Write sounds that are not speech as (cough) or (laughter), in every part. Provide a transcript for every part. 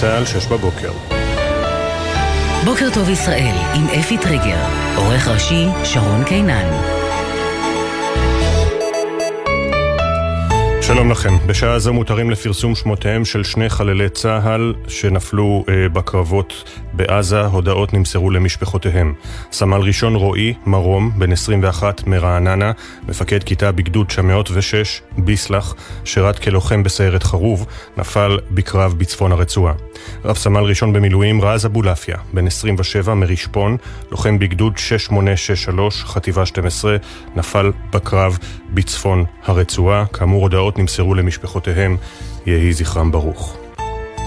צה"ל, שש בבוקר. בוקר טוב ישראל, עם אפי טריגר, עורך ראשי שרון קינן. שלום לכם. בשעה זו מותרים לפרסום שמותיהם של שני חללי צה"ל שנפלו אה, בקרבות בעזה. הודעות נמסרו למשפחותיהם. סמל ראשון רועי מרום, בן 21 מרעננה, מפקד כיתה בגדוד 906, ביסלח, שירת כלוחם בסיירת חרוב, נפל בקרב בצפון הרצועה. רב סמל ראשון במילואים רז אבולעפיה, בן 27 מרשפון, לוחם בגדוד 6863, חטיבה 12, נפל בקרב בצפון הרצועה. כאמור, הודעות נמסרו למשפחותיהם, יהי זכרם ברוך.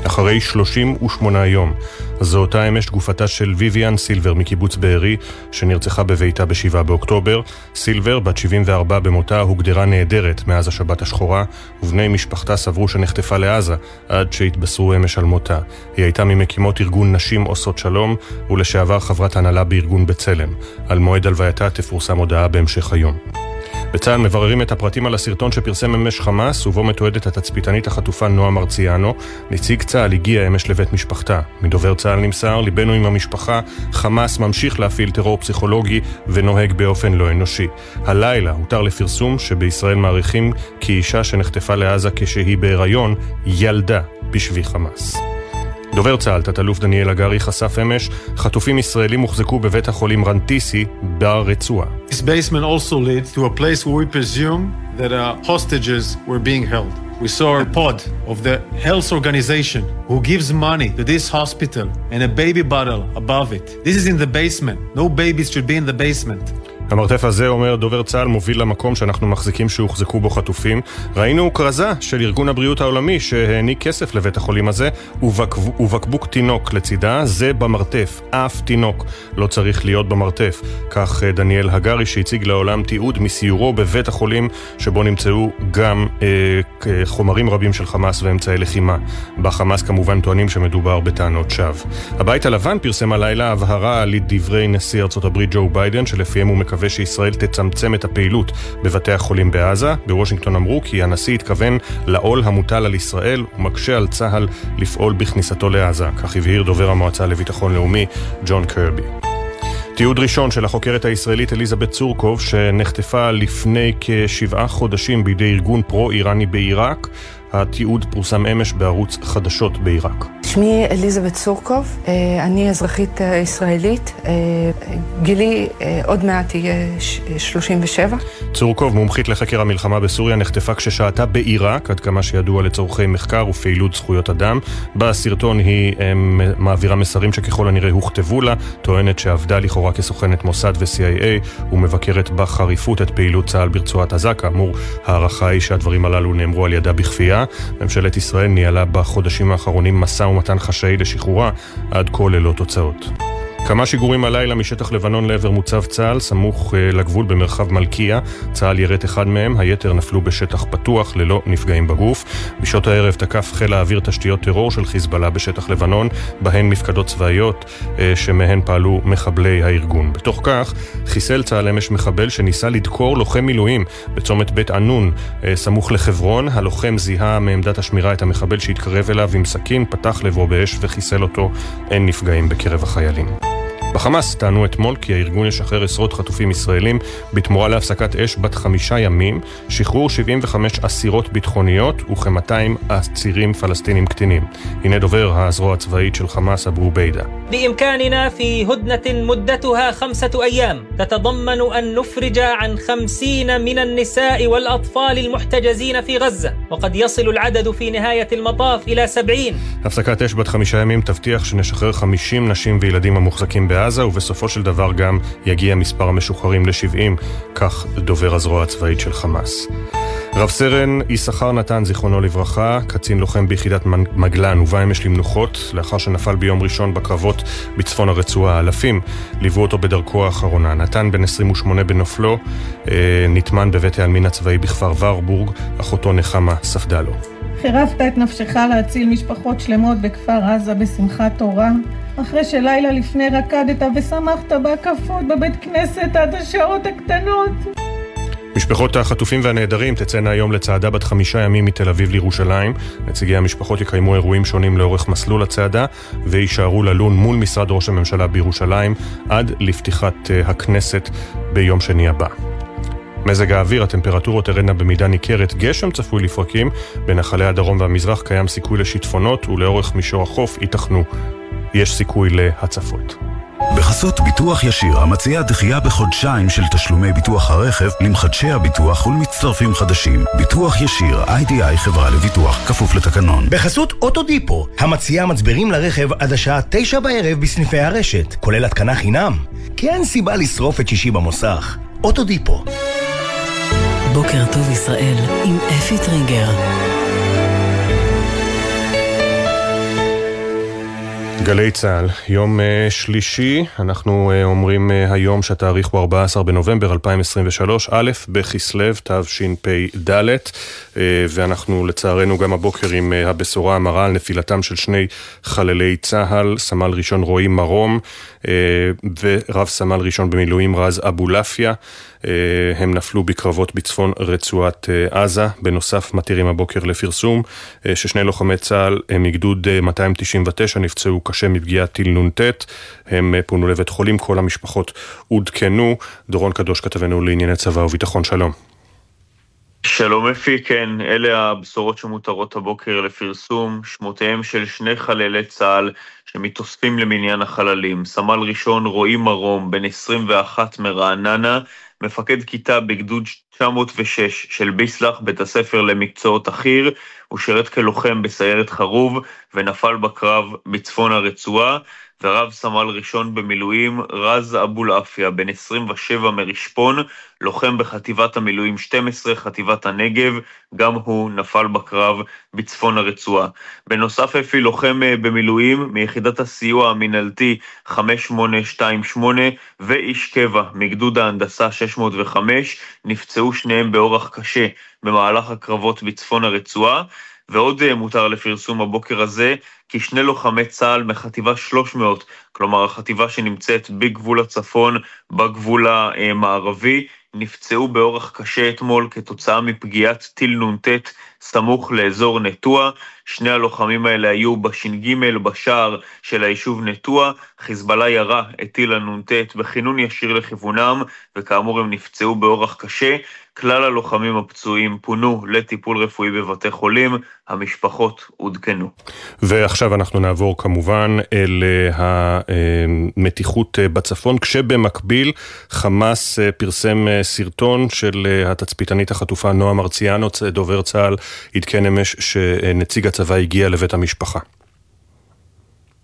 אחרי 38 יום, זו אותה אמש גופתה של ויvian סילבר מקיבוץ בארי, שנרצחה בביתה ב-7 באוקטובר. סילבר, בת 74 במותה, הוגדרה נעדרת מאז השבת השחורה, ובני משפחתה סברו שנחטפה לעזה, עד שהתבשרו אמש על מותה. היא הייתה ממקימות ארגון נשים עושות שלום, ולשעבר חברת הנהלה בארגון בצלם. על מועד הלווייתה תפורסם הודעה בהמשך היום. בצה"ל מבררים את הפרטים על הסרטון שפרסם אמש חמאס, ובו מתועדת התצפיתנית החטופה נועה מרציאנו. נציג צה"ל הגיע אמש לבית משפחתה. מדובר צה"ל נמסר, ליבנו עם המשפחה, חמאס ממשיך להפעיל טרור פסיכולוגי ונוהג באופן לא אנושי. הלילה הותר לפרסום שבישראל מעריכים כי אישה שנחטפה לעזה כשהיא בהיריון, ילדה בשבי חמאס. דובר צה"ל, תת-אלוף דניאל הגרי, חשף אמש, חטופים ישראלים הוחזקו בבית החולים רנטיסי ברצועה. This basement also led to a place where we presume that uh, hostages were being held. We saw a pod of the health organization who gives money to this hospital and a baby bottle above it. This is in the basement. No babies should be in the basement. המרתף הזה, אומר דובר צה"ל, מוביל למקום שאנחנו מחזיקים שהוחזקו בו חטופים. ראינו כרזה של ארגון הבריאות העולמי שהעניק כסף לבית החולים הזה, ובק... ובקבוק תינוק לצידה, זה במרתף. אף תינוק לא צריך להיות במרתף. כך אה, דניאל הגרי, שהציג לעולם תיעוד מסיורו בבית החולים, שבו נמצאו גם אה, חומרים רבים של חמאס ואמצעי לחימה. בחמאס כמובן טוענים שמדובר בטענות שווא. הבית הלבן פרסם הלילה הבהרה על דברי נשיא ארצות הברית ג'ו ביידן, שלפיהם הוא מקווה שישראל תצמצם את הפעילות בבתי החולים בעזה. בוושינגטון אמרו כי הנשיא התכוון לעול המוטל על ישראל ומקשה על צה"ל לפעול בכניסתו לעזה, כך הבהיר דובר המועצה לביטחון לאומי ג'ון קרבי. תיעוד ראשון של החוקרת הישראלית אליזבת צורקוב, שנחטפה לפני כשבעה חודשים בידי ארגון פרו-איראני בעיראק. התיעוד פורסם אמש בערוץ חדשות בעיראק. שמי אליזבת סורקוב, אה, אני אזרחית אה, ישראלית, אה, גילי עוד מעט יהיה 37. צורקוב, מומחית לחקר המלחמה בסוריה, נחטפה כששהתה בעיראק, עד כמה שידוע לצורכי מחקר ופעילות זכויות אדם. בסרטון היא מעבירה מסרים שככל הנראה הוכתבו לה, טוענת שעבדה לכאורה כסוכנת מוסד ו-CIA ומבקרת בחריפות את פעילות צה"ל ברצועת עזה. כאמור, ההערכה היא שהדברים הללו נאמרו על ידה בכפייה. ממשלת ישראל ניהלה בחודשים האחרונים מסע ומתן חשאי לשחרורה, עד כה ללא תוצאות. כמה שיגורים הלילה משטח לבנון לעבר מוצב צה"ל, סמוך uh, לגבול במרחב מלכיה. צה"ל ירט אחד מהם, היתר נפלו בשטח פתוח ללא נפגעים בגוף. בשעות הערב תקף חיל האוויר תשתיות טרור של חיזבאללה בשטח לבנון, בהן מפקדות צבאיות uh, שמהן פעלו מחבלי הארגון. בתוך כך, חיסל צה"ל אמש מחבל שניסה לדקור לוחם מילואים בצומת בית ענון, uh, סמוך לחברון. הלוחם זיהה מעמדת השמירה את המחבל שהתקרב אליו עם סכין, פתח לבו באש וחיסל אותו. אין נפגעים בקרב החיילים. בחמאס טענו אתמול כי הארגון ישחרר עשרות חטופים ישראלים בתמורה להפסקת אש בת חמישה ימים, שחרור 75 אסירות ביטחוניות וכ-200 אסירים פלסטינים קטינים. הנה דובר הזרוע הצבאית של חמאס אבו עוביידה. بإمكاننا في هدنة مدتها خمسة أيام تتضمن أن نفرج عن خمسين من النساء والأطفال المحتجزين في غزة وقد يصل العدد في نهاية المطاف إلى سبعين הפסקת אש בת חמישה ימים תבטיח שנשחרר 50 נשים וילדים המוחזקים בעזה בעזה, ובסופו של דבר גם יגיע מספר המשוחררים ל-70, כך דובר הזרוע הצבאית של חמאס. רב סרן יששכר נתן, זיכרונו לברכה, קצין לוחם ביחידת מגלן, הובא אמש למנוחות, לאחר שנפל ביום ראשון בקרבות בצפון הרצועה. אלפים ליוו אותו בדרכו האחרונה. נתן, בן 28 בנופלו, אה, נטמן בבית העלמין הצבאי בכפר ורבורג, אחותו נחמה ספדה לו. חירפת את נפשך להציל משפחות שלמות בכפר עזה בשמחת תורה, אחרי שלילה לפני רקדת ושמחת בהקפות בבית כנסת עד השעות הקטנות. משפחות החטופים והנעדרים תצאנה היום לצעדה בת חמישה ימים מתל אביב לירושלים. נציגי המשפחות יקיימו אירועים שונים לאורך מסלול הצעדה ויישארו ללון מול משרד ראש הממשלה בירושלים עד לפתיחת אה, הכנסת ביום שני הבא. מזג האוויר, הטמפרטורות תרדנה במידה ניכרת, גשם צפוי לפרקים, בנחלי הדרום והמזרח קיים סיכוי לשיטפונות ולאורך מישור החוף ייתכנו, יש סיכוי להצפות. בחסות ביטוח ישיר, המציע דחייה בחודשיים של תשלומי ביטוח הרכב למחדשי הביטוח ולמצטרפים חדשים. ביטוח ישיר, איי-די-איי חברה לביטוח, כפוף לתקנון. בחסות אוטודיפו, המציע מצברים לרכב עד השעה תשע בערב בסניפי הרשת, כולל התקנה חינם. כי אין סיבה לשרוף את שישי במוסך. אוטודיפו. בוקר טוב ישראל עם אפי טריגר. גלי צה"ל, יום uh, שלישי, אנחנו uh, אומרים uh, היום שהתאריך הוא 14 בנובמבר 2023, א' בכסלו תשפ"ד, ואנחנו לצערנו גם הבוקר עם הבשורה המרה על נפילתם של שני חללי צה"ל, סמל ראשון רועי מרום ורב סמל ראשון במילואים רז אבולעפיה. אה, הם נפלו בקרבות בצפון רצועת אה, עזה. בנוסף, מתירים הבוקר לפרסום אה, ששני לוחמי צה"ל מגדוד 299 נפצעו קשה מפגיעת טיל נ"ט. הם פונו לבית חולים, כל המשפחות עודכנו. דורון קדוש כתבנו לענייני צבא וביטחון, שלום. שלום אפי, כן, אלה הבשורות שמותרות הבוקר לפרסום, שמותיהם של שני חללי צה"ל שמתאספים למניין החללים. סמל ראשון רועי מרום, בן 21 מרעננה, מפקד כיתה בגדוד 906 של ביסלח, בית הספר למקצועות החי"ר, הוא שירת כלוחם בסיירת חרוב ונפל בקרב בצפון הרצועה. ורב סמל ראשון במילואים רז אבולעפיה, בן 27 מרשפון, לוחם בחטיבת המילואים 12, חטיבת הנגב, גם הוא נפל בקרב בצפון הרצועה. בנוסף אפי לוחם אה, במילואים מיחידת הסיוע המינהלתי 5828 ואיש קבע מגדוד ההנדסה 605, נפצעו שניהם באורח קשה במהלך הקרבות בצפון הרצועה. ועוד אה, מותר לפרסום הבוקר הזה, כי שני לוחמי צה"ל מחטיבה 300, כלומר החטיבה שנמצאת בגבול הצפון, בגבול המערבי, נפצעו באורח קשה אתמול כתוצאה מפגיעת טיל נ"ט סמוך לאזור נטוע. שני הלוחמים האלה היו בש"ג בשער של היישוב נטוע. חיזבאללה ירה את טיל הנ"ט בכינון ישיר לכיוונם, וכאמור הם נפצעו באורח קשה. כלל הלוחמים הפצועים פונו לטיפול רפואי בבתי חולים, המשפחות עודכנו. ועכשיו אנחנו נעבור כמובן אל אה, המתיחות אה, בצפון, כשבמקביל חמאס אה, פרסם סרטון של התצפיתנית החטופה נועה מרציאנו, דובר צה"ל, עדכן אמש שנציג הצבא הגיע לבית המשפחה.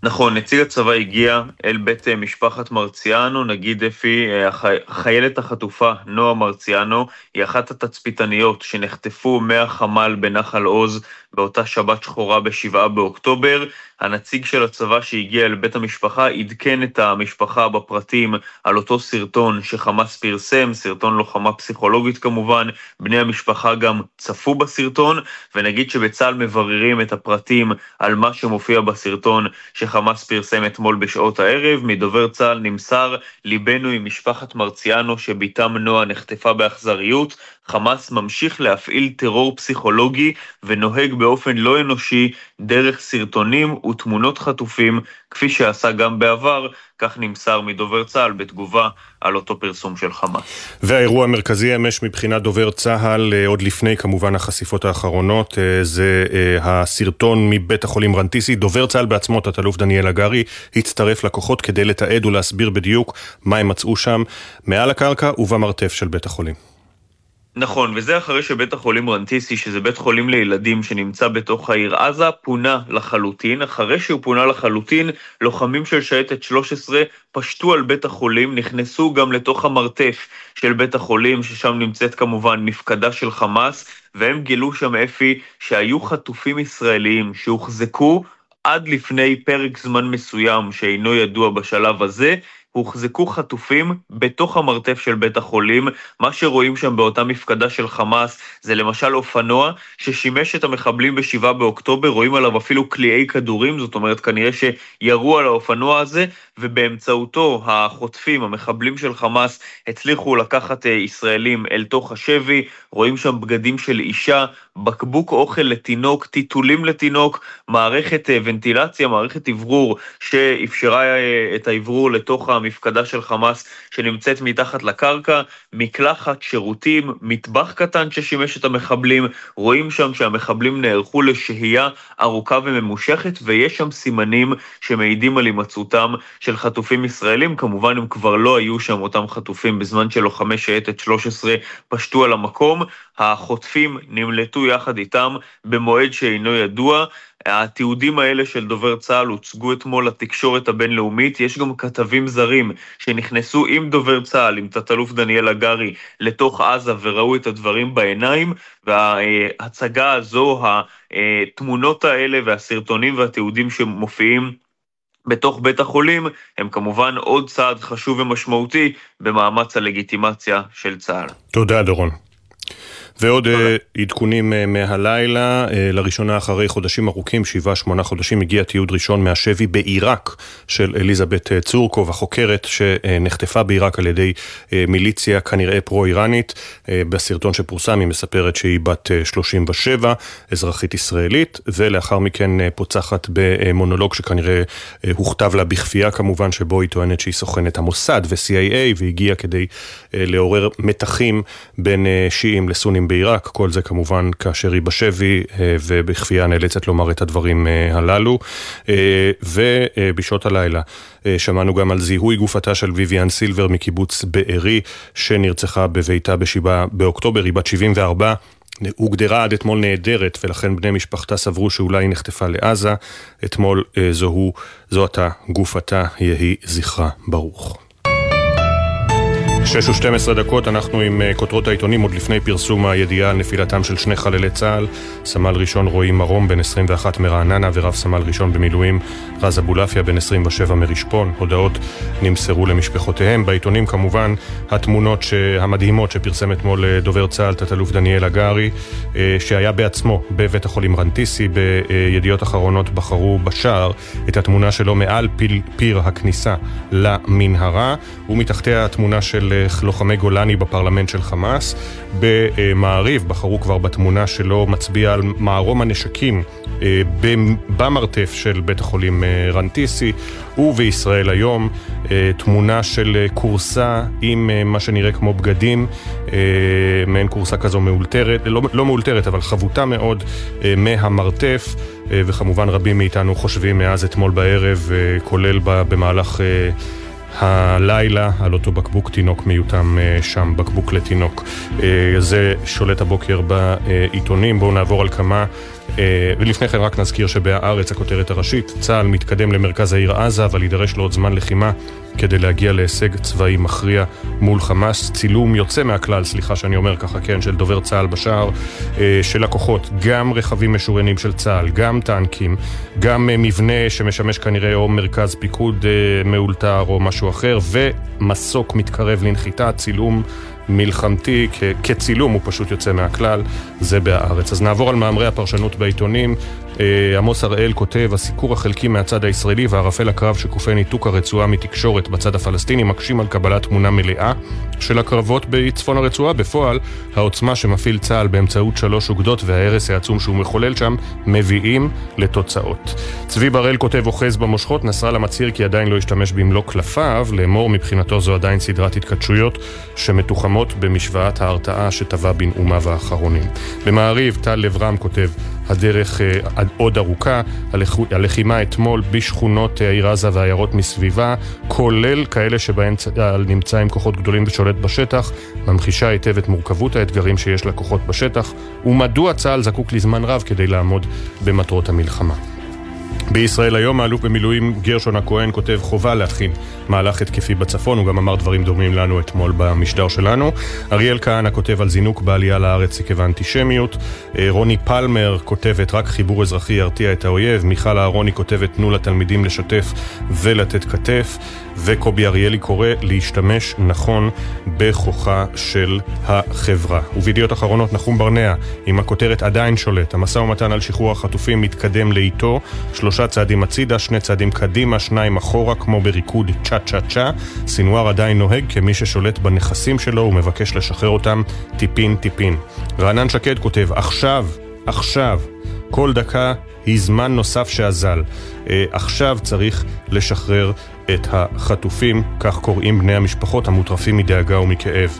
נכון, נציג הצבא הגיע אל בית אה, משפחת מרציאנו, נגיד אפי, אה, החיילת החטופה נועה מרציאנו, היא אחת התצפיתניות שנחטפו מהחמ"ל בנחל עוז באותה שבת שחורה ב-7 באוקטובר. הנציג של הצבא שהגיע אל בית המשפחה עדכן את המשפחה בפרטים על אותו סרטון שחמאס פרסם, סרטון לוחמה פסיכולוגית כמובן, בני המשפחה גם צפו בסרטון, ונגיד שבצה"ל מבררים את הפרטים על מה שמופיע בסרטון שחמאס פרסם אתמול בשעות הערב. מדובר צה"ל נמסר, ליבנו עם משפחת מרציאנו שבתם נועה נחטפה באכזריות, חמאס ממשיך להפעיל טרור פסיכולוגי ונוהג באופן לא אנושי דרך סרטונים ותמונות חטופים, כפי שעשה גם בעבר, כך נמסר מדובר צה"ל בתגובה על אותו פרסום של חמאס. והאירוע המרכזי אמש מבחינת דובר צה"ל, אה, עוד לפני כמובן החשיפות האחרונות, אה, זה אה, הסרטון מבית החולים רנטיסי. דובר צה"ל בעצמו, תת-אלוף דניאל הגרי, הצטרף לכוחות כדי לתעד ולהסביר בדיוק מה הם מצאו שם מעל הקרקע ובמרתף של בית החולים. נכון, וזה אחרי שבית החולים רנטיסי, שזה בית חולים לילדים שנמצא בתוך העיר עזה, פונה לחלוטין. אחרי שהוא פונה לחלוטין, לוחמים של שייטת 13 פשטו על בית החולים, נכנסו גם לתוך המרתף של בית החולים, ששם נמצאת כמובן מפקדה של חמאס, והם גילו שם אפי שהיו חטופים ישראלים שהוחזקו עד לפני פרק זמן מסוים שאינו ידוע בשלב הזה, הוחזקו חטופים בתוך המרתף של בית החולים. מה שרואים שם באותה מפקדה של חמאס זה למשל אופנוע ששימש את המחבלים ב-7 באוקטובר, רואים עליו אפילו קליעי כדורים, זאת אומרת כנראה שירו על האופנוע הזה, ובאמצעותו החוטפים, המחבלים של חמאס, הצליחו לקחת אה, ישראלים אל תוך השבי, רואים שם בגדים של אישה, בקבוק אוכל לתינוק, טיטולים לתינוק, מערכת אה, ונטילציה, מערכת אוורור שאפשרה אה, את האוורור לתוך המפקדה של חמאס שנמצאת מתחת לקרקע, מקלחת, שירותים, מטבח קטן ששימש את המחבלים, רואים שם שהמחבלים נערכו לשהייה ארוכה וממושכת ויש שם סימנים שמעידים על הימצאותם של חטופים ישראלים, כמובן הם כבר לא היו שם אותם חטופים בזמן שלוחמי שייטת 13 פשטו על המקום, החוטפים נמלטו יחד איתם במועד שאינו ידוע. התיעודים האלה של דובר צה"ל הוצגו אתמול לתקשורת הבינלאומית. יש גם כתבים זרים שנכנסו עם דובר צה"ל, עם תת-אלוף דניאל הגרי, לתוך עזה וראו את הדברים בעיניים, וההצגה הזו, התמונות האלה והסרטונים והתיעודים שמופיעים בתוך בית החולים הם כמובן עוד צעד חשוב ומשמעותי במאמץ הלגיטימציה של צה"ל. תודה, דורון. ועוד uh, עדכונים uh, מהלילה, uh, לראשונה אחרי חודשים ארוכים, שבעה, שמונה חודשים, הגיע תיעוד ראשון מהשבי בעיראק של אליזבת צורקוב, החוקרת שנחטפה בעיראק על ידי uh, מיליציה כנראה פרו-איראנית. Uh, בסרטון שפורסם היא מספרת שהיא בת uh, 37, אזרחית ישראלית, ולאחר מכן uh, פוצחת במונולוג שכנראה uh, הוכתב לה בכפייה כמובן, שבו היא טוענת שהיא סוכנת המוסד ו-CIA, והגיעה כדי uh, לעורר מתחים בין uh, שיעים לסונים בעיראק, כל זה כמובן כאשר היא בשבי אה, ובכפייה נאלצת לומר את הדברים אה, הללו. אה, ובשעות הלילה שמענו גם על זיהוי גופתה של ויvian סילבר מקיבוץ בארי, שנרצחה בביתה בשבעה באוקטובר, היא בת 74. הוגדרה עד אתמול נהדרת, ולכן בני משפחתה סברו שאולי היא נחטפה לעזה. אתמול זוהו, זו עתה גופתה, יהי זכרה ברוך. שש ושתים עשרה דקות, אנחנו עם אה, כותרות העיתונים עוד לפני פרסום הידיעה על נפילתם של שני חללי צה"ל, סמל ראשון רועי מרום, בן 21 מרעננה, ורב סמל ראשון במילואים רז אבולעפיה, בן 27 מרשפון. הודעות נמסרו למשפחותיהם. בעיתונים כמובן התמונות המדהימות שפרסם אתמול אה, דובר צה"ל, תת-אלוף דניאל הגרי, אה, שהיה בעצמו בבית החולים רנטיסי, בידיעות אחרונות בחרו בשער את התמונה שלו מעל פיר הכניסה למנהרה, ומתחתיה התמונה של לוחמי גולני בפרלמנט של חמאס. במעריב בחרו כבר בתמונה שלו מצביע על מערום הנשקים אה, במרתף של בית החולים אה, רנטיסי, ובישראל היום אה, תמונה של כורסה עם מה שנראה כמו בגדים, מעין כורסה כזו מאולתרת, לא, לא מאולתרת אבל חבוטה מאוד מהמרתף. וכמובן רבים מאיתנו חושבים מאז אתמול בערב, כולל במהלך הלילה על אותו בקבוק תינוק מיותם אה, שם, בקבוק לתינוק. אה, זה שולט הבוקר בעיתונים. בואו נעבור על כמה אה, ולפני כן רק נזכיר שבהארץ הכותרת הראשית, צה"ל מתקדם למרכז העיר עזה, אבל יידרש לעוד זמן לחימה כדי להגיע להישג צבאי מכריע מול חמאס. צילום יוצא מהכלל, סליחה שאני אומר ככה, כן, של דובר צה"ל בשער, אה, של הכוחות, גם רכבים משוריינים של צה"ל, גם טנקים, גם אה, מבנה שמשמש כנראה או מרכז פיקוד מאולתר או משהו אחר, ומסוק מתקרב לנחיתה, צילום מלחמתי, כצילום הוא פשוט יוצא מהכלל, זה בהארץ. אז נעבור על מאמרי הפרשנות בעיתונים. אה, עמוס הראל כותב, הסיקור החלקי מהצד הישראלי וערפל הקרב שכופה ניתוק הרצועה מתקשורת בצד הפלסטיני מקשים על קבלת תמונה מלאה של הקרבות בצפון הרצועה. בפועל, העוצמה שמפעיל צה"ל באמצעות שלוש אוגדות וההרס העצום שהוא מחולל שם, מביאים לתוצאות. צבי בראל כותב, אוחז במושכות, נסראללה מצהיר כי עדיין לא השתמש במלוא קלפיו, לאמור מבחינתו זו עדיין סדרת התכתשויות שמתוחמות במשוואת ההרתעה שטבע בנאומיו האחרונים. במעריב, טל לב כותב, הדרך uh, עוד ארוכה, הלחימה אתמול בשכונות העיר עזה והעיירות מסביבה, כולל כאלה שבהן צה"ל נמצא עם כוחות גדולים ושולט בשטח, ממחישה היטב את מורכבות האתגרים שיש לכוחות בשטח, ומדוע צה"ל זקוק לזמן רב כדי לעמוד במטרות המלחמה. בישראל היום האלוף במילואים גרשון הכהן כותב חובה להכין מהלך התקפי בצפון, הוא גם אמר דברים דומים לנו אתמול במשדר שלנו. אריאל כהנא כותב על זינוק בעלייה לארץ עקב האנטישמיות. אה, רוני פלמר כותבת רק חיבור אזרחי ירתיע את האויב. מיכל אהרוני כותבת תנו לתלמידים לשתף ולתת כתף. וקובי אריאלי קורא להשתמש נכון בכוחה של החברה. ובידיעות אחרונות נחום ברנע עם הכותרת עדיין שולט. המשא ומתן על שחרור החטופים מתקדם לאיתו, שלושה צעדים הצידה, שני צעדים קדימה, שניים אחורה, כמו בריקוד צ'ה צ'ה צ'ה. סינואר עדיין נוהג כמי ששולט בנכסים שלו ומבקש לשחרר אותם טיפין טיפין. רענן שקד כותב, עכשיו, עכשיו, כל דקה היא זמן נוסף שאזל. אה, עכשיו צריך לשחרר את החטופים, כך קוראים בני המשפחות המוטרפים מדאגה ומכאב.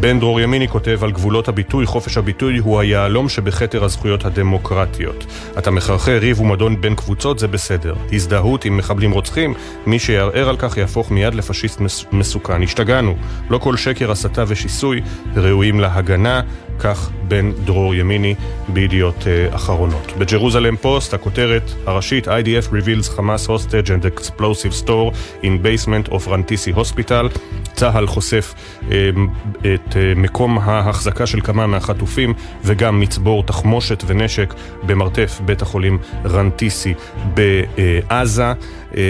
בן דרור ימיני כותב על גבולות הביטוי, חופש הביטוי הוא היהלום שבכתר הזכויות הדמוקרטיות. אתה מחרחר ריב ומדון בין קבוצות, זה בסדר. הזדהות עם מחבלים רוצחים, מי שיערער על כך יהפוך מיד לפשיסט מסוכן. השתגענו. לא כל שקר, הסתה ושיסוי ראויים להגנה, כך בן דרור ימיני בידיעות uh, אחרונות. בג'רוזלם פוסט, הכותרת הראשית IDF reveals Hamas hostage and explosive store in basement of Rantisi Hospital. צה"ל חושף אה, את אה, מקום ההחזקה של כמה מהחטופים וגם מצבור תחמושת ונשק במרתף בית החולים רנטיסי בעזה. אה,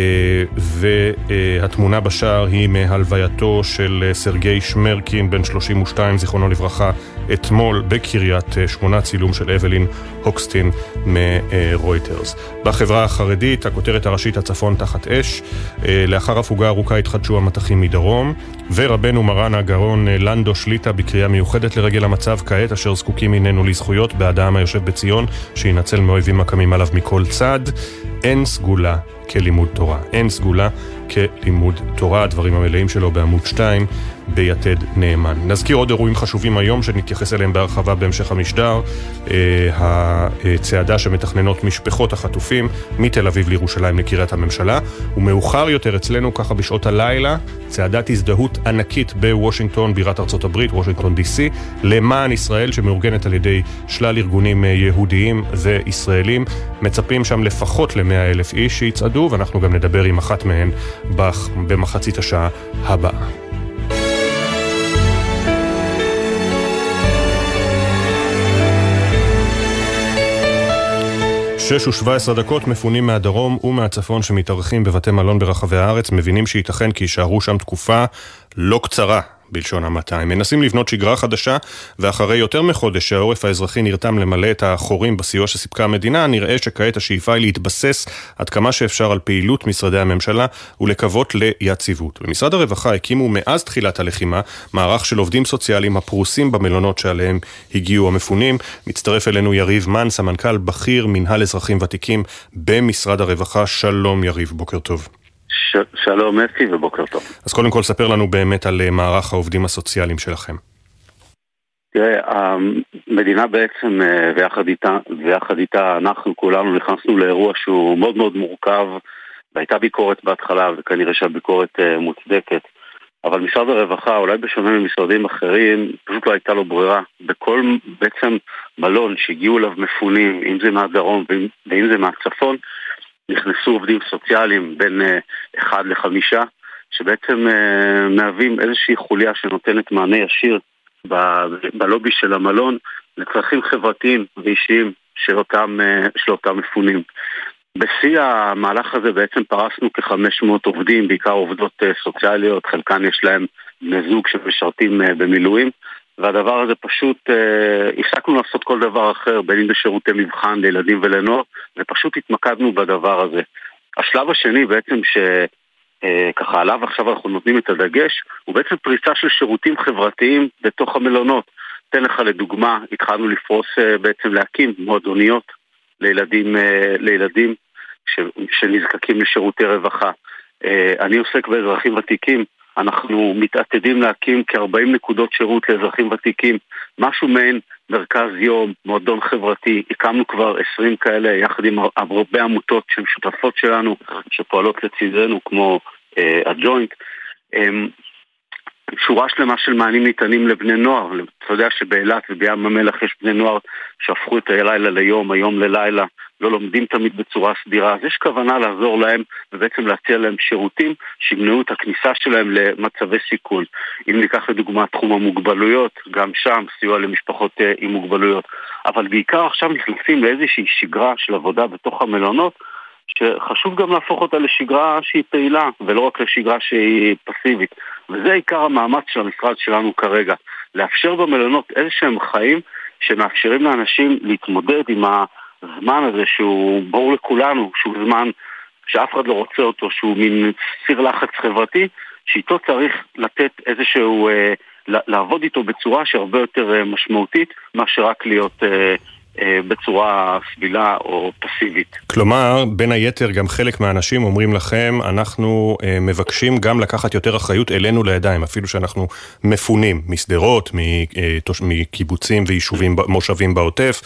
והתמונה בשער היא מהלווייתו של סרגי שמרקין, בן 32, זיכרונו לברכה, אתמול בקריית שמונה, צילום של אבלין הוקסטין מרויטרס. בחברה החרדית, הכותרת הראשית הצפון תחת אש, לאחר הפוגה ארוכה התחדשו המטחים מדרום, ורבנו מרן הגאון לנדו שליטה בקריאה מיוחדת לרגל המצב כעת, אשר זקוקים ממנו לזכויות בעד העם היושב בציון, שינצל מאויבים הקמים עליו מכל צד. אין סגולה כלימוד תורה. אין סגולה כלימוד תורה, הדברים המלאים שלו בעמוד 2 ביתד נאמן. נזכיר עוד אירועים חשובים היום שנתייחס אליהם בהרחבה בהמשך המשדר. אה, הצעדה שמתכננות משפחות החטופים מתל אביב לירושלים לקריית הממשלה, ומאוחר יותר אצלנו, ככה בשעות הלילה, צעדת הזדהות ענקית בוושינגטון, בירת ארצות הברית, וושינגטון די.סי, למען ישראל, שמאורגנת על ידי שלל ארגונים אה, יהודיים וישראלים. מצפים שם לפחות ל-100 אלף איש שיצעדו, ואנחנו גם נדבר עם אחת מהן במחצית השעה הבאה. שש ושבע עשרה דקות מפונים מהדרום ומהצפון שמתארחים בבתי מלון ברחבי הארץ. מבינים שייתכן כי יישארו שם תקופה לא קצרה בלשון המעטה. הם מנסים לבנות שגרה חדשה, ואחרי יותר מחודש שהעורף האזרחי נרתם למלא את החורים בסיוע שסיפקה המדינה, נראה שכעת השאיפה היא להתבסס עד כמה שאפשר על פעילות משרדי הממשלה ולקוות ליציבות. במשרד הרווחה הקימו מאז תחילת הלחימה מערך של עובדים סוציאליים הפרוסים במלונות שעליהם הגיעו המפונים. מצטרף אלינו יריב מן, סמנכ"ל בכיר מנהל אזרחים ותיקים במשרד הרווחה. שלום יריב, בוקר טוב. ש... שלום אפי ובוקר טוב. אז קודם כל ספר לנו באמת על אה, מערך העובדים הסוציאליים שלכם. תראה, המדינה בעצם, אה, ויחד איתה, ויחד איתה אנחנו כולנו נכנסנו לאירוע שהוא מאוד מאוד מורכב, והייתה ביקורת בהתחלה, וכנראה שהביקורת אה, מוצדקת. אבל משרד הרווחה, אולי בשונה ממשרדים אחרים, פשוט לא הייתה לו ברירה. בכל בעצם מלון שהגיעו אליו מפונים, אם זה מהדרום ואם זה מהצפון, נכנסו עובדים סוציאליים בין אה, אחד לחמישה, שבעצם אה, מהווים איזושהי חוליה שנותנת מענה ישיר בלובי של המלון לצרכים חברתיים ואישיים של אותם, אה, של אותם מפונים. בשיא המהלך הזה בעצם פרסנו כ-500 עובדים, בעיקר עובדות סוציאליות, חלקן יש להם בני זוג שמשרתים במילואים, והדבר הזה פשוט, אה, הפסקנו לעשות כל דבר אחר, בין אם בשירותי מבחן לילדים ולנוער, ופשוט התמקדנו בדבר הזה. השלב השני בעצם שככה אה, עליו עכשיו אנחנו נותנים את הדגש, הוא בעצם פריצה של שירותים חברתיים בתוך המלונות. אתן לך לדוגמה, התחלנו לפרוס אה, בעצם להקים מועדוניות לילדים, אה, לילדים ש, שנזקקים לשירותי רווחה. אה, אני עוסק באזרחים ותיקים, אנחנו מתעתדים להקים כ-40 נקודות שירות לאזרחים ותיקים, משהו מעין מרכז יום, מועדון חברתי, הקמנו כבר 20 כאלה יחד עם הרבה עמותות שהן שותפות שלנו, שפועלות לצידנו כמו אה, הג'וינט. אה, שורה שלמה של מענים ניתנים לבני נוער. אתה יודע שבאילת ובים המלח יש בני נוער שהפכו את הלילה ליום, היום ללילה, לא לומדים תמיד בצורה סדירה, אז יש כוונה לעזור להם ובעצם להציע להם שירותים שימנעו את הכניסה שלהם למצבי סיכון. אם ניקח לדוגמה תחום המוגבלויות, גם שם סיוע למשפחות uh, עם מוגבלויות. אבל בעיקר עכשיו נכנסים לאיזושהי שגרה של עבודה בתוך המלונות, שחשוב גם להפוך אותה לשגרה שהיא פעילה, ולא רק לשגרה שהיא פסיבית. וזה עיקר המאמץ של המשרד שלנו כרגע, לאפשר במלונות איזה שהם חיים שמאפשרים לאנשים להתמודד עם הזמן הזה שהוא ברור לכולנו, שהוא זמן שאף אחד לא רוצה אותו, שהוא מין סיר לחץ חברתי, שאיתו צריך לתת איזשהו, אה, לעבוד איתו בצורה שהרבה יותר אה, משמעותית מאשר רק להיות אה, בצורה סבילה או פסיבית. כלומר, בין היתר גם חלק מהאנשים אומרים לכם, אנחנו אה, מבקשים גם לקחת יותר אחריות אלינו לידיים, אפילו שאנחנו מפונים משדרות, אה, מקיבוצים ויישובים, מושבים בעוטף,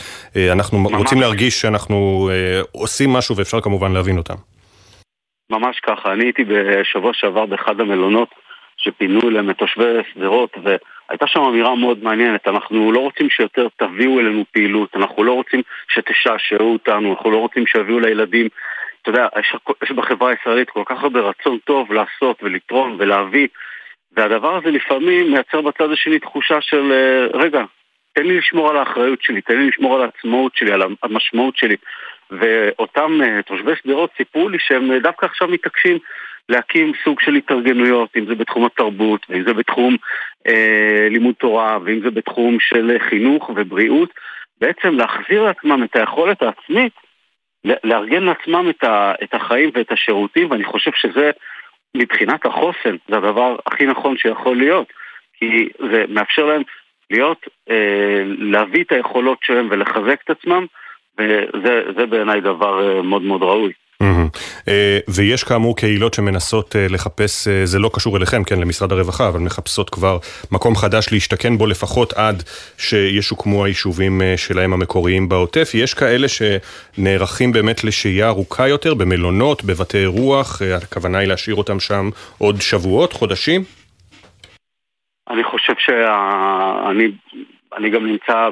אנחנו ממש. רוצים להרגיש שאנחנו עושים משהו ואפשר כמובן להבין אותם. ממש ככה, אני הייתי בשבוע שעבר באחד המלונות שפינו להם את תושבי שדרות והייתה שם אמירה מאוד מעניינת, אנחנו לא רוצים שיותר תביאו אלינו פעילות, אנחנו לא רוצים שתשעשעו אותנו, אנחנו לא רוצים שיביאו לילדים. אתה יודע, יש, יש בחברה הישראלית כל כך הרבה רצון טוב לעשות ולתרום ולהביא והדבר הזה לפעמים מייצר בצד השני תחושה של רגע, תן לי לשמור על האחריות שלי, תן לי לשמור על העצמאות שלי, על המשמעות שלי. ואותם תושבי שדרות סיפרו לי שהם דווקא עכשיו מתעקשים להקים סוג של התארגנויות, אם זה בתחום התרבות, ואם זה בתחום אה, לימוד תורה, ואם זה בתחום של חינוך ובריאות, בעצם להחזיר לעצמם את היכולת העצמית, לארגן לעצמם את, ה, את החיים ואת השירותים, ואני חושב שזה מבחינת החוסן, זה הדבר הכי נכון שיכול להיות, כי זה מאפשר להם להיות, אה, להביא את היכולות שלהם ולחזק את עצמם, וזה בעיניי דבר אה, מאוד מאוד ראוי. אה, ויש כאמור קהילות שמנסות אה, לחפש, אה, זה לא קשור אליכם, כן, למשרד הרווחה, אבל מחפשות כבר מקום חדש להשתכן בו לפחות עד שישוקמו היישובים שלהם המקוריים בעוטף. יש כאלה שנערכים באמת לשהייה ארוכה יותר במלונות, בבתי אירוח, הכוונה היא להשאיר אותם שם עוד שבועות, חודשים? אני חושב שאני אני גם נמצא,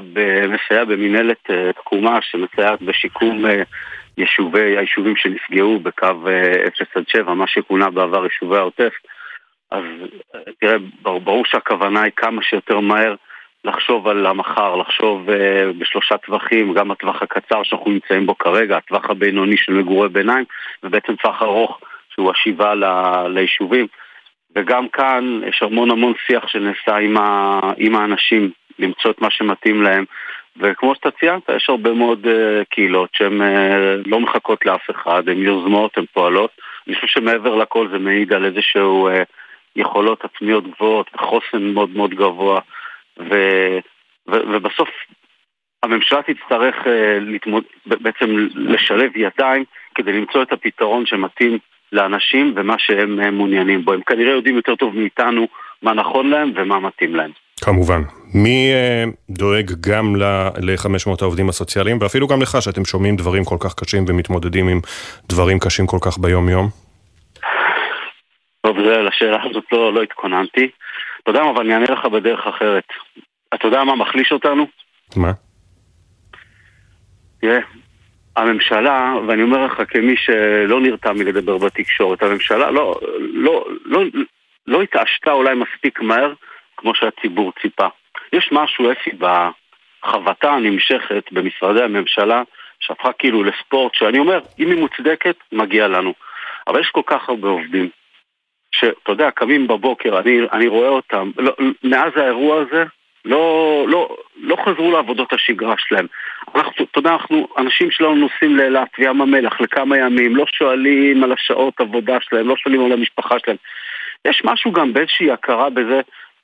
מסייע במנהלת תקומה שמסייעת בשיקום יישובי, היישובים שנפגעו בקו 0 אה, עד 7, מה שכונה בעבר יישובי העוטף. אז אה, תראה, ברור שהכוונה היא כמה שיותר מהר לחשוב על המחר, לחשוב uh, בשלושה טווחים, גם הטווח הקצר שאנחנו נמצאים בו כרגע, הטווח הבינוני של מגורי ביניים, ובעצם טווח ארוך שהוא השיבה ל- ליישובים. וגם כאן יש המון המון שיח שנעשה עם, ה- עם האנשים, למצוא את מה שמתאים להם. וכמו שאתה ציינת, יש הרבה מאוד uh, קהילות שהן uh, לא מחכות לאף אחד, הן יוזמות, הן פועלות. אני חושב שמעבר לכל זה מעיד על איזשהו uh, יכולות עצמיות גבוהות וחוסן מאוד מאוד גבוה. ו, ו, ובסוף הממשלה תצטרך uh, לתמוד, בעצם לשלב ידיים כדי למצוא את הפתרון שמתאים לאנשים ומה שהם מעוניינים בו. הם כנראה יודעים יותר טוב מאיתנו מה נכון להם ומה מתאים להם. כמובן. מי אה, דואג גם ל-500 העובדים הסוציאליים, ואפילו גם לך, שאתם שומעים דברים כל כך קשים ומתמודדים עם דברים קשים כל כך ביום-יום? טוב, זה, לשאלה הזאת לא, לא התכוננתי. אתה יודע מה, אבל אני אענה לך בדרך אחרת. אתה יודע מה מחליש אותנו? מה? תראה, הממשלה, ואני אומר לך כמי שלא נרתע מלדבר בתקשורת, הממשלה לא, לא, לא, לא התעשתה אולי מספיק מהר כמו שהציבור ציפה. יש משהו, אפי, בחבטה הנמשכת במשרדי הממשלה, שהפכה כאילו לספורט, שאני אומר, אם היא מוצדקת, מגיע לנו. אבל יש כל כך הרבה עובדים, שאתה יודע, קמים בבוקר, אני, אני רואה אותם, לא, מאז האירוע הזה, לא, לא, לא חזרו לעבודות השגרה שלהם. אנחנו, אתה יודע, אנחנו, אנשים שלנו נוסעים לאילת וים המלח לכמה ימים, לא שואלים על השעות עבודה שלהם, לא שואלים על המשפחה שלהם. יש משהו גם באיזושהי הכרה בזה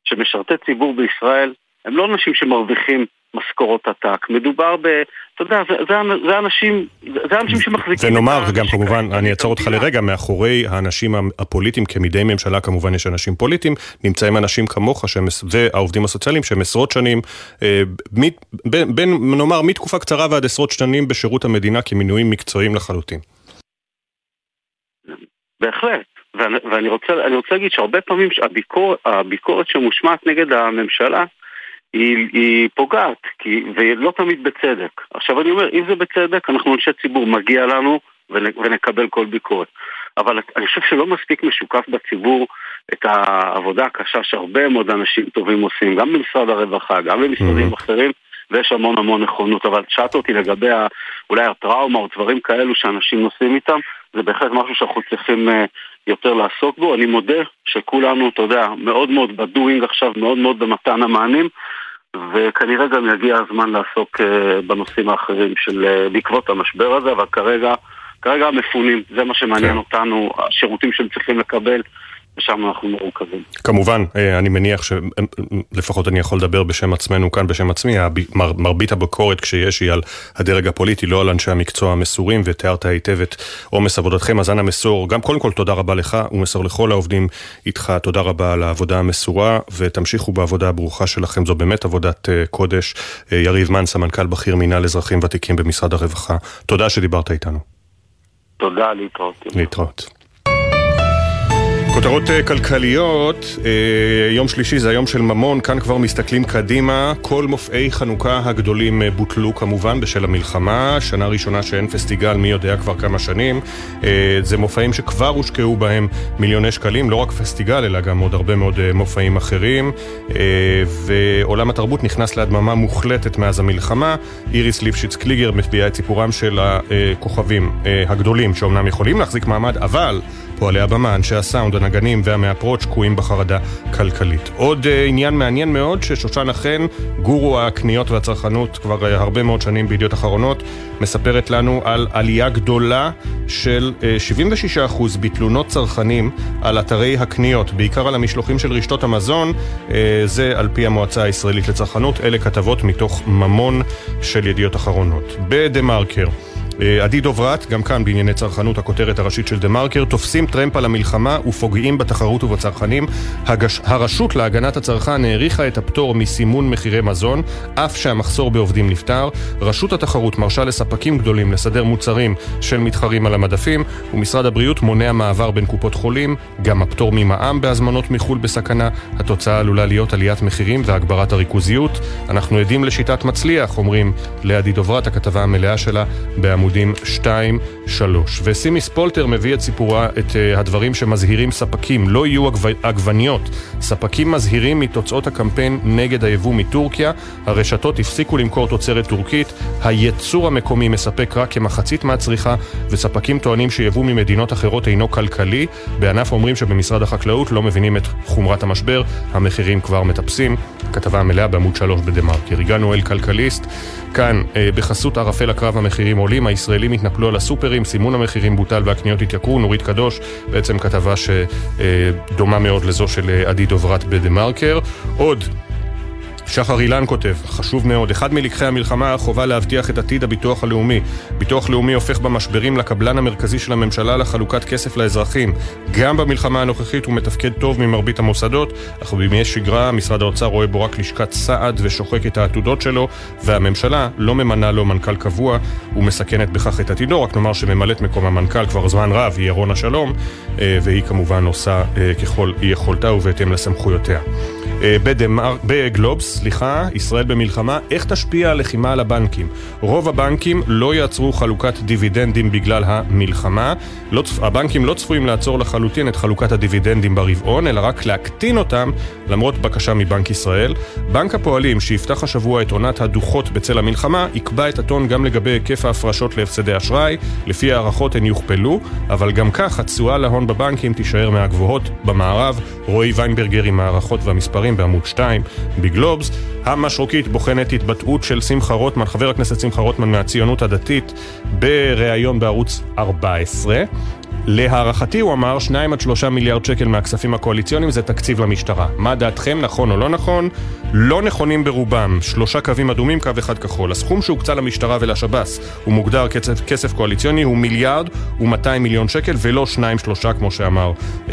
שמשרתי ציבור בישראל הם לא אנשים שמרוויחים משכורות עתק, מדובר ב... אתה יודע, זה, זה, זה אנשים, זה אנשים שמחזיקים... ונאמר, גם כמובן, אני אעצור אותך לרגע, מאחורי האנשים הפוליטיים, כמדי ממשלה כמובן יש אנשים פוליטיים, נמצאים אנשים כמוך שמס... והעובדים הסוציאליים שהם עשרות שנים, אה, מ... בין, בין, נאמר, מתקופה קצרה ועד עשרות שנים בשירות המדינה כמינויים מקצועיים לחלוטין. בהחלט, ואני, ואני רוצה, רוצה להגיד שהרבה פעמים הביקור, הביקורת שמושמעת נגד הממשלה היא, היא פוגעת, כי, ולא תמיד בצדק. עכשיו אני אומר, אם זה בצדק, אנחנו אנשי ציבור, מגיע לנו ונקבל כל ביקורת. אבל אני חושב שלא מספיק משוקף בציבור את העבודה הקשה שהרבה מאוד אנשים טובים עושים, גם במשרד הרווחה, גם במשרדים mm-hmm. אחרים, ויש המון המון נכונות. אבל שאלת אותי לגבי אולי הטראומה או דברים כאלו שאנשים נוסעים איתם, זה בהחלט משהו שאנחנו צריכים יותר לעסוק בו. אני מודה שכולנו, אתה יודע, מאוד מאוד בדואינג עכשיו, מאוד מאוד במתן המענים, וכנראה גם יגיע הזמן לעסוק בנושאים האחרים של בעקבות המשבר הזה, אבל כרגע... כרגע המפונים, זה מה שמעניין כן. אותנו, השירותים שהם צריכים לקבל. ושם אנחנו מרוכזים. כמובן, אה, אני מניח שלפחות אני יכול לדבר בשם עצמנו כאן, בשם עצמי, מרבית הביקורת כשיש היא על הדרג הפוליטי, לא על אנשי המקצוע המסורים, ותיארת היטב את עומס עבודתכם, אז אנא מסור, גם קודם כל תודה רבה לך, ומסור לכל העובדים איתך, תודה רבה על העבודה המסורה, ותמשיכו בעבודה הברוכה שלכם, זו באמת עבודת אה, קודש. אה, יריב מן, סמנכ"ל בכיר מינהל אזרחים ותיקים במשרד הרווחה, תודה שדיברת איתנו. תודה, להתראות. להתראות. כותרות אה, כלכליות, אה, יום שלישי זה היום של ממון, כאן כבר מסתכלים קדימה, כל מופעי חנוכה הגדולים אה, בוטלו כמובן בשל המלחמה, שנה ראשונה שאין פסטיגל, מי יודע כבר כמה שנים, זה מופעים שכבר הושקעו בהם מיליוני שקלים, לא רק פסטיגל אלא גם עוד הרבה מאוד מופעים אחרים, ועולם התרבות נכנס להדממה מוחלטת מאז המלחמה, איריס ליפשיץ קליגר מביאה את סיפורם של הכוכבים הגדולים שאומנם יכולים להחזיק מעמד, אבל פועלי הבמה, אנשי הסאונד, הנגנים והמאפרות שקועים בחרדה כלכלית. עוד uh, עניין מעניין מאוד, ששושנה חן, גורו הקניות והצרכנות כבר uh, הרבה מאוד שנים בידיעות אחרונות, מספרת לנו על עלייה גדולה של uh, 76% בתלונות צרכנים על אתרי הקניות, בעיקר על המשלוחים של רשתות המזון, uh, זה על פי המועצה הישראלית לצרכנות, אלה כתבות מתוך ממון של ידיעות אחרונות. בדה מרקר אה, עדי דוברת, גם כאן בענייני צרכנות, הכותרת הראשית של דה מרקר, תופסים טרמפ על המלחמה ופוגעים בתחרות ובצרכנים. הגש... הרשות להגנת הצרכן האריכה את הפטור מסימון מחירי מזון, אף שהמחסור בעובדים נפתר. רשות התחרות מרשה לספקים גדולים לסדר מוצרים של מתחרים על המדפים, ומשרד הבריאות מונע מעבר בין קופות חולים. גם הפטור ממע"מ בהזמנות מחו"ל בסכנה. התוצאה עלולה להיות עליית מחירים והגברת הריכוזיות. אנחנו עדים לשיטת מצליח, אומרים לעדי דוברת, הכתבה המלאה שלה בעמוד עמודים 2-3. וסימי ספולטר מביא את סיפורה, את uh, הדברים שמזהירים ספקים, לא יהיו עגב, עגבניות. ספקים מזהירים מתוצאות הקמפיין נגד היבוא מטורקיה, הרשתות הפסיקו למכור תוצרת טורקית, הייצור המקומי מספק רק כמחצית מהצריכה, וספקים טוענים שיבוא ממדינות אחרות אינו כלכלי. בענף אומרים שבמשרד החקלאות לא מבינים את חומרת המשבר, המחירים כבר מטפסים. כתבה מלאה בעמוד 3 בדה מרקר. הגענו אל כלכליסט, כאן אה, בחסות ערפל הקרב המחירים עולים, הישראלים התנפלו על הסופרים, סימון המחירים בוטל והקניות התייקרו, נורית קדוש, בעצם כתבה שדומה מאוד לזו של אה, עדי דוברת בדה מרקר. עוד שחר אילן כותב, חשוב מאוד, אחד מלקחי המלחמה החובה להבטיח את עתיד הביטוח הלאומי. ביטוח לאומי הופך במשברים לקבלן המרכזי של הממשלה לחלוקת כסף לאזרחים. גם במלחמה הנוכחית הוא מתפקד טוב ממרבית המוסדות, אך בימי שגרה משרד האוצר רואה בו רק לשכת סעד ושוחק את העתודות שלו, והממשלה לא ממנה לו מנכ"ל קבוע ומסכנת בכך את עתידו, רק נאמר שממלאת מקום המנכ"ל כבר זמן רב היא ירונה שלום, אה, והיא כמובן עושה אה, ככל יכולתה ובהתאם לסמכויותיה. אה, בדמר, בגלובס, סליחה, ישראל במלחמה, איך תשפיע הלחימה על הבנקים? רוב הבנקים לא יעצרו חלוקת דיבידנדים בגלל המלחמה. לא, הבנקים לא צפויים לעצור לחלוטין את חלוקת הדיבידנדים ברבעון, אלא רק להקטין אותם, למרות בקשה מבנק ישראל. בנק הפועלים, שיפתח השבוע את עונת הדוחות בצל המלחמה, יקבע את הטון גם לגבי היקף ההפרשות להפסדי אשראי. לפי הערכות הן יוכפלו, אבל גם כך התשואה להון בבנקים תישאר מהגבוהות במערב. רועי ויינברגר עם הערכות והמספרים בעמוד 2 בגלובס. המשרוקית בוחנת התבטאות של שמחה רוטמן, חבר הכנסת שמחה רוטמן מהציונות הדתית, בריאיון בערוץ 14. להערכתי, הוא אמר, 2 עד 3 מיליארד שקל מהכספים הקואליציוניים זה תקציב למשטרה. מה דעתכם, נכון או לא נכון? לא נכונים ברובם. שלושה קווים אדומים, קו אחד כחול. הסכום שהוקצה למשטרה ולשב"ס הוא מוגדר כסף, כסף קואליציוני, הוא מיליארד ו-200 מיליון שקל, ולא 2-3 כמו שאמר, 2-3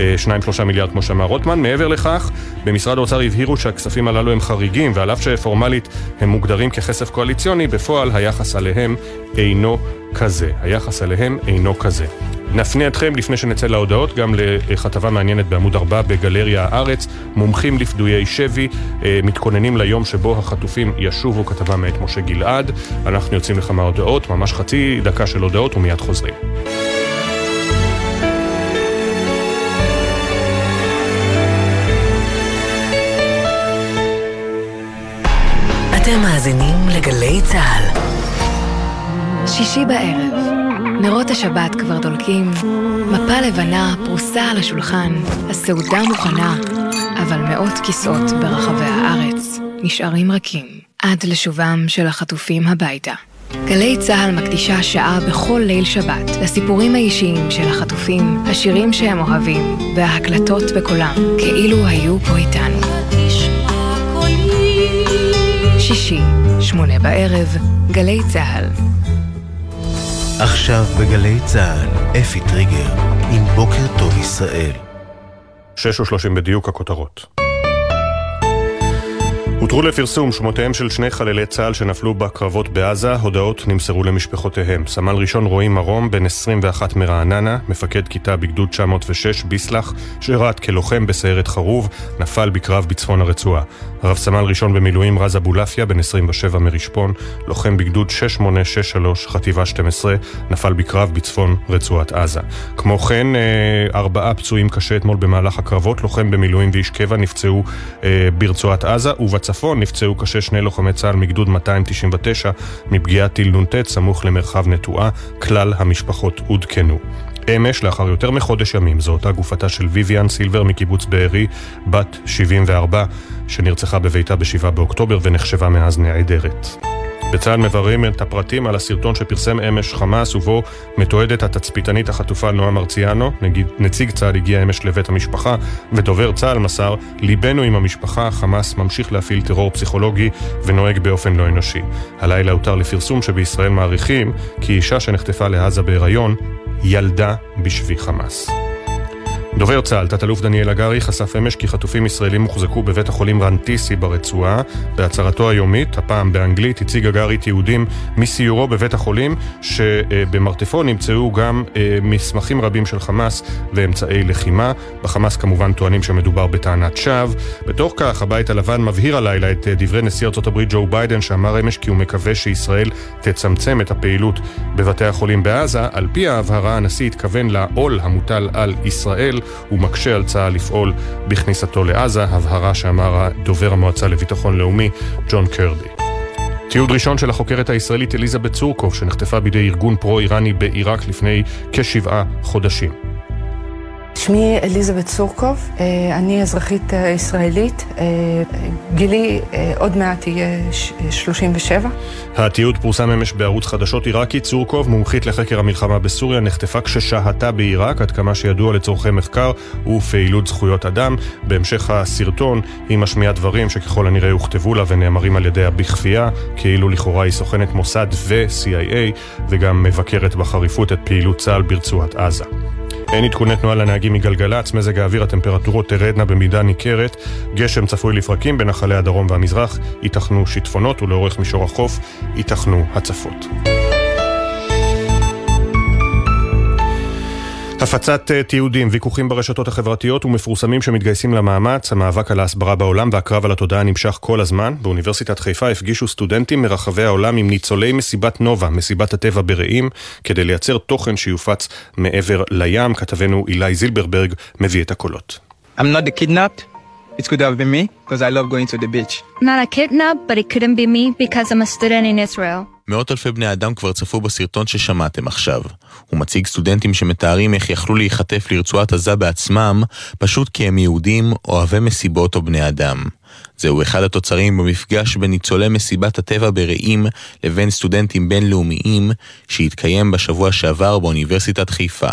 אה, מיליארד כמו שאמר רוטמן. מעבר לכך, במשרד האוצר הבהירו שהכספים הללו הם חריגים, ועל אף שפורמלית הם מוגדרים ככסף קואליציוני, בפועל היחס עליהם אינו כזה. היחס אליהם אינו כזה. נפנה אתכם, לפני שנצא להודעות, גם לכתבה מעניינת בעמוד 4 בגלריה הארץ. מומחים לפדויי שבי אה, מתכוננים ליום שבו החטופים ישובו, כתבה מאת משה גלעד. אנחנו יוצאים לכמה הודעות, ממש חצי דקה של הודעות ומיד חוזרים. אתם מאזינים לגלי צה"ל. שישי בערב נרות השבת כבר דולקים, מפה לבנה פרוסה על השולחן, הסעודה מוכנה, אבל מאות כיסאות ברחבי הארץ נשארים רכים עד לשובם של החטופים הביתה. גלי צה"ל מקדישה שעה בכל ליל שבת לסיפורים האישיים של החטופים, השירים שהם אוהבים וההקלטות בקולם, כאילו היו פה איתנו. שישי, שמונה בערב, גלי צה"ל. עכשיו בגלי צה"ל, אפי טריגר, עם בוקר טוב ישראל. שש ושלושים בדיוק הכותרות. הותרו לפרסום שמותיהם של שני חללי צה"ל שנפלו בקרבות בעזה, הודעות נמסרו למשפחותיהם. סמל ראשון רועי מרום, בן 21 מרעננה, מפקד כיתה בגדוד 906 ביסלח, שירת כלוחם בסיירת חרוב, נפל בקרב בצפון הרצועה. רב סמל ראשון במילואים רז אבולעפיה, בן 27 מרשפון, לוחם בגדוד 6863, חטיבה 12, נפל בקרב בצפון רצועת עזה. כמו כן, אה, ארבעה פצועים קשה אתמול במהלך הקרבות, לוחם במילואים ואיש קבע נפצעו אה, ברצועת עזה, ובצפון נפצעו קשה שני לוחמי צה"ל מגדוד 299 מפגיעת טיל נ"ט סמוך למרחב נטועה, כלל המשפחות עודכנו. אמש, לאחר יותר מחודש ימים, זו אותה גופתה של ויvian סילבר מקיבוץ בארי, בת 74, שנרצחה בביתה ב-7 באוקטובר ונחשבה מאז נעדרת. בצה"ל מבררים את הפרטים על הסרטון שפרסם אמש חמאס ובו מתועדת התצפיתנית החטופה נועה מרציאנו. נגיד, נציג צה"ל הגיע אמש לבית המשפחה ודובר צה"ל מסר ליבנו עם המשפחה, חמאס ממשיך להפעיל טרור פסיכולוגי ונוהג באופן לא אנושי. הלילה הותר לפרסום שבישראל מעריכים כי אישה שנחטפה לעזה בהיריון ילדה בשבי חמאס. דובר צה"ל, תת-אלוף דניאל הגרי, חשף אמש כי חטופים ישראלים הוחזקו בבית החולים רנטיסי ברצועה. בהצהרתו היומית, הפעם באנגלית, הציג הגרי תיעודים מסיורו בבית החולים, שבמרתפו נמצאו גם אה, מסמכים רבים של חמאס ואמצעי לחימה. בחמאס כמובן טוענים שמדובר בטענת שווא. בתוך כך, הבית הלבן מבהיר הלילה את אה, דברי נשיא ארצות הברית ג'ו ביידן, שאמר אמש כי הוא מקווה שישראל תצמצם את הפעילות בבתי החולים בעזה. על פי ההבהרה, הנשיא התכוון לעול המוטל על ישראל. הוא מקשה על צה"ל לפעול בכניסתו לעזה, הבהרה שאמר דובר המועצה לביטחון לאומי, ג'ון קרבי. תיעוד ראשון של החוקרת הישראלית אליזבת צורקוב, שנחטפה בידי ארגון פרו-איראני בעיראק לפני כשבעה חודשים. שמי אליזבת סורקוב, אה, אני אזרחית אה, ישראלית, אה, גילי עוד מעט יהיה 37. התיעוד פורסם אמש בערוץ חדשות עיראקי. צורקוב, מומחית לחקר המלחמה בסוריה, נחטפה כששהתה בעיראק, עד כמה שידוע לצורכי מחקר ופעילות זכויות אדם. בהמשך הסרטון היא משמיעה דברים שככל הנראה הוכתבו לה ונאמרים על ידיה בכפייה, כאילו לכאורה היא סוכנת מוסד ו-CIA, וגם מבקרת בחריפות את פעילות צה"ל ברצועת עזה. אין עדכוני תנועה לנהגים מגלגלצ, מזג האוויר, הטמפרטורות תרדנה במידה ניכרת, גשם צפוי לפרקים בנחלי הדרום והמזרח, ייתכנו שיטפונות ולאורך מישור החוף ייתכנו הצפות. הפצת אה, תיעודים, ויכוחים ברשתות החברתיות ומפורסמים שמתגייסים למאמץ, המאבק על ההסברה בעולם והקרב על התודעה נמשך כל הזמן. באוניברסיטת חיפה הפגישו סטודנטים מרחבי העולם עם ניצולי מסיבת נובה, מסיבת הטבע ברעים, כדי לייצר תוכן שיופץ מעבר לים. כתבנו אילי זילברברג מביא את הקולות. I'm not the kidnapped. It could have been me, because I love going to the beach. Not a kidnap, but it couldn't be me because I'm a student in Israel. מאות אלפי בני אדם כבר צפו בסרטון ששמעתם עכשיו. הוא מציג סטודנטים שמתארים איך יכלו להיחטף לרצועת עזה בעצמם, פשוט כי הם יהודים, אוהבי מסיבות או בני אדם. זהו אחד התוצרים במפגש בין ניצולי מסיבת הטבע ברעים לבין סטודנטים בינלאומיים, שהתקיים בשבוע שעבר באוניברסיטת חיפה.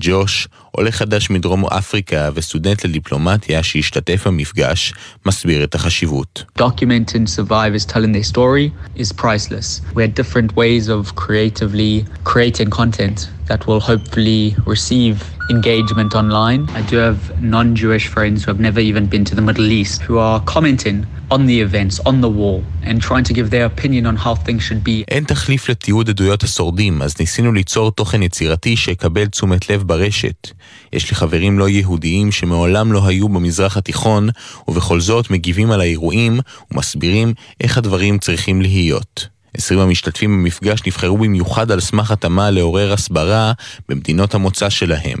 ג'וש, עולה חדש מדרום אפריקה וסטודנט לדיפלומטיה שהשתתף במפגש, מסביר את החשיבות. Documenting survivors telling their story is priceless. We had different ways of creatively creating content that will hopefully receive engagement online. I do have non-Jewish friends who have never even been to the Middle East who are commenting on the events, on the wall, and trying to give their opinion on how things should be. אין תחליף לתיעוד עדויות השורדים, אז ניסינו ליצור תוכן יצירתי שיקבל תשומת לב ברשת. יש לי חברים לא יהודיים שמעולם לא היו במזרח התיכון, ובכל זאת מגיבים על האירועים ומסבירים איך הדברים צריכים להיות. עשרים המשתתפים במפגש נבחרו במיוחד על סמך התאמה לעורר הסברה במדינות המוצא שלהם.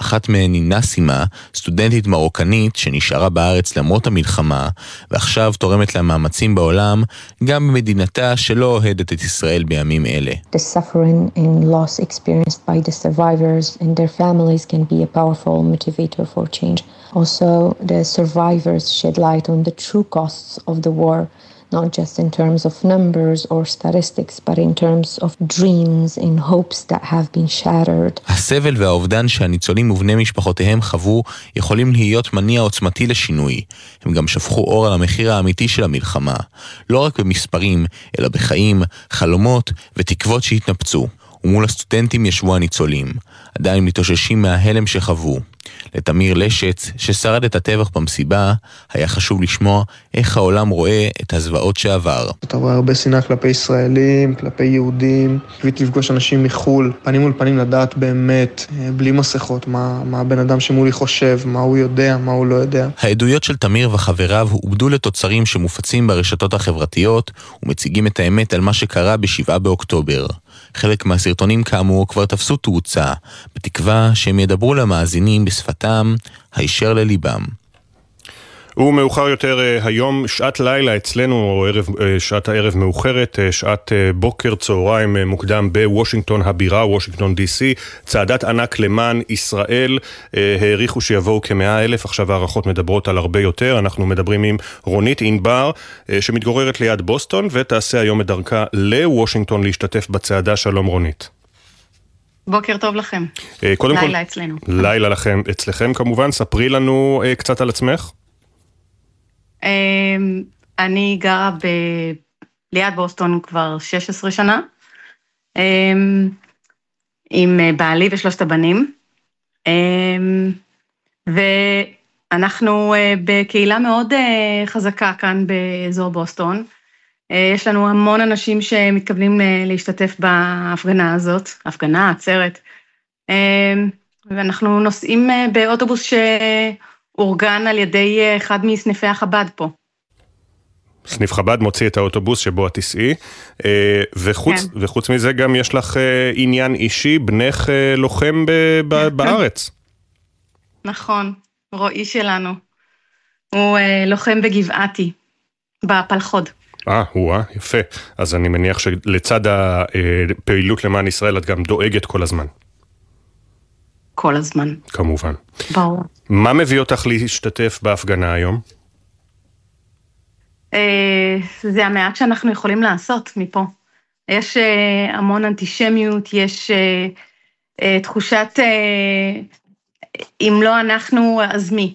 אחת מהן היא נאסימה, סטודנטית מרוקנית שנשארה בארץ למרות המלחמה, ועכשיו תורמת למאמצים בעולם, גם במדינתה שלא אוהדת את ישראל בימים אלה. Also, the survivors shed light on the true costs of the war. Not just in terms of numbers or statistics, but in terms of dreams and hopes that have been shattered. הסבל והאובדן שהניצולים ובני משפחותיהם חוו יכולים להיות מניע עוצמתי לשינוי. הם גם שפכו אור על המחיר האמיתי של המלחמה. לא רק במספרים, אלא בחיים, חלומות ותקוות שהתנפצו. ומול הסטודנטים ישבו הניצולים, עדיין מתאוששים מההלם שחוו. לתמיר לשץ, ששרד את הטבח במסיבה, היה חשוב לשמוע איך העולם רואה את הזוועות שעבר. אתה רואה הרבה שנאה כלפי ישראלים, כלפי יהודים, קיוויתי לפגוש אנשים מחו"ל, פנים מול פנים לדעת באמת, אה, בלי מסכות, מה, מה הבן אדם שמולי חושב, מה הוא יודע, מה הוא לא יודע. העדויות של תמיר וחבריו עובדו לתוצרים שמופצים ברשתות החברתיות ומציגים את האמת על מה שקרה ב-7 באוקטובר. חלק מהסרטונים כאמור כבר תפסו תאוצה, בתקווה שהם ידברו למאזינים בשפתם הישר לליבם. ומאוחר יותר אה, היום, שעת לילה אצלנו, או ערב, אה, שעת הערב מאוחרת, אה, שעת בוקר, צהריים מוקדם בוושינגטון הבירה, וושינגטון די.סי. צעדת ענק למען ישראל, העריכו שיבואו כמאה אלף, עכשיו הערכות מדברות על הרבה יותר. אנחנו מדברים עם רונית ענבר, שמתגוררת ליד בוסטון, ותעשה היום את דרכה לוושינגטון להשתתף בצעדה. שלום רונית. בוקר טוב לכם. קודם לילה כל, אצלנו. לילה לכם, אצלכם כמובן. ספרי לנו קצת על עצמך. אמ, אני גרה ב... ליד בוסטון כבר 16 שנה, אמ, עם אה, בעלי ושלושת הבנים, אמ, ואנחנו אה, בקהילה מאוד אה, חזקה כאן באזור בוסטון. יש לנו המון אנשים שמתכוונים להשתתף בהפגנה הזאת, הפגנה, עצרת, ואנחנו נוסעים באוטובוס ש... אורגן על ידי אחד מסניפי החב"ד פה. סניף חב"ד מוציא את האוטובוס שבו את תיסעי, אה, וחוץ, כן. וחוץ מזה גם יש לך אה, עניין אישי, בנך אה, לוחם בארץ. נכון, רועי שלנו. הוא לוחם בגבעתי, בפלחוד. אה, וואה, יפה. אז אני מניח שלצד הפעילות למען ישראל את גם דואגת כל הזמן. כל הזמן. כמובן. ברור. מה מביא אותך להשתתף בהפגנה היום? אה, זה המעט שאנחנו יכולים לעשות מפה. יש אה, המון אנטישמיות, יש אה, תחושת אם לא אנחנו, אז מי?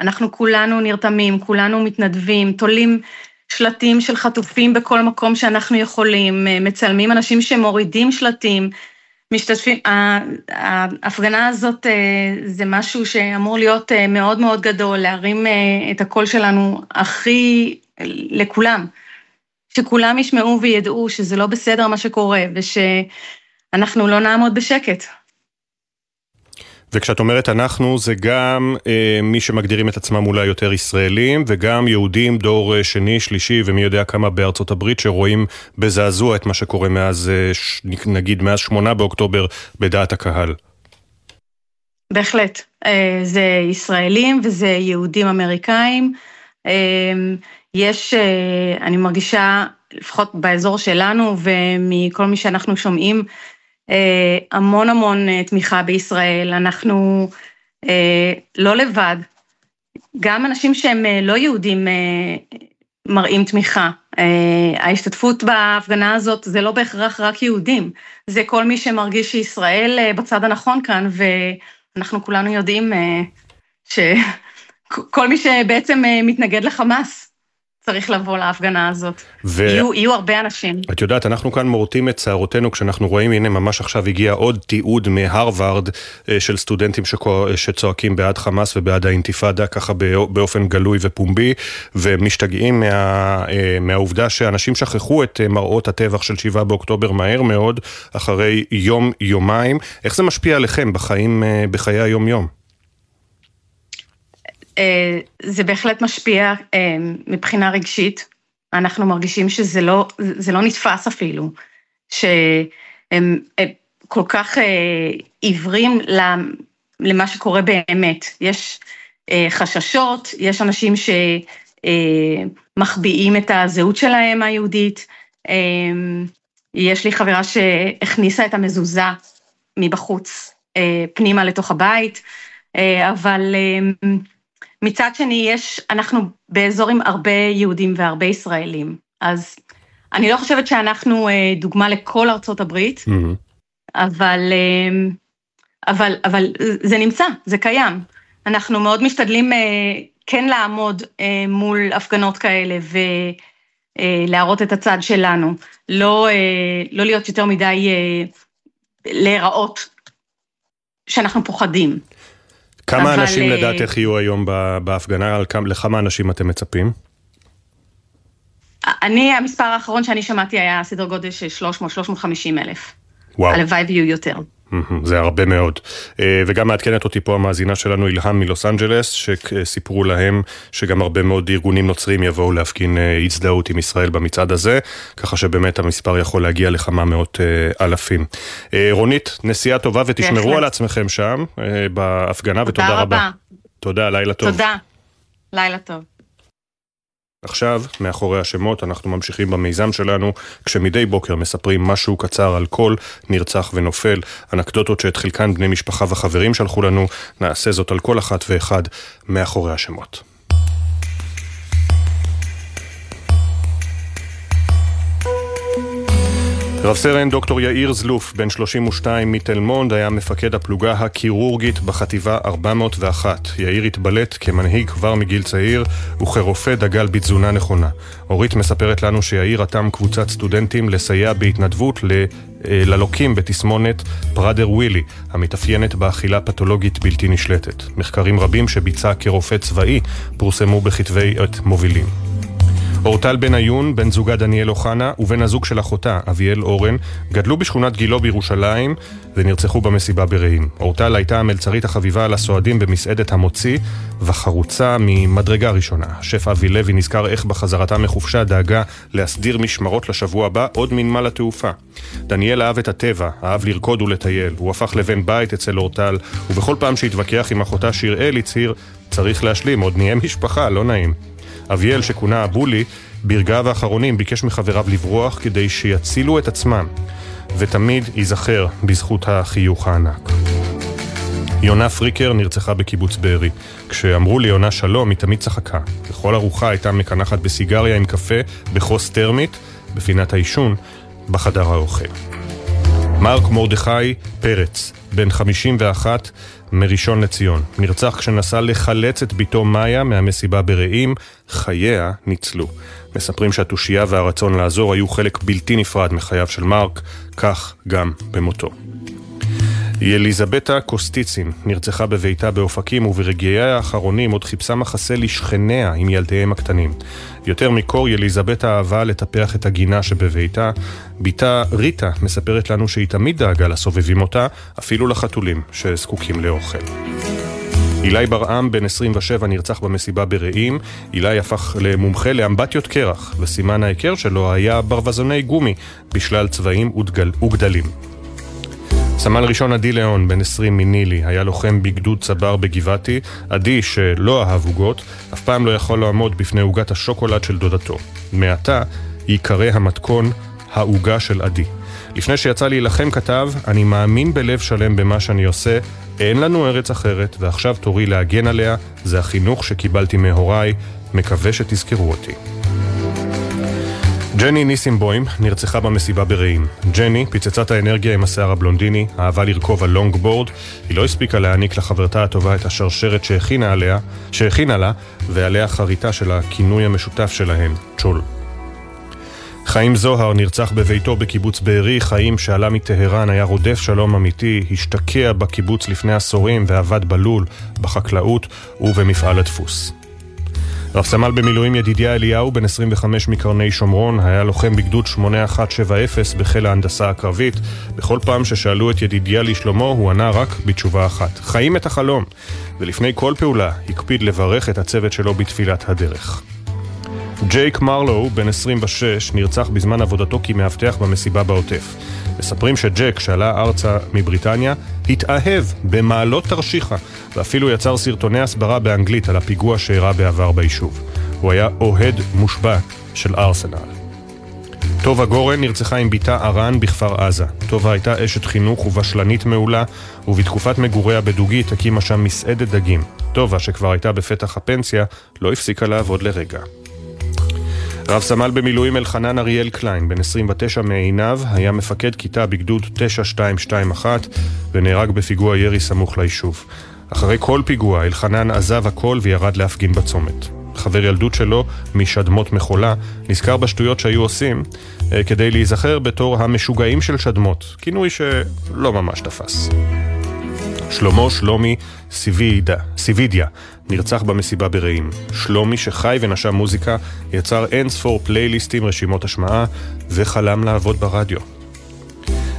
אנחנו כולנו נרתמים, כולנו מתנדבים, תולים שלטים של חטופים בכל מקום שאנחנו יכולים, מצלמים אנשים שמורידים שלטים, משתתפים, ההפגנה הזאת אה, זה משהו שאמור להיות אה, מאוד מאוד גדול, להרים אה, את הקול שלנו הכי לכולם, שכולם ישמעו וידעו שזה לא בסדר מה שקורה ושאנחנו לא נעמוד בשקט. וכשאת אומרת אנחנו, זה גם אה, מי שמגדירים את עצמם אולי יותר ישראלים, וגם יהודים דור אה, שני, שלישי, ומי יודע כמה בארצות הברית, שרואים בזעזוע את מה שקורה מאז, אה, נגיד, מאז שמונה באוקטובר בדעת הקהל. בהחלט. אה, זה ישראלים וזה יהודים אמריקאים. אה, יש, אה, אני מרגישה, לפחות באזור שלנו ומכל מי שאנחנו שומעים, המון המון אה, תמיכה בישראל, אנחנו אה, לא לבד, גם אנשים שהם לא יהודים מראים תמיכה. ההשתתפות בהפגנה הזאת זה לא בהכרח רק יהודים, זה כל מי שמרגיש שישראל בצד הנכון כאן, ואנחנו כולנו יודעים שכל (laughs) מי שבעצם מתנגד לחמאס, צריך לבוא להפגנה הזאת. ו... יהיו, יהיו הרבה אנשים. את יודעת, אנחנו כאן מורטים את שערותינו כשאנחנו רואים, הנה ממש עכשיו הגיע עוד תיעוד מהרווארד אה, של סטודנטים שכו, שצועקים בעד חמאס ובעד האינתיפאדה, ככה באופן גלוי ופומבי, ומשתגעים מה, אה, מהעובדה שאנשים שכחו את אה, מראות הטבח של 7 באוקטובר מהר מאוד, אחרי יום-יומיים. איך זה משפיע עליכם בחיים, בחיי היום-יום? אה, זה בהחלט משפיע אה, מבחינה רגשית. אנחנו מרגישים שזה לא, לא נתפס אפילו, שהם כל כך אה, עיוורים למה שקורה באמת. יש אה, חששות, יש אנשים שמחביאים את הזהות שלהם היהודית. אה, יש לי חברה שהכניסה את המזוזה מבחוץ אה, פנימה לתוך הבית, אה, אבל אה, מצד שני יש, אנחנו באזור עם הרבה יהודים והרבה ישראלים, אז אני לא חושבת שאנחנו דוגמה לכל ארצות הברית, mm-hmm. אבל, אבל, אבל זה נמצא, זה קיים. אנחנו מאוד משתדלים כן לעמוד מול הפגנות כאלה ולהראות את הצד שלנו, לא, לא להיות יותר מדי להיראות שאנחנו פוחדים. כמה אבל... אנשים אה, לדעתך יהיו היום בהפגנה? לכמה אנשים אתם מצפים? אני, המספר האחרון שאני שמעתי היה סדר גודל של 300-350 אלף. וואו. הלוואי ויהיו יותר. זה הרבה מאוד. אה, וגם מעדכנת אותי פה המאזינה שלנו, אילהם מלוס אנג'לס, שסיפרו להם שגם הרבה מאוד ארגונים נוצרים יבואו להפגין אה, הזדהות עם ישראל במצעד הזה, ככה שבאמת המספר יכול להגיע לכמה מאות אה, אלפים. רונית, נסיעה טובה ותשמרו על עצמכם שם בהפגנה, ותודה רבה. תודה רבה. תודה, לילה טוב. תודה, לילה טוב. עכשיו, מאחורי השמות, אנחנו ממשיכים במיזם שלנו, כשמדי בוקר מספרים משהו קצר על כל נרצח ונופל, אנקדוטות שאת חלקן בני משפחה וחברים שלחו לנו, נעשה זאת על כל אחת ואחד מאחורי השמות. רב סרן דוקטור יאיר זלוף, בן 32 מתל מונד, היה מפקד הפלוגה הקירורגית בחטיבה 401. יאיר התבלט כמנהיג כבר מגיל צעיר, וכרופא דגל בתזונה נכונה. אורית מספרת לנו שיאיר רתם קבוצת סטודנטים לסייע בהתנדבות ל... אה, ללוקים בתסמונת פראדר ווילי, המתאפיינת באכילה פתולוגית בלתי נשלטת. מחקרים רבים שביצע כרופא צבאי פורסמו בכתבי עת מובילים. אורטל בן עיון, בן זוגה דניאל אוחנה, ובן הזוג של אחותה, אביאל אורן, גדלו בשכונת גילו בירושלים ונרצחו במסיבה ברעים. אורטל הייתה המלצרית החביבה על הסועדים במסעדת המוציא, וחרוצה ממדרגה ראשונה. השף אבי לוי נזכר איך בחזרתה מחופשה דאגה להסדיר משמרות לשבוע הבא עוד מנמל התעופה. דניאל אהב את הטבע, אהב לרקוד ולטייל. הוא הפך לבן בית אצל אורטל, ובכל פעם שהתווכח עם אחותה שיראל הצהיר, צריך להשלים, עוד נהיה משפחה, לא נעים. אביאל, שכונה הבולי, ברגעיו האחרונים ביקש מחבריו לברוח כדי שיצילו את עצמם, ותמיד ייזכר בזכות החיוך הענק. יונה פריקר נרצחה בקיבוץ בארי. כשאמרו לי יונה שלום, היא תמיד צחקה. בכל ארוחה הייתה מקנחת בסיגריה עם קפה בחוס טרמית, בפינת העישון, בחדר האוכל. מרק מרדכי פרץ, בן 51, מראשון לציון. נרצח כשנסע לחלץ את בתו מאיה מהמסיבה ברעים, חייה ניצלו. מספרים שהתושייה והרצון לעזור היו חלק בלתי נפרד מחייו של מרק, כך גם במותו. יליזבטה קוסטיצין נרצחה בביתה באופקים וברגעיה האחרונים עוד חיפשה מחסה לשכניה עם ילדיהם הקטנים. יותר מקור יליזבטה אהבה לטפח את הגינה שבביתה. בתה ריטה מספרת לנו שהיא תמיד דאגה לסובבים אותה, אפילו לחתולים שזקוקים לאוכל. אילי ברעם, בן 27, נרצח במסיבה ברעים. אילי הפך למומחה לאמבטיות קרח, וסימן ההיכר שלו היה ברווזוני גומי בשלל צבעים וגדל, וגדלים. סמל ראשון עדי ליאון, בן 20 מנילי, היה לוחם בגדוד צבר בגבעתי. עדי, שלא אהב עוגות, אף פעם לא יכול לעמוד בפני עוגת השוקולד של דודתו. מעתה ייקרא המתכון העוגה של עדי. לפני שיצא להילחם כתב, אני מאמין בלב שלם במה שאני עושה, אין לנו ארץ אחרת, ועכשיו תורי להגן עליה, זה החינוך שקיבלתי מהוריי, מקווה שתזכרו אותי. ג'ני ניסימבוים נרצחה במסיבה ברעים. ג'ני, פיצצת האנרגיה עם השיער הבלונדיני, אהבה לרכוב על לונג בורד, היא לא הספיקה להעניק לחברתה הטובה את השרשרת שהכינה עליה, שהכינה לה, ועליה חריטה של הכינוי המשותף שלהן, צ'ול. חיים זוהר נרצח בביתו בקיבוץ בארי, חיים שעלה מטהרן, היה רודף שלום אמיתי, השתקע בקיבוץ לפני עשורים ועבד בלול, בחקלאות ובמפעל הדפוס. רב סמל במילואים ידידיה אליהו, בן 25 מקרני שומרון, היה לוחם בגדוד 8170 בחיל ההנדסה הקרבית. בכל פעם ששאלו את ידידיה לשלומו, הוא ענה רק בתשובה אחת: חיים את החלום. ולפני כל פעולה, הקפיד לברך את הצוות שלו בתפילת הדרך. ג'ייק מרלו, בן 26, נרצח בזמן עבודתו כמאבטח במסיבה בעוטף. מספרים שג'ק, שעלה ארצה מבריטניה, התאהב במעלות תרשיחא, ואפילו יצר סרטוני הסברה באנגלית על הפיגוע שאירע בעבר ביישוב. הוא היה אוהד מושבע של ארסנל. טובה גורן נרצחה עם בתה ארן בכפר עזה. טובה הייתה אשת חינוך ובשלנית מעולה, ובתקופת מגוריה בדוגית הקימה שם מסעדת דגים. טובה, שכבר הייתה בפתח הפנסיה, לא הפסיקה לעבוד לרגע. רב סמל במילואים אלחנן אריאל קליין, בן 29 מעינב, היה מפקד כיתה בגדוד 9221 ונהרג בפיגוע ירי סמוך ליישוב. אחרי כל פיגוע, אלחנן עזב הכל וירד להפגין בצומת. חבר ילדות שלו, משדמות מחולה, נזכר בשטויות שהיו עושים אה, כדי להיזכר בתור המשוגעים של שדמות, כינוי שלא ממש תפס. שלמה שלומי סיבידה, סיבידיה נרצח במסיבה ברעים. שלומי, שחי ונשם מוזיקה, יצר אין ספור פלייליסטים, רשימות השמעה, וחלם לעבוד ברדיו.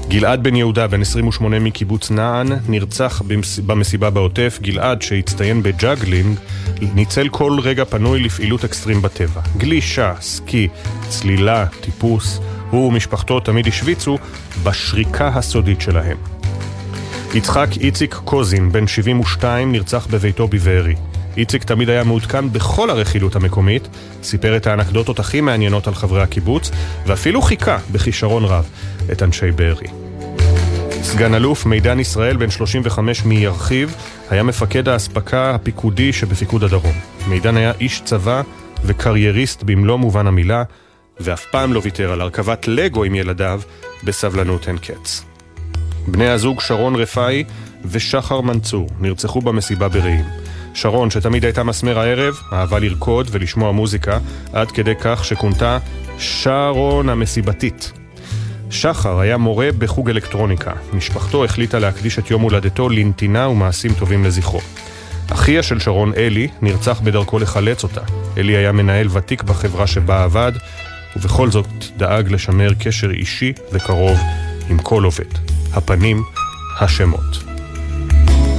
גלעד בן יהודה, בן 28 מקיבוץ נען, נרצח במסיבה בעוטף. גלעד, שהצטיין בג'אגלינג, ניצל כל רגע פנוי לפעילות אקסטרים בטבע. גלישה, סקי, צלילה, טיפוס. הוא ומשפחתו תמיד השוויצו בשריקה הסודית שלהם. יצחק איציק קוזין, בן 72, נרצח בביתו בבארי. איציק תמיד היה מעודכן בכל הרכילות המקומית, סיפר את האנקדוטות הכי מעניינות על חברי הקיבוץ, ואפילו חיכה בכישרון רב את אנשי בארי. סגן אלוף מידן ישראל, בן 35 מירחיב, היה מפקד האספקה הפיקודי שבפיקוד הדרום. מידן היה איש צבא וקרייריסט במלוא מובן המילה, ואף פעם לא ויתר על הרכבת לגו עם ילדיו בסבלנות אין קץ. בני הזוג שרון רפאי ושחר מנצור נרצחו במסיבה ברעים. שרון, שתמיד הייתה מסמר הערב, אהבה לרקוד ולשמוע מוזיקה, עד כדי כך שכונתה שרון המסיבתית. שחר היה מורה בחוג אלקטרוניקה. משפחתו החליטה להקדיש את יום הולדתו לנתינה ומעשים טובים לזכרו. אחיה של שרון, אלי, נרצח בדרכו לחלץ אותה. אלי היה מנהל ותיק בחברה שבה עבד, ובכל זאת דאג לשמר קשר אישי וקרוב עם כל עובד. הפנים, השמות.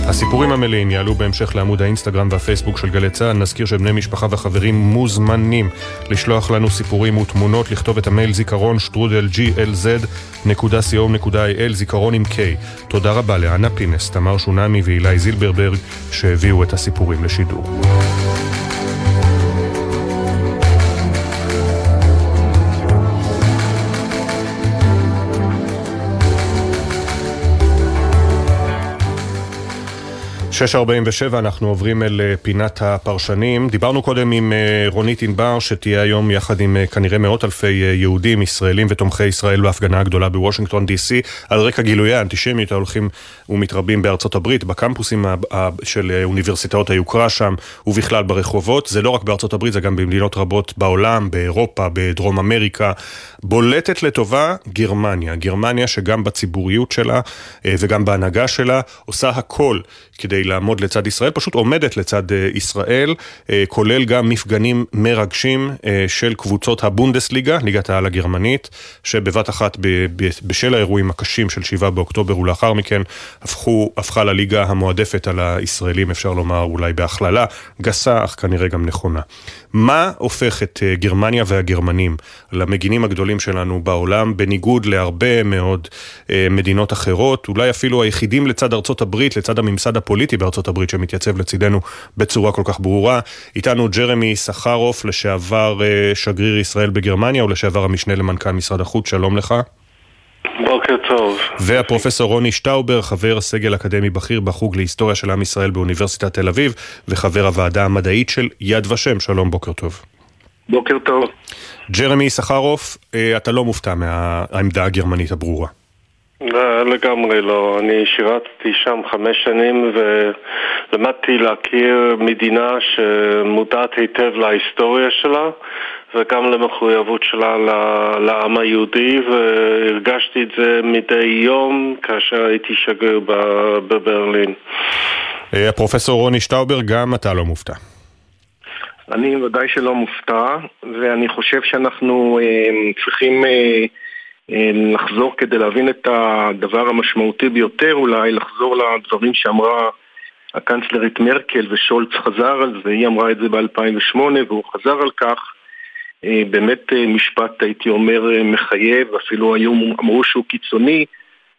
הסיפורים המלאים יעלו בהמשך לעמוד האינסטגרם והפייסבוק של גלי צה"ל. נזכיר שבני משפחה וחברים מוזמנים לשלוח לנו סיפורים ותמונות, לכתוב את המייל זיכרון שטרודל glz.co.il, זיכרון עם K. תודה רבה לאנה פינס, תמר שונמי ואילי זילברברג שהביאו את הסיפורים לשידור. שש ארבעים ושבע, אנחנו עוברים אל אה, פינת הפרשנים. דיברנו קודם עם אה, רונית ענבר, שתהיה היום יחד עם אה, כנראה מאות אלפי יהודים, ישראלים ותומכי ישראל בהפגנה הגדולה בוושינגטון די.סי, על רקע גילויי האנטישמיות ההולכים ומתרבים בארצות הברית, בקמפוסים של אוניברסיטאות היוקרה שם, ובכלל ברחובות. זה לא רק בארצות הברית, זה גם במדינות רבות בעולם, באירופה, בדרום אמריקה. בולטת לטובה גרמניה. גרמניה שגם בציבוריות שלה וגם בהנהגה שלה עושה הכל כדי לעמוד לצד ישראל, פשוט עומדת לצד אה, ישראל, אה, כולל גם מפגנים מרגשים אה, של קבוצות הבונדסליגה, ליגת העל הגרמנית, שבבת אחת בשל האירועים הקשים של 7 באוקטובר ולאחר מכן הפכו, הפכה לליגה המועדפת על הישראלים, אפשר לומר אולי בהכללה גסה, אך כנראה גם נכונה. מה הופך את גרמניה והגרמנים למגינים הגדולים שלנו בעולם, בניגוד להרבה מאוד מדינות אחרות, אולי אפילו היחידים לצד ארצות הברית, לצד הממסד הפוליטי בארצות הברית שמתייצב לצידנו בצורה כל כך ברורה. איתנו ג'רמי סחרוף, לשעבר אה, שגריר ישראל בגרמניה ולשעבר המשנה למנכ"ל משרד החוץ, שלום לך. בוקר טוב. והפרופסור רוני שטאובר, חבר סגל אקדמי בכיר בחוג להיסטוריה של עם ישראל באוניברסיטת תל אביב, וחבר הוועדה המדעית של יד ושם. שלום, בוקר טוב. בוקר טוב. ג'רמי סחרוף, אה, אתה לא מופתע מהעמדה הגרמנית הברורה. לא, לגמרי לא. אני שירתתי שם חמש שנים ולמדתי להכיר מדינה שמודעת היטב להיסטוריה שלה וגם למחויבות שלה לעם היהודי והרגשתי את זה מדי יום כאשר הייתי שגריר בברלין. אה, הפרופסור רוני שטאובר, גם אתה לא מופתע. אני ודאי שלא מופתע ואני חושב שאנחנו אה, צריכים אה, אה, לחזור כדי להבין את הדבר המשמעותי ביותר, אולי לחזור לדברים שאמרה הקנצלרית מרקל ושולץ חזר על זה, היא אמרה את זה ב-2008 והוא חזר על כך. באמת משפט, הייתי אומר, מחייב, אפילו היום אמרו שהוא קיצוני,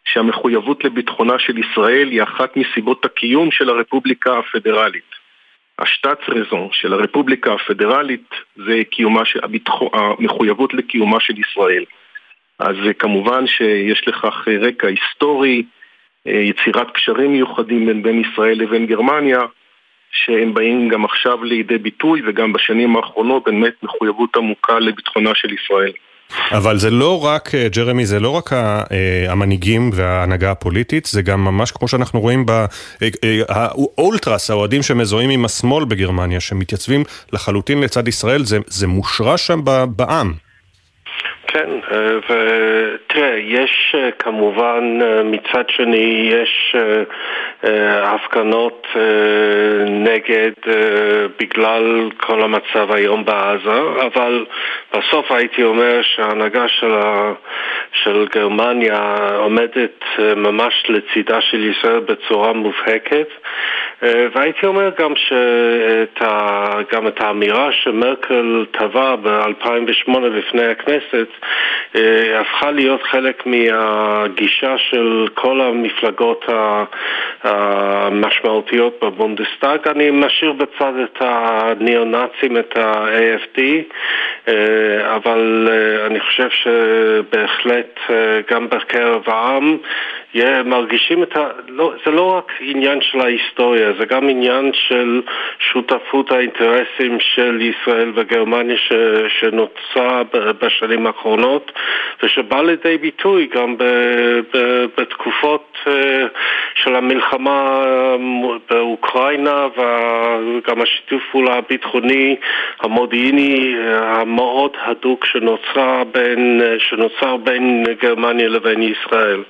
שהמחויבות לביטחונה של ישראל היא אחת מסיבות הקיום של הרפובליקה הפדרלית. השטאצ רזון של הרפובליקה הפדרלית זה קיומה הביטחו, המחויבות לקיומה של ישראל. אז כמובן שיש לכך רקע היסטורי, יצירת קשרים מיוחדים בין, בין ישראל לבין גרמניה, שהם באים גם עכשיו לידי ביטוי וגם בשנים האחרונות באמת מחויבות עמוקה לביטחונה של ישראל. אבל זה לא רק, אה, ג'רמי, זה לא רק אה, המנהיגים וההנהגה הפוליטית, זה גם ממש כמו שאנחנו רואים באולטרס, האוהדים שמזוהים עם השמאל בגרמניה, שמתייצבים לחלוטין לצד ישראל, זה, זה מושרש שם בעם. כן, ותראה, יש כמובן מצד שני, יש הפגנות נגד בגלל כל המצב היום בעזה, אבל בסוף הייתי אומר שההנהגה של, ה, של גרמניה עומדת ממש לצידה של ישראל בצורה מובהקת, והייתי אומר גם שאת ה, גם את האמירה שמרקל טבע ב-2008 בפני הכנסת אה, הפכה להיות חלק מהגישה של כל המפלגות המשמעותיות בבונדסטאג. אני משאיר בצד את הניאו-נאצים, את ה-AFD, אה, אבל אה, אני חושב שבהחלט גם בקרב העם מרגישים את ה... לא, זה לא רק עניין של ההיסטוריה, זה גם עניין של שותפות האינטרסים של ישראל וגרמניה ש, שנוצרה בשנים האחרונות ושבא לידי ביטוי גם ב, ב, בתקופות אה, של המלחמה באוקראינה וגם השיתוף פעולה הביטחוני המודיעיני אה, המאוד הדוק שנוצר בין, שנוצר בין גרמניה לבין ישראל.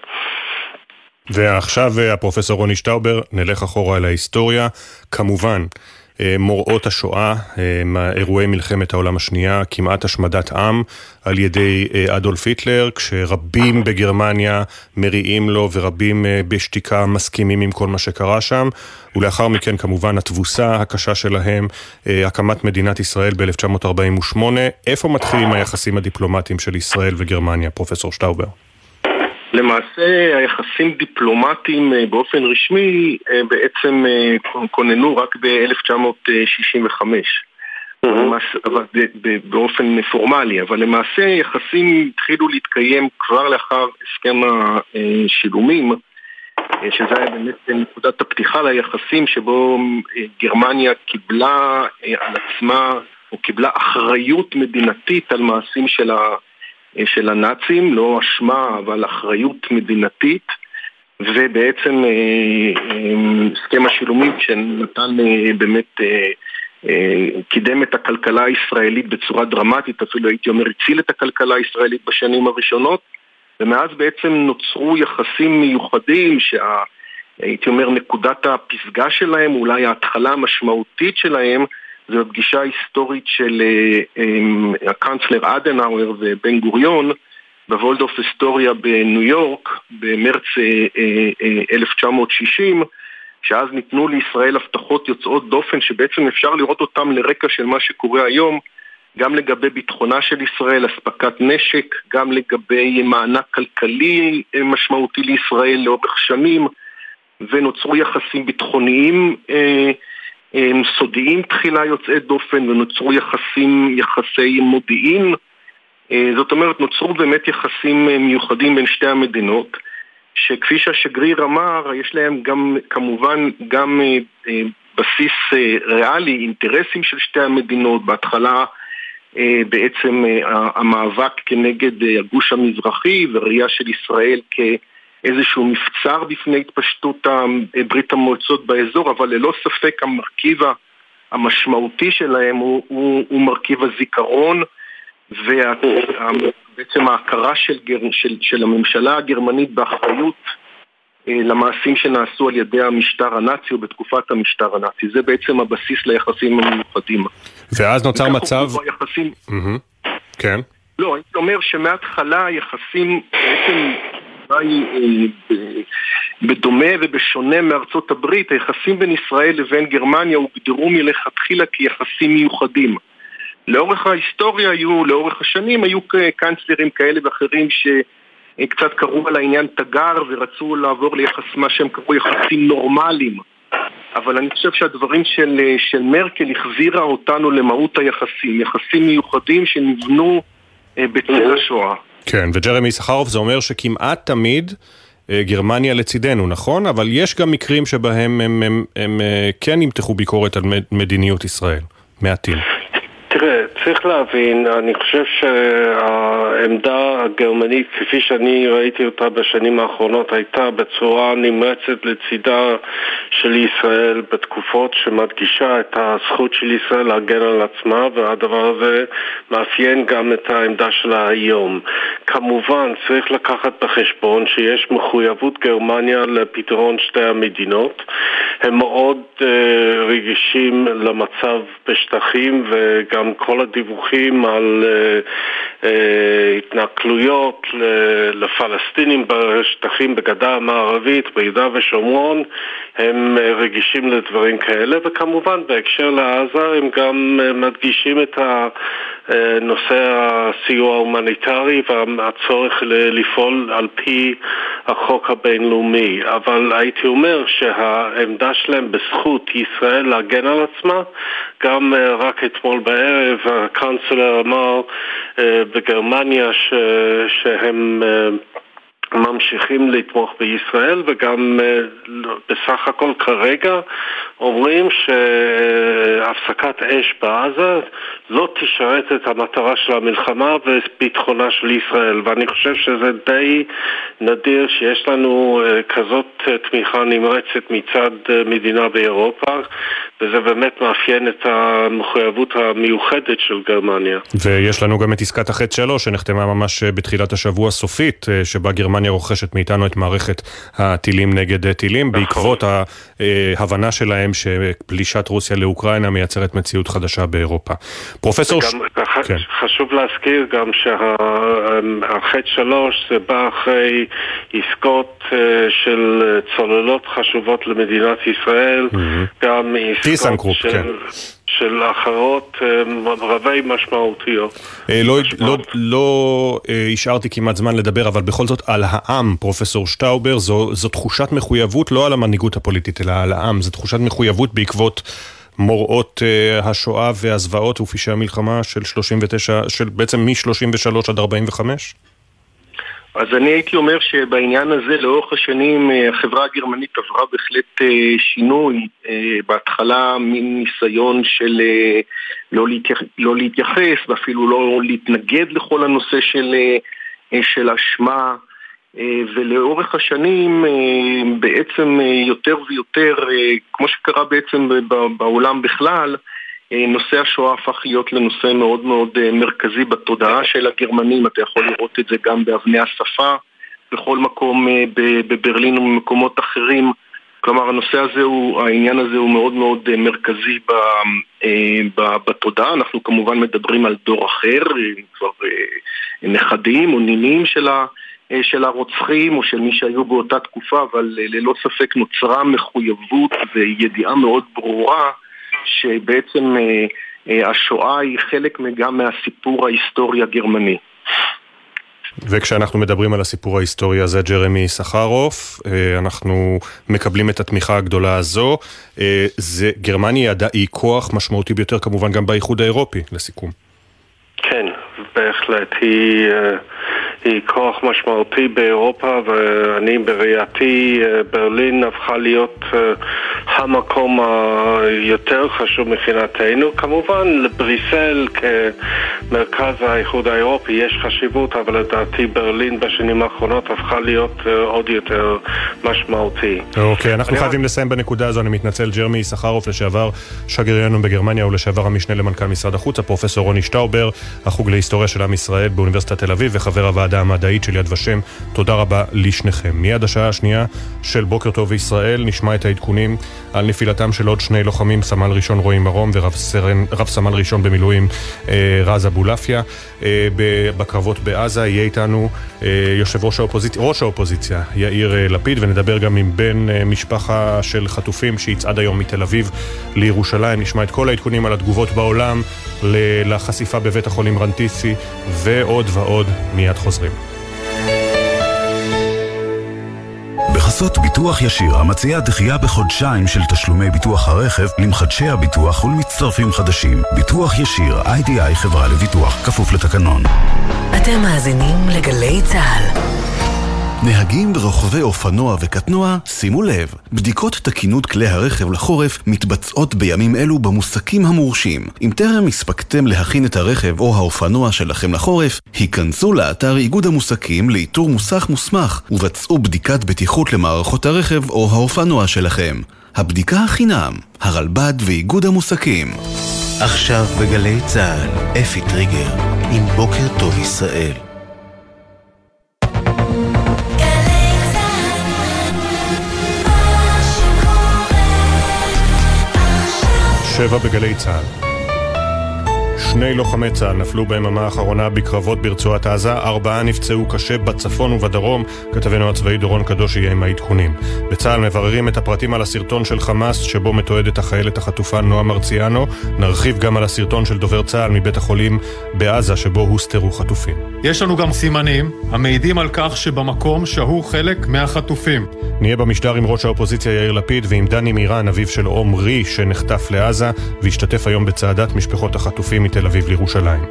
ועכשיו אה, הפרופסור רוני שטאובר, נלך אחורה אל ההיסטוריה. כמובן, אה, מוראות השואה, אה, אירועי מלחמת העולם השנייה, כמעט השמדת עם על ידי אדולף היטלר, כשרבים בגרמניה מריעים לו ורבים בשתיקה מסכימים עם כל מה שקרה שם, ולאחר מכן כמובן התבוסה הקשה שלהם, הקמת מדינת ישראל ב-1948. איפה מתחילים היחסים הדיפלומטיים של ישראל וגרמניה, פרופסור שטאובר? למעשה היחסים דיפלומטיים אה, באופן רשמי אה, בעצם אה, כוננו רק ב-1965. אבל באופן פורמלי, אבל למעשה יחסים התחילו להתקיים כבר לאחר הסכם השילומים, שזה היה באמת נקודת הפתיחה ליחסים שבו גרמניה קיבלה על עצמה, או קיבלה אחריות מדינתית על מעשים של ה... אה, של הנאצים, לא אשמה אבל אחריות מדינתית ובעצם אה, אה, הסכם השילומים שנתן באמת קידם את הכלכלה הישראלית בצורה דרמטית, אפילו הייתי אומר הציל את הכלכלה הישראלית בשנים הראשונות ומאז בעצם נוצרו יחסים מיוחדים שהייתי אומר נקודת הפסגה שלהם, אולי ההתחלה המשמעותית שלהם זו הפגישה ההיסטורית של אה, אה, הקאנצלר אדנאואר ובן גוריון בוולדורף אסטוריה בניו יורק במרץ 1960 אה, שאז ניתנו לישראל הבטחות יוצאות דופן שבעצם אפשר לראות אותן לרקע של מה שקורה היום גם לגבי ביטחונה של ישראל, אספקת נשק, גם לגבי מענק כלכלי משמעותי לישראל לאורך שנים ונוצרו יחסים ביטחוניים אה, סודיים תחילה יוצאי דופן ונוצרו יחסים, יחסי מודיעין. אה, זאת אומרת, נוצרו באמת יחסים אה, מיוחדים בין שתי המדינות, שכפי שהשגריר אמר, יש להם גם, כמובן, גם אה, בסיס ריאלי, אינטרסים של שתי המדינות. בהתחלה בעצם המאבק כנגד הגוש המזרחי וראייה של ישראל כ... איזשהו מבצר בפני התפשטות ברית המועצות באזור, אבל ללא ספק המרכיב המשמעותי שלהם הוא, הוא, הוא מרכיב הזיכרון ובעצם ההכרה של, של, של הממשלה הגרמנית באחריות אה, למעשים שנעשו על ידי המשטר הנאצי או בתקופת המשטר הנאצי. זה בעצם הבסיס ליחסים המיוחדים. ואז נוצר מצב... היחסים... Mm-hmm. כן. לא, הייתי אומר שמההתחלה היחסים בעצם אולי אה, בדומה ובשונה מארצות הברית, היחסים בין ישראל לבין גרמניה הוגדרו מלכתחילה כיחסים מיוחדים. לאורך ההיסטוריה היו, לאורך השנים היו קאנצלרים כאלה ואחרים שקצת קראו על העניין תגר ורצו לעבור ליחס, מה שהם קראו יחסים נורמליים. אבל אני חושב שהדברים של, של מרקל החזירה אותנו למהות היחסים, יחסים מיוחדים שנבנו בצל השואה. כן, וג'רמי סחרוף זה אומר שכמעט תמיד גרמניה לצידנו, נכון? אבל יש גם מקרים שבהם הם, הם, הם, הם כן ימתחו ביקורת על מדיניות ישראל, מעטים. תראה, צריך להבין, אני חושב שהעמדה הגרמנית, כפי שאני ראיתי אותה בשנים האחרונות, הייתה בצורה נמרצת לצידה של ישראל בתקופות שמדגישה את הזכות של ישראל להגן על עצמה, והדבר הזה מאפיין גם את העמדה שלה היום. כמובן, צריך לקחת בחשבון שיש מחויבות גרמניה לפתרון שתי המדינות. הם מאוד uh, רגישים למצב בשטחים וגם גם כל הדיווחים על uh, uh, התנכלויות לפלסטינים בשטחים בגדה המערבית, ביהודה ושומרון, הם uh, רגישים לדברים כאלה, וכמובן בהקשר לעזה הם גם מדגישים את נושא הסיוע ההומניטרי והצורך לפעול על פי החוק הבינלאומי. אבל הייתי אומר שהעמדה שלהם בזכות ישראל להגן על עצמה, גם רק אתמול בערב הקאנצלר אמר בגרמניה ש, שהם ממשיכים לתמוך בישראל וגם בסך הכל כרגע אומרים שהפסקת אש בעזה לא תשרת את המטרה של המלחמה וביטחונה של ישראל ואני חושב שזה די נדיר שיש לנו כזאת תמיכה נמרצת מצד מדינה באירופה וזה באמת מאפיין את המחויבות המיוחדת של גרמניה. ויש לנו גם את עסקת החטא שלו שנחתמה ממש בתחילת השבוע סופית שבה גרמניה רוכשת מאיתנו את מערכת הטילים נגד טילים נכון. בעקבות ההבנה שלהם שפלישת רוסיה לאוקראינה מייצרת מציאות חדשה באירופה. פרופסור... ש... כן. חשוב להזכיר גם שהחטא שלוש זה בא אחרי עסקות של צוללות חשובות למדינת ישראל, mm-hmm. גם עסקות של... כן. של אחרות רבי משמעותיות. לא, לא, לא השארתי כמעט זמן לדבר, אבל בכל זאת על העם, פרופסור שטאובר, זו, זו תחושת מחויבות לא על המנהיגות הפוליטית, אלא על העם, זו תחושת מחויבות בעקבות מוראות השואה והזוועות ופשעי המלחמה של 39, של בעצם מ-33 עד 45? אז אני הייתי אומר שבעניין הזה לאורך השנים החברה הגרמנית עברה בהחלט שינוי, בהתחלה מין ניסיון של לא, להתייח, לא להתייחס ואפילו לא להתנגד לכל הנושא של, של אשמה ולאורך השנים בעצם יותר ויותר, כמו שקרה בעצם בעולם בכלל, נושא השואה הפך להיות לנושא מאוד מאוד מרכזי בתודעה של הגרמנים, אתה יכול לראות את זה גם באבני השפה בכל מקום בברלין ובמקומות אחרים. כלומר, הנושא הזה הוא, העניין הזה הוא מאוד מאוד מרכזי בתודעה. אנחנו כמובן מדברים על דור אחר, כבר נכדים או נינים של, ה, של הרוצחים או של מי שהיו באותה תקופה, אבל ללא ספק נוצרה מחויבות וידיעה מאוד ברורה שבעצם אה, אה, השואה היא חלק גם מהסיפור ההיסטורי הגרמני. וכשאנחנו מדברים על הסיפור ההיסטורי הזה, ג'רמי סחרוף, אה, אנחנו מקבלים את התמיכה הגדולה הזו. זה, גרמניה היא כוח משמעותי ביותר כמובן גם באיחוד האירופי, לסיכום. כן, בהחלט. היא... היא כוח משמעותי באירופה ואני בראייתי ברלין הפכה להיות המקום היותר חשוב מבחינתנו. כמובן לבריסל כמרכז האיחוד האירופי יש חשיבות אבל לדעתי ברלין בשנים האחרונות הפכה להיות עוד יותר משמעותי. אוקיי, אנחנו חייבים לסיים בנקודה הזו, אני מתנצל. ג'רמי סחרוף, לשעבר שגרירנו בגרמניה ולשעבר המשנה למנכ"ל משרד החוץ, הפרופסור רוני שטאובר, החוג להיסטוריה של עם ישראל באוניברסיטת תל אביב וחבר הוועד הוועדה המדעית של יד ושם. תודה רבה לשניכם. מיד השעה השנייה של בוקר טוב בישראל נשמע את העדכונים על נפילתם של עוד שני לוחמים, סמל ראשון רועי מרום ורב סרן, סמל ראשון במילואים אה, רז אבולעפיה. אה, בקרבות בעזה יהיה איתנו אה, יושב ראש האופוזיציה, ראש האופוזיציה יאיר לפיד ונדבר גם עם בן משפחה של חטופים שיצעד היום מתל אביב לירושלים. נשמע את כל העדכונים על התגובות בעולם לחשיפה בבית החולים רנטיסי ועוד ועוד מיד חוזרים. בחסות ביטוח ישיר, המציע דחייה בחודשיים של תשלומי ביטוח הרכב למחדשי הביטוח ולמצטרפים חדשים. ביטוח ישיר, איי-די-איי חברה לביטוח, כפוף לתקנון. אתם מאזינים לגלי צה"ל. נהגים ורוכבי אופנוע וקטנוע, שימו לב, בדיקות תקינות כלי הרכב לחורף מתבצעות בימים אלו במוסקים המורשים. אם טרם הספקתם להכין את הרכב או האופנוע שלכם לחורף, היכנסו לאתר איגוד המוסקים לאיתור מוסך מוסמך ובצעו בדיקת בטיחות למערכות הרכב או האופנוע שלכם. הבדיקה החינם, הרלב"ד ואיגוד המוסקים. עכשיו בגלי צה"ל, אפי טריגר, עם בוקר טוב ישראל. שבע בגלי צה"ל. שני לוחמי צה"ל נפלו ביממה האחרונה בקרבות ברצועת עזה, ארבעה נפצעו קשה בצפון ובדרום, כתבנו הצבאי דורון קדוש יהיה עם העדכונים. בצה"ל מבררים את הפרטים על הסרטון של חמאס, שבו מתועדת החיילת החטופה נועה מרציאנו. נרחיב גם על הסרטון של דובר צה"ל מבית החולים בעזה, שבו הוסתרו חטופים. יש לנו גם סימנים המעידים על כך שבמקום שהו חלק מהחטופים. נהיה במשדר עם ראש האופוזיציה יאיר לפיד ועם דני מירן, אביו של עומרי, שנחטף לעזה, והשתתף היום בצעדת משפחות החטופים מתל אביב לירושלים.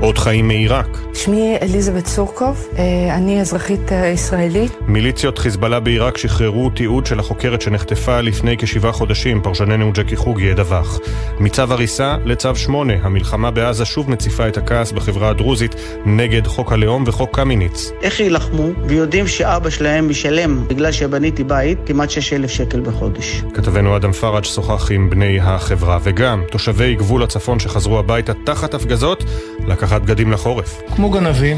עוד חיים מעיראק. שמי אליזבת סורקוב, אה, אני אזרחית אה, ישראלית. מיליציות חיזבאללה בעיראק שחררו תיעוד של החוקרת שנחטפה לפני כשבעה חודשים, פרשננו ג'קי חוגי ידווח. מצו הריסה לצו שמונה, המלחמה בעזה שוב מציפה את הכעס בחברה הדרוזית נגד חוק הלאום וחוק קמיניץ. איך יילחמו ויודעים שאבא שלהם משלם בגלל שבניתי בית כמעט 6,000 שקל בחודש. כתבנו אדם פראג' שוחח עם בני החברה, וגם תושבי גבול הצפון שחזרו הביתה תחת הפגזות לקחת בגדים לחורף. כמו גנבים,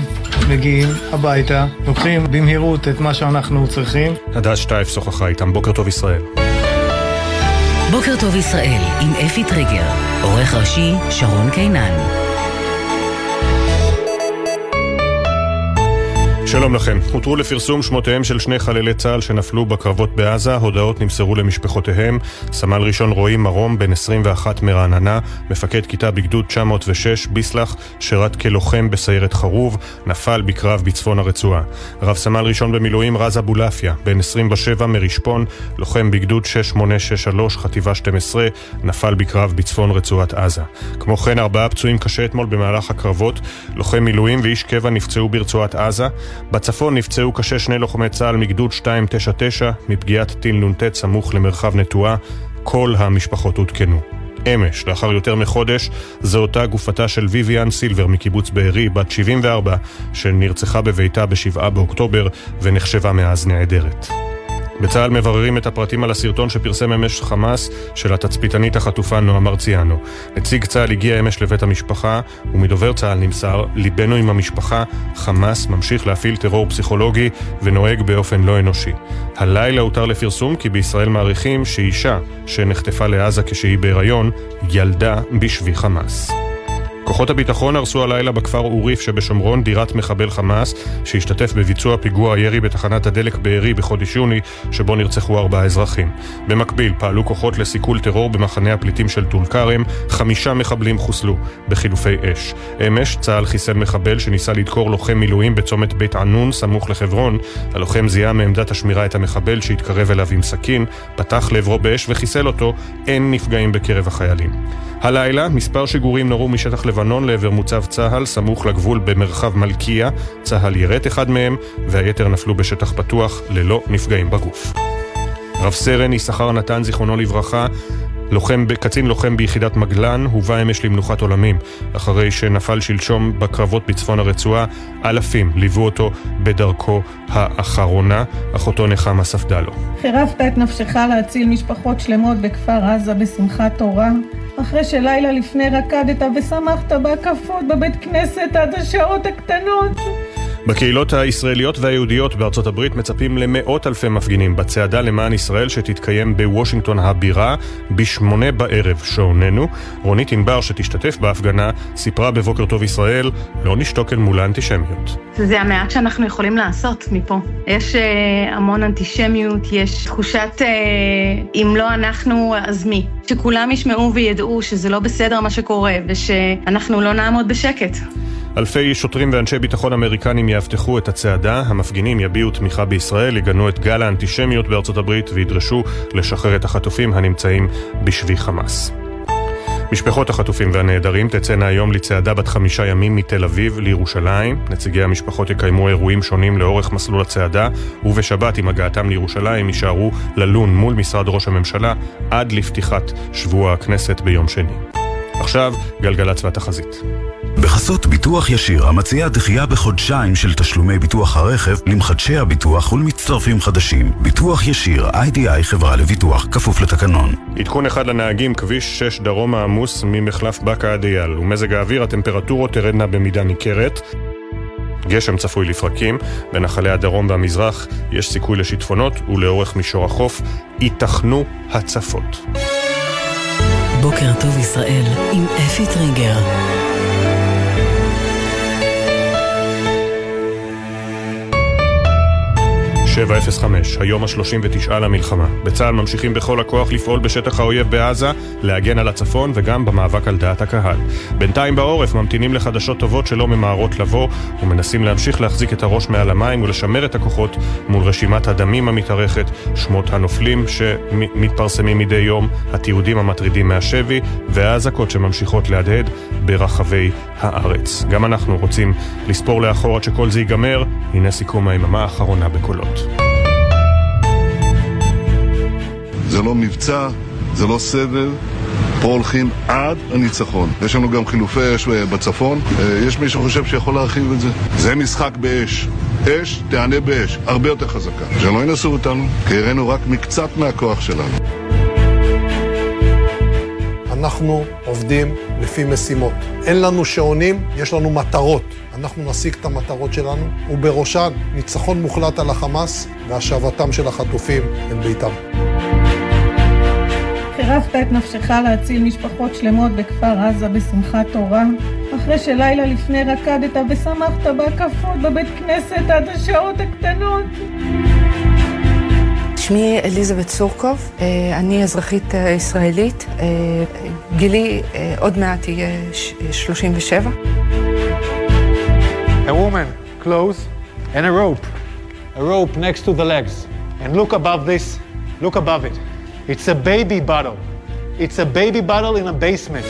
מגיעים הביתה, לוקחים במהירות את מה שאנחנו צריכים. הדס שטייף שוחחה איתם, בוקר טוב ישראל. בוקר טוב ישראל עם אפי טריגר, עורך ראשי שרון קינן. שלום לכם. הותרו לפרסום שמותיהם של שני חללי צה"ל שנפלו בקרבות בעזה. הודעות נמסרו למשפחותיהם. סמל ראשון רועי מרום, בן 21 מרעננה, מפקד כיתה בגדוד 906, ביסלח, שירת כלוחם בסיירת חרוב, נפל בקרב בצפון הרצועה. רב סמל ראשון במילואים רז אבולעפיה, בן 27 מרשפון, לוחם בגדוד 6863, חטיבה 12, נפל בקרב בצפון רצועת עזה. כמו כן, ארבעה פצועים קשה אתמול במהלך הקרבות. לוחם מילואים ואיש קבע נפצעו ברצועת עזה. בצפון נפצעו קשה שני לוחמי צה"ל מגדוד 299 מפגיעת טיל נ"ט סמוך למרחב נטועה. כל המשפחות עודכנו. אמש, לאחר יותר מחודש, זו אותה גופתה של ויvian סילבר מקיבוץ בארי, בת 74, שנרצחה בביתה ב-7 באוקטובר ונחשבה מאז נעדרת. בצה"ל מבררים את הפרטים על הסרטון שפרסם אמש חמאס של התצפיתנית החטופה נועה מרציאנו. נציג צה"ל הגיע אמש לבית המשפחה, ומדובר צה"ל נמסר, ליבנו עם המשפחה, חמאס ממשיך להפעיל טרור פסיכולוגי ונוהג באופן לא אנושי. הלילה הותר לפרסום כי בישראל מעריכים שאישה שנחטפה לעזה כשהיא בהיריון, ילדה בשבי חמאס. כוחות הביטחון הרסו הלילה בכפר עוריף שבשומרון דירת מחבל חמאס שהשתתף בביצוע פיגוע הירי בתחנת הדלק בארי בחודש יוני שבו נרצחו ארבעה אזרחים. במקביל פעלו כוחות לסיכול טרור במחנה הפליטים של טול כרם, חמישה מחבלים חוסלו בחילופי אש. אמש צה"ל חיסל מחבל שניסה לדקור לוחם מילואים בצומת בית ענון סמוך לחברון. הלוחם זיהה מעמדת השמירה את המחבל שהתקרב אליו עם סכין, פתח לעברו באש וחיסל אותו, אין נפגעים בקרב החיילים. הלילה מספר שיגורים נורו משטח לבנון לעבר מוצב צה"ל סמוך לגבול במרחב מלכיה. צה"ל יירט אחד מהם והיתר נפלו בשטח פתוח ללא נפגעים בגוף. רב סרן יששכר נתן, זיכרונו לברכה, לוחם, קצין לוחם ביחידת מגלן, הובא אמש למנוחת עולמים. אחרי שנפל שלשום בקרבות בצפון הרצועה, אלפים ליוו אותו בדרכו האחרונה. אחותו נחמה ספדה לו. חירפת את נפשך להציל משפחות שלמות בכפר עזה בשמחת תורה. אחרי שלילה לפני רקדת ושמחת בהקפות בבית כנסת עד השעות הקטנות. בקהילות הישראליות והיהודיות בארצות הברית מצפים למאות אלפי מפגינים בצעדה למען ישראל שתתקיים בוושינגטון הבירה בשמונה בערב שעוננו. רונית ענבר שתשתתף בהפגנה סיפרה בבוקר טוב ישראל לא נשתוק אל מול האנטישמיות. זה המעט שאנחנו יכולים לעשות מפה. יש uh, המון אנטישמיות, יש תחושת uh, אם לא אנחנו אז מי. שכולם ישמעו וידעו שזה לא בסדר מה שקורה ושאנחנו לא נעמוד בשקט. אלפי שוטרים ואנשי ביטחון אמריקנים יאבטחו את הצעדה, המפגינים יביעו תמיכה בישראל, יגנו את גל האנטישמיות בארצות הברית וידרשו לשחרר את החטופים הנמצאים בשבי חמאס. משפחות החטופים והנעדרים תצאנה היום לצעדה בת חמישה ימים מתל אביב לירושלים. נציגי המשפחות יקיימו אירועים שונים לאורך מסלול הצעדה, ובשבת עם הגעתם לירושלים יישארו ללון מול משרד ראש הממשלה עד לפתיחת שבוע הכנסת ביום שני. עכשיו, גלגלצ והתחזית. בחסות ביטוח ישיר, המציע דחייה בחודשיים של תשלומי ביטוח הרכב למחדשי הביטוח ולמצטרפים חדשים. ביטוח ישיר, איי-די-איי חברה לביטוח, כפוף לתקנון. עדכון אחד לנהגים, כביש 6 דרום העמוס ממחלף באקה עד אייל. ומזג האוויר, הטמפרטורות תרדנה במידה ניכרת. גשם צפוי לפרקים, בנחלי הדרום והמזרח יש סיכוי לשיטפונות, ולאורך מישור החוף ייתכנו הצפות. בוקר טוב ישראל עם אפי טריגר. שבע אפס חמש, היום השלושים ותשעה למלחמה. בצה"ל ממשיכים בכל הכוח לפעול בשטח האויב בעזה, להגן על הצפון וגם במאבק על דעת הקהל. בינתיים בעורף ממתינים לחדשות טובות שלא ממהרות לבוא, ומנסים להמשיך להחזיק את הראש מעל המים ולשמר את הכוחות מול רשימת הדמים המתארכת, שמות הנופלים שמתפרסמים מדי יום, התיעודים המטרידים מהשבי, והאזעקות שממשיכות להדהד ברחבי הארץ. גם אנחנו רוצים לספור לאחור עד שכל זה ייגמר. הנה סיכום היממה האחרונה בקולות. זה לא מבצע, זה לא סבב, פה הולכים עד הניצחון. יש לנו גם חילופי אש בצפון, יש מי שחושב שיכול להרחיב את זה. זה משחק באש. אש תענה באש, הרבה יותר חזקה. שלא ינסו אותנו, כי הראינו רק מקצת מהכוח שלנו. אנחנו עובדים לפי משימות. אין לנו שעונים, יש לנו מטרות. אנחנו נשיג את המטרות שלנו, ובראשן ניצחון מוחלט על החמאס והשבתם של החטופים אל ביתם. חירפת את נפשך להציל משפחות שלמות בכפר עזה בשמחת תורה, אחרי שלילה לפני רקדת ושמחת בהקפות בבית כנסת עד השעות הקטנות. שמי אליזבת סורקוב, אני אזרחית ישראלית, גילי עוד מעט יהיה 37. A woman, clothes and a rope. A rope next to the legs. And look above this, look above it. It's a baby bottle. It's a baby bottle in a basement.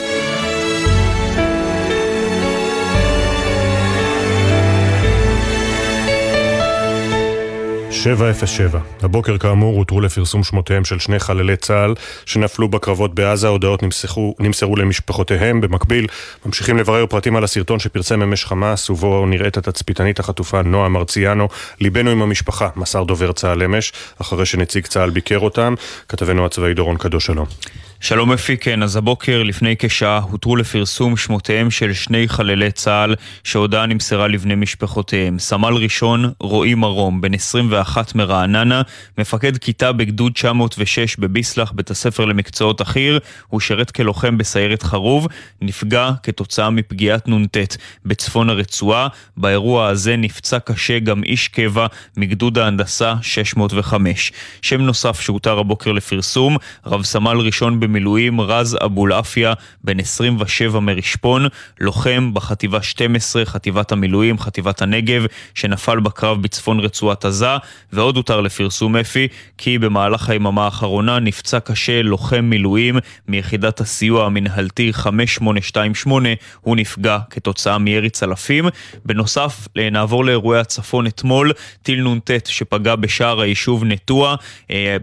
שבע אפס שבע. הבוקר כאמור הותרו לפרסום שמותיהם של שני חללי צה"ל שנפלו בקרבות בעזה, הודעות נמסכו, נמסרו למשפחותיהם. במקביל, ממשיכים לברר פרטים על הסרטון שפרסם אמש חמאס, ובו נראית התצפיתנית החטופה נועה מרציאנו. ליבנו עם המשפחה, מסר דובר צה"ל אמש, אחרי שנציג צה"ל ביקר אותם. כתבנו הצבאי דורון קדוש, שלום. שלום אפי, כן, אז הבוקר לפני כשעה הותרו לפרסום שמותיהם של שני חללי צה"ל שהודעה נמסרה לבני משפחותיהם. סמל ראשון רועי מרום, בן 21 מרעננה, מפקד כיתה בגדוד 906 בביסלח, בית הספר למקצועות החי"ר, הוא שירת כלוחם בסיירת חרוב, נפגע כתוצאה מפגיעת נ"ט בצפון הרצועה. באירוע הזה נפצע קשה גם איש קבע מגדוד ההנדסה 605. שם נוסף שהותר הבוקר לפרסום, רב סמל ראשון במילואים רז אבולעפיה, בן 27 מרשפון, לוחם בחטיבה 12, חטיבת המילואים, חטיבת הנגב, שנפל בקרב בצפון רצועת עזה, ועוד הותר לפרסום אפי, כי במהלך היממה האחרונה נפצע קשה לוחם מילואים מיחידת הסיוע המנהלתי 5828, הוא נפגע כתוצאה מירי צלפים. בנוסף, נעבור לאירועי הצפון אתמול, טיל נ"ט שפגע בשער היישוב נטוע,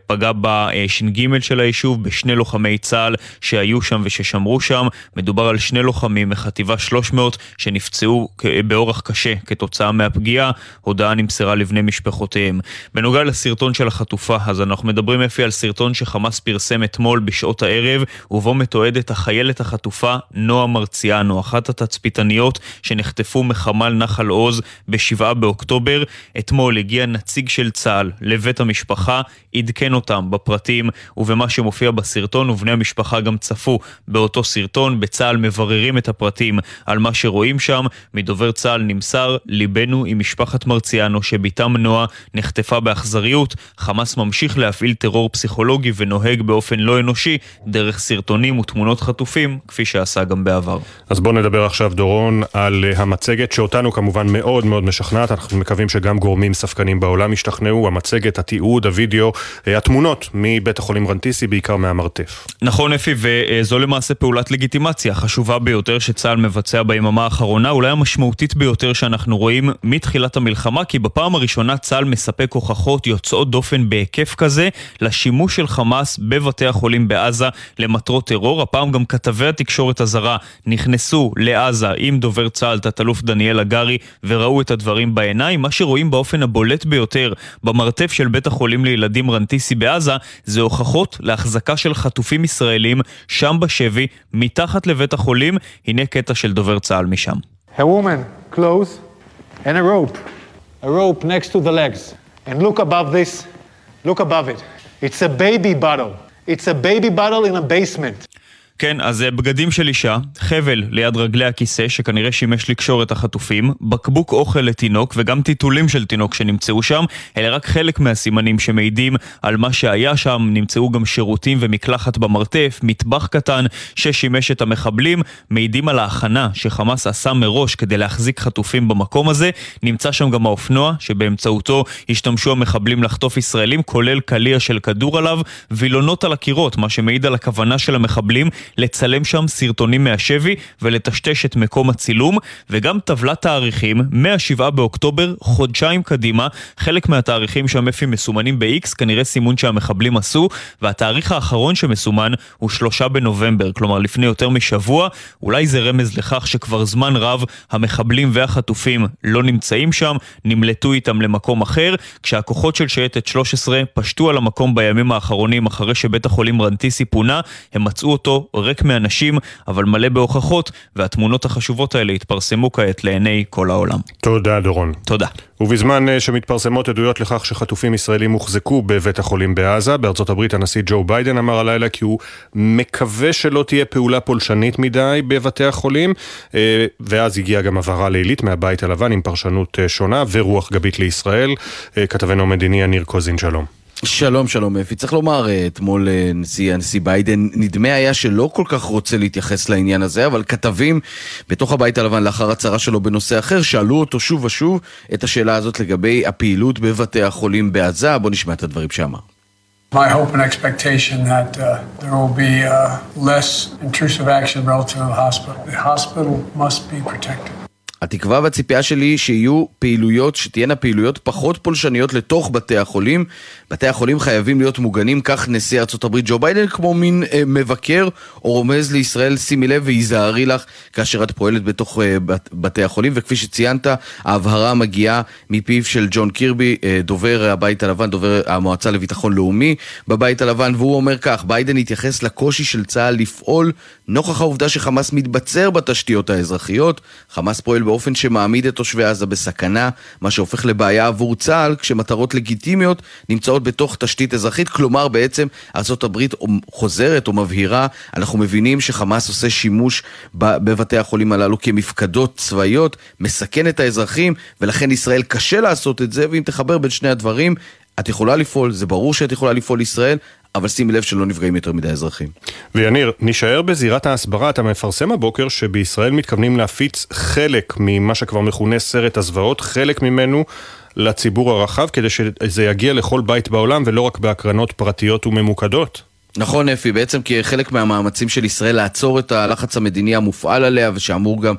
פגע בש"ג של היישוב, בשני לוחמי לוחמי צה"ל שהיו שם וששמרו שם. מדובר על שני לוחמים מחטיבה 300 שנפצעו באורח קשה כתוצאה מהפגיעה. הודעה נמסרה לבני משפחותיהם. בנוגע לסרטון של החטופה, אז אנחנו מדברים אפי על סרטון שחמאס פרסם אתמול בשעות הערב, ובו מתועדת החיילת החטופה נועה מרציאנו, אחת התצפיתניות שנחטפו מחמ"ל נחל עוז ב-7 באוקטובר. אתמול הגיע נציג של צה"ל לבית המשפחה, עדכן אותם בפרטים ובמה שמופיע בסרטון, ובני המשפחה גם צפו באותו סרטון. בצה"ל מבררים את הפרטים על מה שרואים שם. מדובר צה"ל נמסר, ליבנו עם משפחת מרציאנו שבתם נועה נחטפה באכזריות. חמאס ממשיך להפעיל טרור פסיכולוגי ונוהג באופן לא אנושי דרך סרטונים ותמונות חטופים, כפי שעשה גם בעבר. אז בואו נדבר עכשיו, דורון, על המצגת שאותנו כמובן מאוד מאוד משכנעת. אנחנו מקווים שגם גורמים ספקנים בעולם ישתכנעו. המצגת, התיעוד, הוידאו, התמונות מבית החולים רנטיסי, בעיקר מהמרתף. נכון, אפי, וזו למעשה פעולת לגיטימציה חשובה ביותר שצה"ל מבצע ביממה האחרונה, אולי המשמעותית ביותר שאנחנו רואים מתחילת המלחמה, כי בפעם הראשונה צה"ל מספק הוכחות יוצאות דופן בהיקף כזה לשימוש של חמאס בבתי החולים בעזה למטרות טרור. הפעם גם כתבי התקשורת הזרה נכנסו לעזה עם דובר צה"ל, תת-אלוף דניאל הגרי, וראו את הדברים בעיניים. מה שרואים באופן הבולט ביותר במרתף של בית החולים לילדים רנטיסי בעזה, זה הוכחות להחזקה של חטופים ישראלים שם בשבי, מתחת לבית החולים. הנה קטע של דובר צה"ל משם. A woman, clothes and a rope. A rope next to the legs. And look above this. Look above it. It's a baby bottle. It's a baby bottle in a basement. כן, אז בגדים של אישה, חבל ליד רגלי הכיסא שכנראה שימש לקשור את החטופים, בקבוק אוכל לתינוק וגם טיטולים של תינוק שנמצאו שם, אלה רק חלק מהסימנים שמעידים על מה שהיה שם, נמצאו גם שירותים ומקלחת במרתף, מטבח קטן ששימש את המחבלים, מעידים על ההכנה שחמאס עשה מראש כדי להחזיק חטופים במקום הזה, נמצא שם גם האופנוע שבאמצעותו השתמשו המחבלים לחטוף ישראלים, כולל קליע של כדור עליו, וילונות על הקירות, מה שמעיד על הכוונה של המחבלים לצלם שם סרטונים מהשבי ולטשטש את מקום הצילום, וגם טבלת תאריכים מ-7 באוקטובר, חודשיים קדימה. חלק מהתאריכים שם אפי מסומנים ב-X, כנראה סימון שהמחבלים עשו, והתאריך האחרון שמסומן הוא 3 בנובמבר, כלומר לפני יותר משבוע. אולי זה רמז לכך שכבר זמן רב המחבלים והחטופים לא נמצאים שם, נמלטו איתם למקום אחר, כשהכוחות של שייטת 13 פשטו על המקום בימים האחרונים אחרי שבית החולים רנטיסי פונה, הם מצאו אותו ריק מאנשים, אבל מלא בהוכחות, והתמונות החשובות האלה התפרסמו כעת לעיני כל העולם. תודה, דורון. תודה. ובזמן אה, שמתפרסמות עדויות לכך שחטופים ישראלים הוחזקו בבית החולים בעזה, בארצות הברית הנשיא ג'ו ביידן אמר הלילה כי הוא מקווה שלא תהיה פעולה פולשנית מדי בבתי החולים, אה, ואז הגיעה גם הבהרה לילית מהבית הלבן עם פרשנות אה, שונה ורוח גבית לישראל. כתבנו המדיני יניר קוזין, שלום. שלום, שלום אפי. צריך לומר, אה, אתמול אה, נשיא, הנשיא ביידן, נדמה היה שלא כל כך רוצה להתייחס לעניין הזה, אבל כתבים בתוך הבית הלבן לאחר הצהרה שלו בנושא אחר, שאלו אותו שוב ושוב את השאלה הזאת לגבי הפעילות בבתי החולים בעזה. בואו נשמע את הדברים שאמר. My hope and expectation that uh, there will be uh, less intrusive action relative to the hospital. The hospital must be protected. התקווה והציפייה שלי שיהיו פעילויות, שתהיינה פעילויות פחות פולשניות לתוך בתי החולים. בתי החולים חייבים להיות מוגנים, כך נשיא ארה"ב ג'ו ביידן, כמו מין אה, מבקר או רומז לישראל, שימי לב והיזהרי לך כאשר את פועלת בתוך אה, בת, בתי החולים. וכפי שציינת, ההבהרה מגיעה מפיו של ג'ון קירבי, אה, דובר הבית הלבן, דובר המועצה לביטחון לאומי בבית הלבן, והוא אומר כך, ביידן התייחס לקושי של צה"ל לפעול נוכח העובדה שחמאס מתבצר בתשתיות האזרחיות. חמאס פועל באופן שמעמיד את תושבי עזה בסכנה, מה שהופך לבעיה עבור צה"ל כשמטרות לגיטימיות נמצאות בתוך תשתית אזרחית, כלומר בעצם ארה"ב חוזרת או מבהירה, אנחנו מבינים שחמאס עושה שימוש בבתי החולים הללו כמפקדות צבאיות, מסכן את האזרחים, ולכן ישראל קשה לעשות את זה, ואם תחבר בין שני הדברים, את יכולה לפעול, זה ברור שאת יכולה לפעול לישראל, אבל שימי לב שלא נפגעים יותר מדי אזרחים. ויניר, נישאר בזירת ההסברה, אתה מפרסם הבוקר שבישראל מתכוונים להפיץ חלק ממה שכבר מכונה סרט הזוועות, חלק ממנו לציבור הרחב, כדי שזה יגיע לכל בית בעולם ולא רק בהקרנות פרטיות וממוקדות. נכון אפי, בעצם כחלק מהמאמצים של ישראל לעצור את הלחץ המדיני המופעל עליה ושאמור גם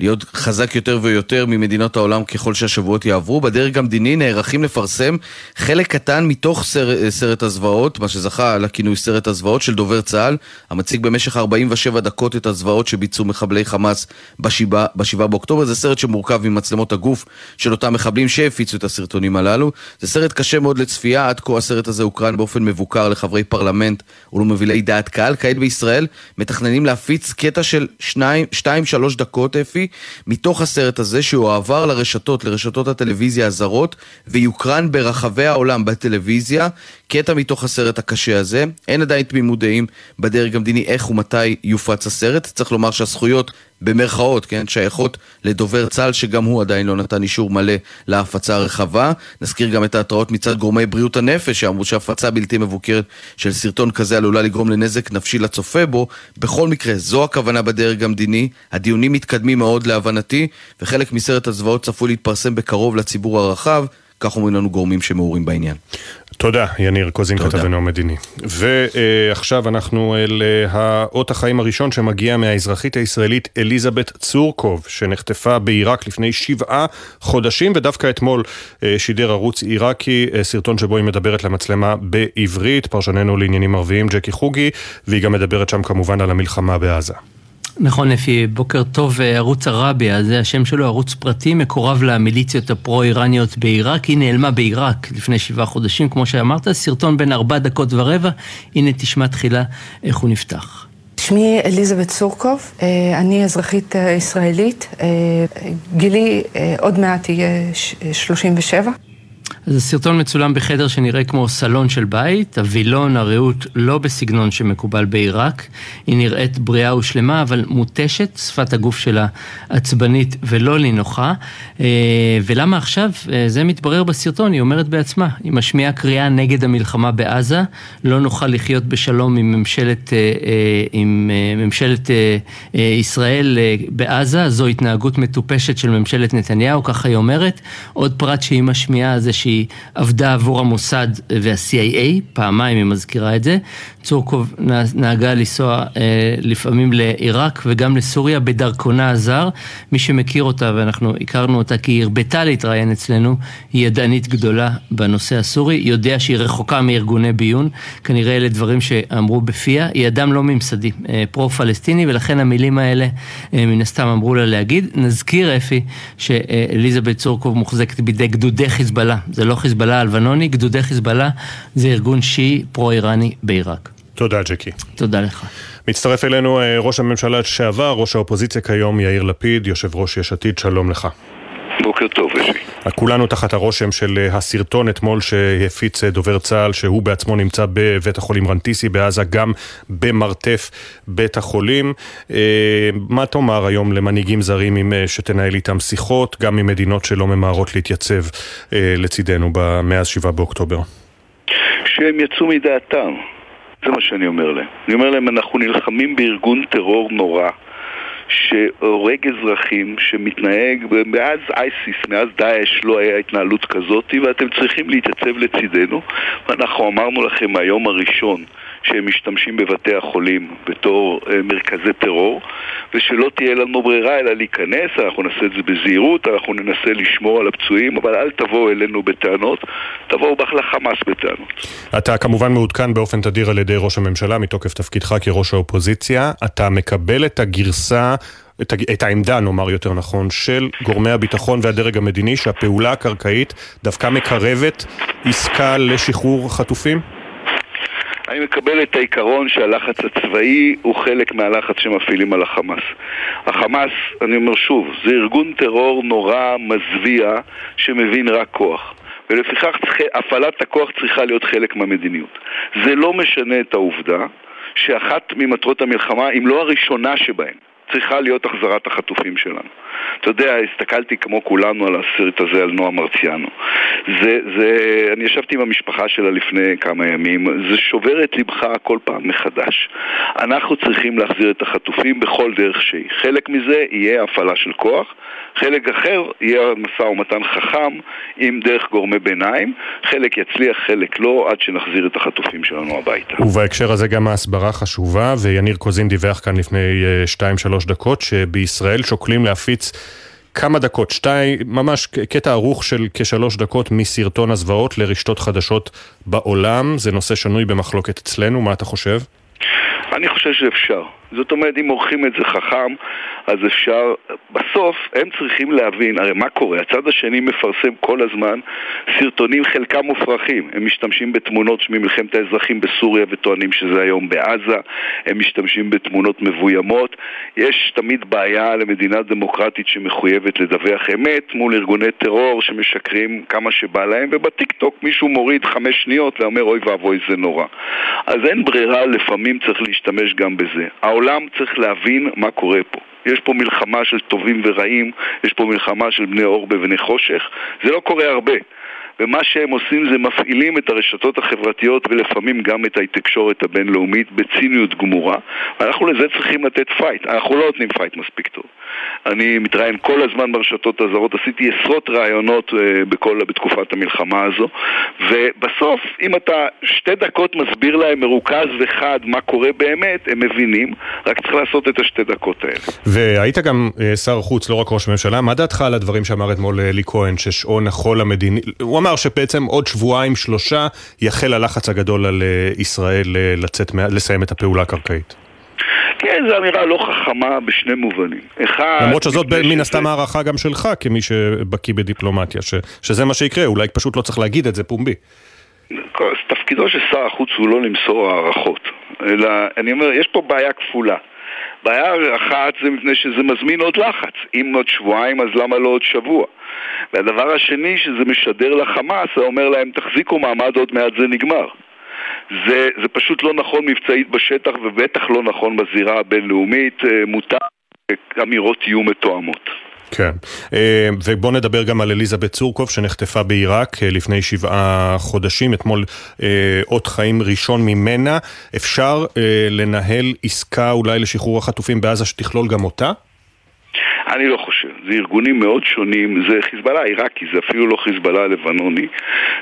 להיות חזק יותר ויותר ממדינות העולם ככל שהשבועות יעברו, בדרג המדיני נערכים לפרסם חלק קטן מתוך סרט, סרט הזוועות, מה שזכה לכינוי סרט הזוועות של דובר צה"ל, המציג במשך 47 דקות את הזוועות שביצעו מחבלי חמאס ב-7 באוקטובר, זה סרט שמורכב ממצלמות הגוף של אותם מחבלים שהפיצו את הסרטונים הללו, זה סרט קשה מאוד לצפייה, עד כה הסרט הזה הוקרן באופן מבוקר לחברי פרלמנט ולמובילי דעת קהל. כעת בישראל מתכננים להפיץ קטע של 2-3 דקות, אפי, מתוך הסרט הזה שהועבר לרשתות, לרשתות הטלוויזיה הזרות, ויוקרן ברחבי העולם בטלוויזיה, קטע מתוך הסרט הקשה הזה. אין עדיין תמימות דעים בדרג המדיני איך ומתי יופץ הסרט. צריך לומר שהזכויות במרכאות, כן, שייכות לדובר צה"ל שגם הוא עדיין לא נתן אישור מלא להפצה הרחבה. נזכיר גם את ההתראות מצד גורמי בריאות הנפש שאמרו שהפצה בלתי מבוקרת של סרטון כזה עלולה לגרום לנזק נפשי לצופה בו. בכל מקרה, זו הכוונה בדרג המדיני. הדיונים מתקדמים מאוד להבנתי, וחלק מסרט הזוועות צפוי להתפרסם בקרוב לציבור הרחב. כך אומרים לנו גורמים שמעורים בעניין. תודה, יניר קוזין, כתבנו המדיני. ועכשיו אנחנו אל אה, האות החיים הראשון שמגיע מהאזרחית הישראלית אליזבת צורקוב, שנחטפה בעיראק לפני שבעה חודשים, ודווקא אתמול אה, שידר ערוץ עיראקי אה, סרטון שבו היא מדברת למצלמה בעברית, פרשננו לעניינים ערביים ג'קי חוגי, והיא גם מדברת שם כמובן על המלחמה בעזה. נכון, אפי, בוקר טוב, ערוץ ערביה, זה השם שלו, ערוץ פרטי, מקורב למיליציות הפרו-איראניות בעיראק, היא נעלמה בעיראק לפני שבעה חודשים, כמו שאמרת, סרטון בין ארבע דקות ורבע, הנה תשמע תחילה איך הוא נפתח. שמי אליזבת סורקוב, אני אזרחית ישראלית, גילי עוד מעט יהיה 37. אז הסרטון מצולם בחדר שנראה כמו סלון של בית, הווילון, הרעות, לא בסגנון שמקובל בעיראק. היא נראית בריאה ושלמה, אבל מותשת, שפת הגוף שלה עצבנית ולא נינוחה. ולמה עכשיו? זה מתברר בסרטון, היא אומרת בעצמה. היא משמיעה קריאה נגד המלחמה בעזה, לא נוכל לחיות בשלום עם ממשלת, עם ממשלת ישראל בעזה, זו התנהגות מטופשת של ממשלת נתניהו, ככה היא אומרת. עוד פרט שהיא משמיעה זה שהיא שהיא עבדה עבור המוסד וה-CIA, פעמיים היא מזכירה את זה. צורקוב נהגה לנסוע אה, לפעמים לעיראק וגם לסוריה בדרכונה הזר. מי שמכיר אותה, ואנחנו הכרנו אותה כי היא הרבתה להתראיין אצלנו, היא ידענית גדולה בנושא הסורי, יודע שהיא רחוקה מארגוני ביון, כנראה אלה דברים שאמרו בפיה, היא אדם לא ממסדי, אה, פרו-פלסטיני, ולכן המילים האלה אה, מן הסתם אמרו לה להגיד. נזכיר אפי שאליזבת צורקוב מוחזקת בידי גדודי חיזבאללה, זה לא חיזבאללה הלבנוני, גדודי חיזבאללה זה ארגון שיעי פרו-איראני בעיראק. תודה, ג'קי. תודה לך. מצטרף אלינו ראש הממשלה לשעבר, ראש האופוזיציה כיום, יאיר לפיד, יושב ראש יש עתיד, שלום לך. בוקר טוב, אפי. כולנו תחת הרושם של הסרטון אתמול שהפיץ דובר צה"ל, שהוא בעצמו נמצא בבית החולים רנטיסי בעזה, גם במרתף בית החולים. מה תאמר היום למנהיגים זרים עם שתנהל איתם שיחות, גם ממדינות שלא ממהרות להתייצב לצידנו מאז 7 באוקטובר? שהם יצאו מדעתם. זה מה שאני אומר להם. אני אומר להם, אנחנו נלחמים בארגון טרור נורא. שהורג אזרחים, שמתנהג, מאז אייסיס, מאז דאעש לא היה התנהלות כזאת ואתם צריכים להתייצב לצידנו ואנחנו אמרנו לכם מהיום הראשון שהם משתמשים בבתי החולים בתור אה, מרכזי טרור ושלא תהיה לנו ברירה אלא להיכנס, אנחנו נעשה את זה בזהירות, אנחנו ננסה לשמור על הפצועים אבל אל תבואו אלינו בטענות, תבואו לחמאס בטענות. אתה כמובן מעודכן באופן תדיר על ידי ראש הממשלה מתוקף תפקידך כראש האופוזיציה, אתה מקבל את הגרסה את, את העמדה, נאמר יותר נכון, של גורמי הביטחון והדרג המדיני שהפעולה הקרקעית דווקא מקרבת עסקה לשחרור חטופים? אני מקבל את העיקרון שהלחץ הצבאי הוא חלק מהלחץ שמפעילים על החמאס. החמאס, אני אומר שוב, זה ארגון טרור נורא, מזוויע, שמבין רק כוח. ולפיכך הפעלת הכוח צריכה להיות חלק מהמדיניות. זה לא משנה את העובדה שאחת ממטרות המלחמה, אם לא הראשונה שבהן, צריכה להיות החזרת החטופים שלנו. אתה יודע, הסתכלתי כמו כולנו על הסרט הזה על נועה מרציאנו. זה, זה, אני ישבתי עם המשפחה שלה לפני כמה ימים, זה שובר את לבך כל פעם מחדש. אנחנו צריכים להחזיר את החטופים בכל דרך שהיא. חלק מזה יהיה הפעלה של כוח, חלק אחר יהיה משא ומתן חכם עם דרך גורמי ביניים, חלק יצליח, חלק לא, עד שנחזיר את החטופים שלנו הביתה. ובהקשר הזה גם ההסברה חשובה, ויניר קוזין דיווח כאן לפני 2-3 אה, דקות, שבישראל שוקלים להפיץ כמה דקות, שתיים, ממש קטע ערוך של כשלוש דקות מסרטון הזוועות לרשתות חדשות בעולם. זה נושא שנוי במחלוקת אצלנו, מה אתה חושב? אני חושב שאפשר. זאת אומרת, אם עורכים את זה חכם, אז אפשר... בסוף הם צריכים להבין, הרי מה קורה? הצד השני מפרסם כל הזמן סרטונים חלקם מופרכים. הם משתמשים בתמונות ממלחמת האזרחים בסוריה וטוענים שזה היום בעזה, הם משתמשים בתמונות מבוימות. יש תמיד בעיה למדינה דמוקרטית שמחויבת לדווח אמת מול ארגוני טרור שמשקרים כמה שבא להם, ובטיקטוק מישהו מוריד חמש שניות ואומר אוי ואבוי זה נורא. אז אין ברירה, לפעמים צריך להשתמש גם בזה. העולם צריך להבין מה קורה פה. יש פה מלחמה של טובים ורעים, יש פה מלחמה של בני אור בבני חושך. זה לא קורה הרבה. ומה שהם עושים זה מפעילים את הרשתות החברתיות ולפעמים גם את התקשורת הבינלאומית בציניות גמורה ואנחנו לזה צריכים לתת פייט, אנחנו לא נותנים פייט מספיק טוב אני מתראיין כל הזמן ברשתות הזרות, עשיתי עשרות ראיונות אה, בכל, בתקופת המלחמה הזו ובסוף, אם אתה שתי דקות מסביר להם מרוכז וחד מה קורה באמת, הם מבינים, רק צריך לעשות את השתי דקות האלה. והיית גם אה, שר חוץ, לא רק ראש ממשלה, מה דעתך על הדברים שאמר אתמול אלי כהן, ששעון החול המדיני, הוא אמר שבעצם עוד שבועיים שלושה יחל הלחץ הגדול על אה, ישראל לצאת, לסיים את הפעולה הקרקעית. כן, זו אמירה לא חכמה בשני מובנים. אחד... למרות שזאת מן הסתם הערכה גם שלך, כמי שבקיא בדיפלומטיה, ש, שזה מה שיקרה, אולי פשוט לא צריך להגיד את זה פומבי. תפקידו של שר החוץ הוא לא למסור הערכות, אלא, אני אומר, יש פה בעיה כפולה. בעיה אחת זה מפני שזה מזמין עוד לחץ. אם עוד שבועיים, אז למה לא עוד שבוע? והדבר השני, שזה משדר לחמאס, זה אומר להם, תחזיקו מעמד, עוד מעט זה נגמר. זה, זה פשוט לא נכון מבצעית בשטח ובטח לא נכון בזירה הבינלאומית, אה, מותר אמירות יהיו מתואמות. כן, אה, ובוא נדבר גם על אליזבת צורקוב שנחטפה בעיראק אה, לפני שבעה חודשים, אתמול אות חיים ראשון ממנה. אפשר לנהל עסקה אולי לשחרור החטופים בעזה שתכלול גם אותה? אני לא חושב. זה ארגונים מאוד שונים, זה חיזבאללה עיראקי, זה אפילו לא חיזבאללה הלבנוני.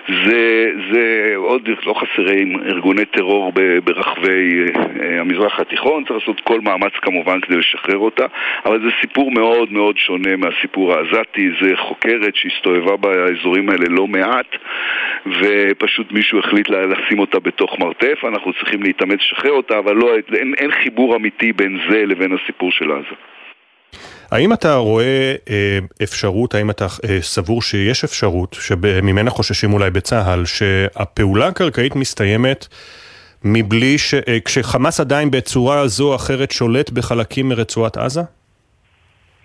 זה, זה עוד לא חסרים ארגוני טרור ברחבי אה, המזרח התיכון, צריך לעשות כל מאמץ כמובן כדי לשחרר אותה, אבל זה סיפור מאוד מאוד שונה מהסיפור העזתי, זה חוקרת שהסתובבה באזורים האלה לא מעט, ופשוט מישהו החליט לשים אותה בתוך מרתף, אנחנו צריכים להתאמץ לשחרר אותה, אבל לא, אין, אין חיבור אמיתי בין זה לבין הסיפור של עזה. האם אתה רואה אה, אפשרות, האם אתה אה, סבור שיש אפשרות, שממנה חוששים אולי בצה"ל, שהפעולה הקרקעית מסתיימת מבלי ש... אה, כשחמאס עדיין בצורה זו או אחרת שולט בחלקים מרצועת עזה?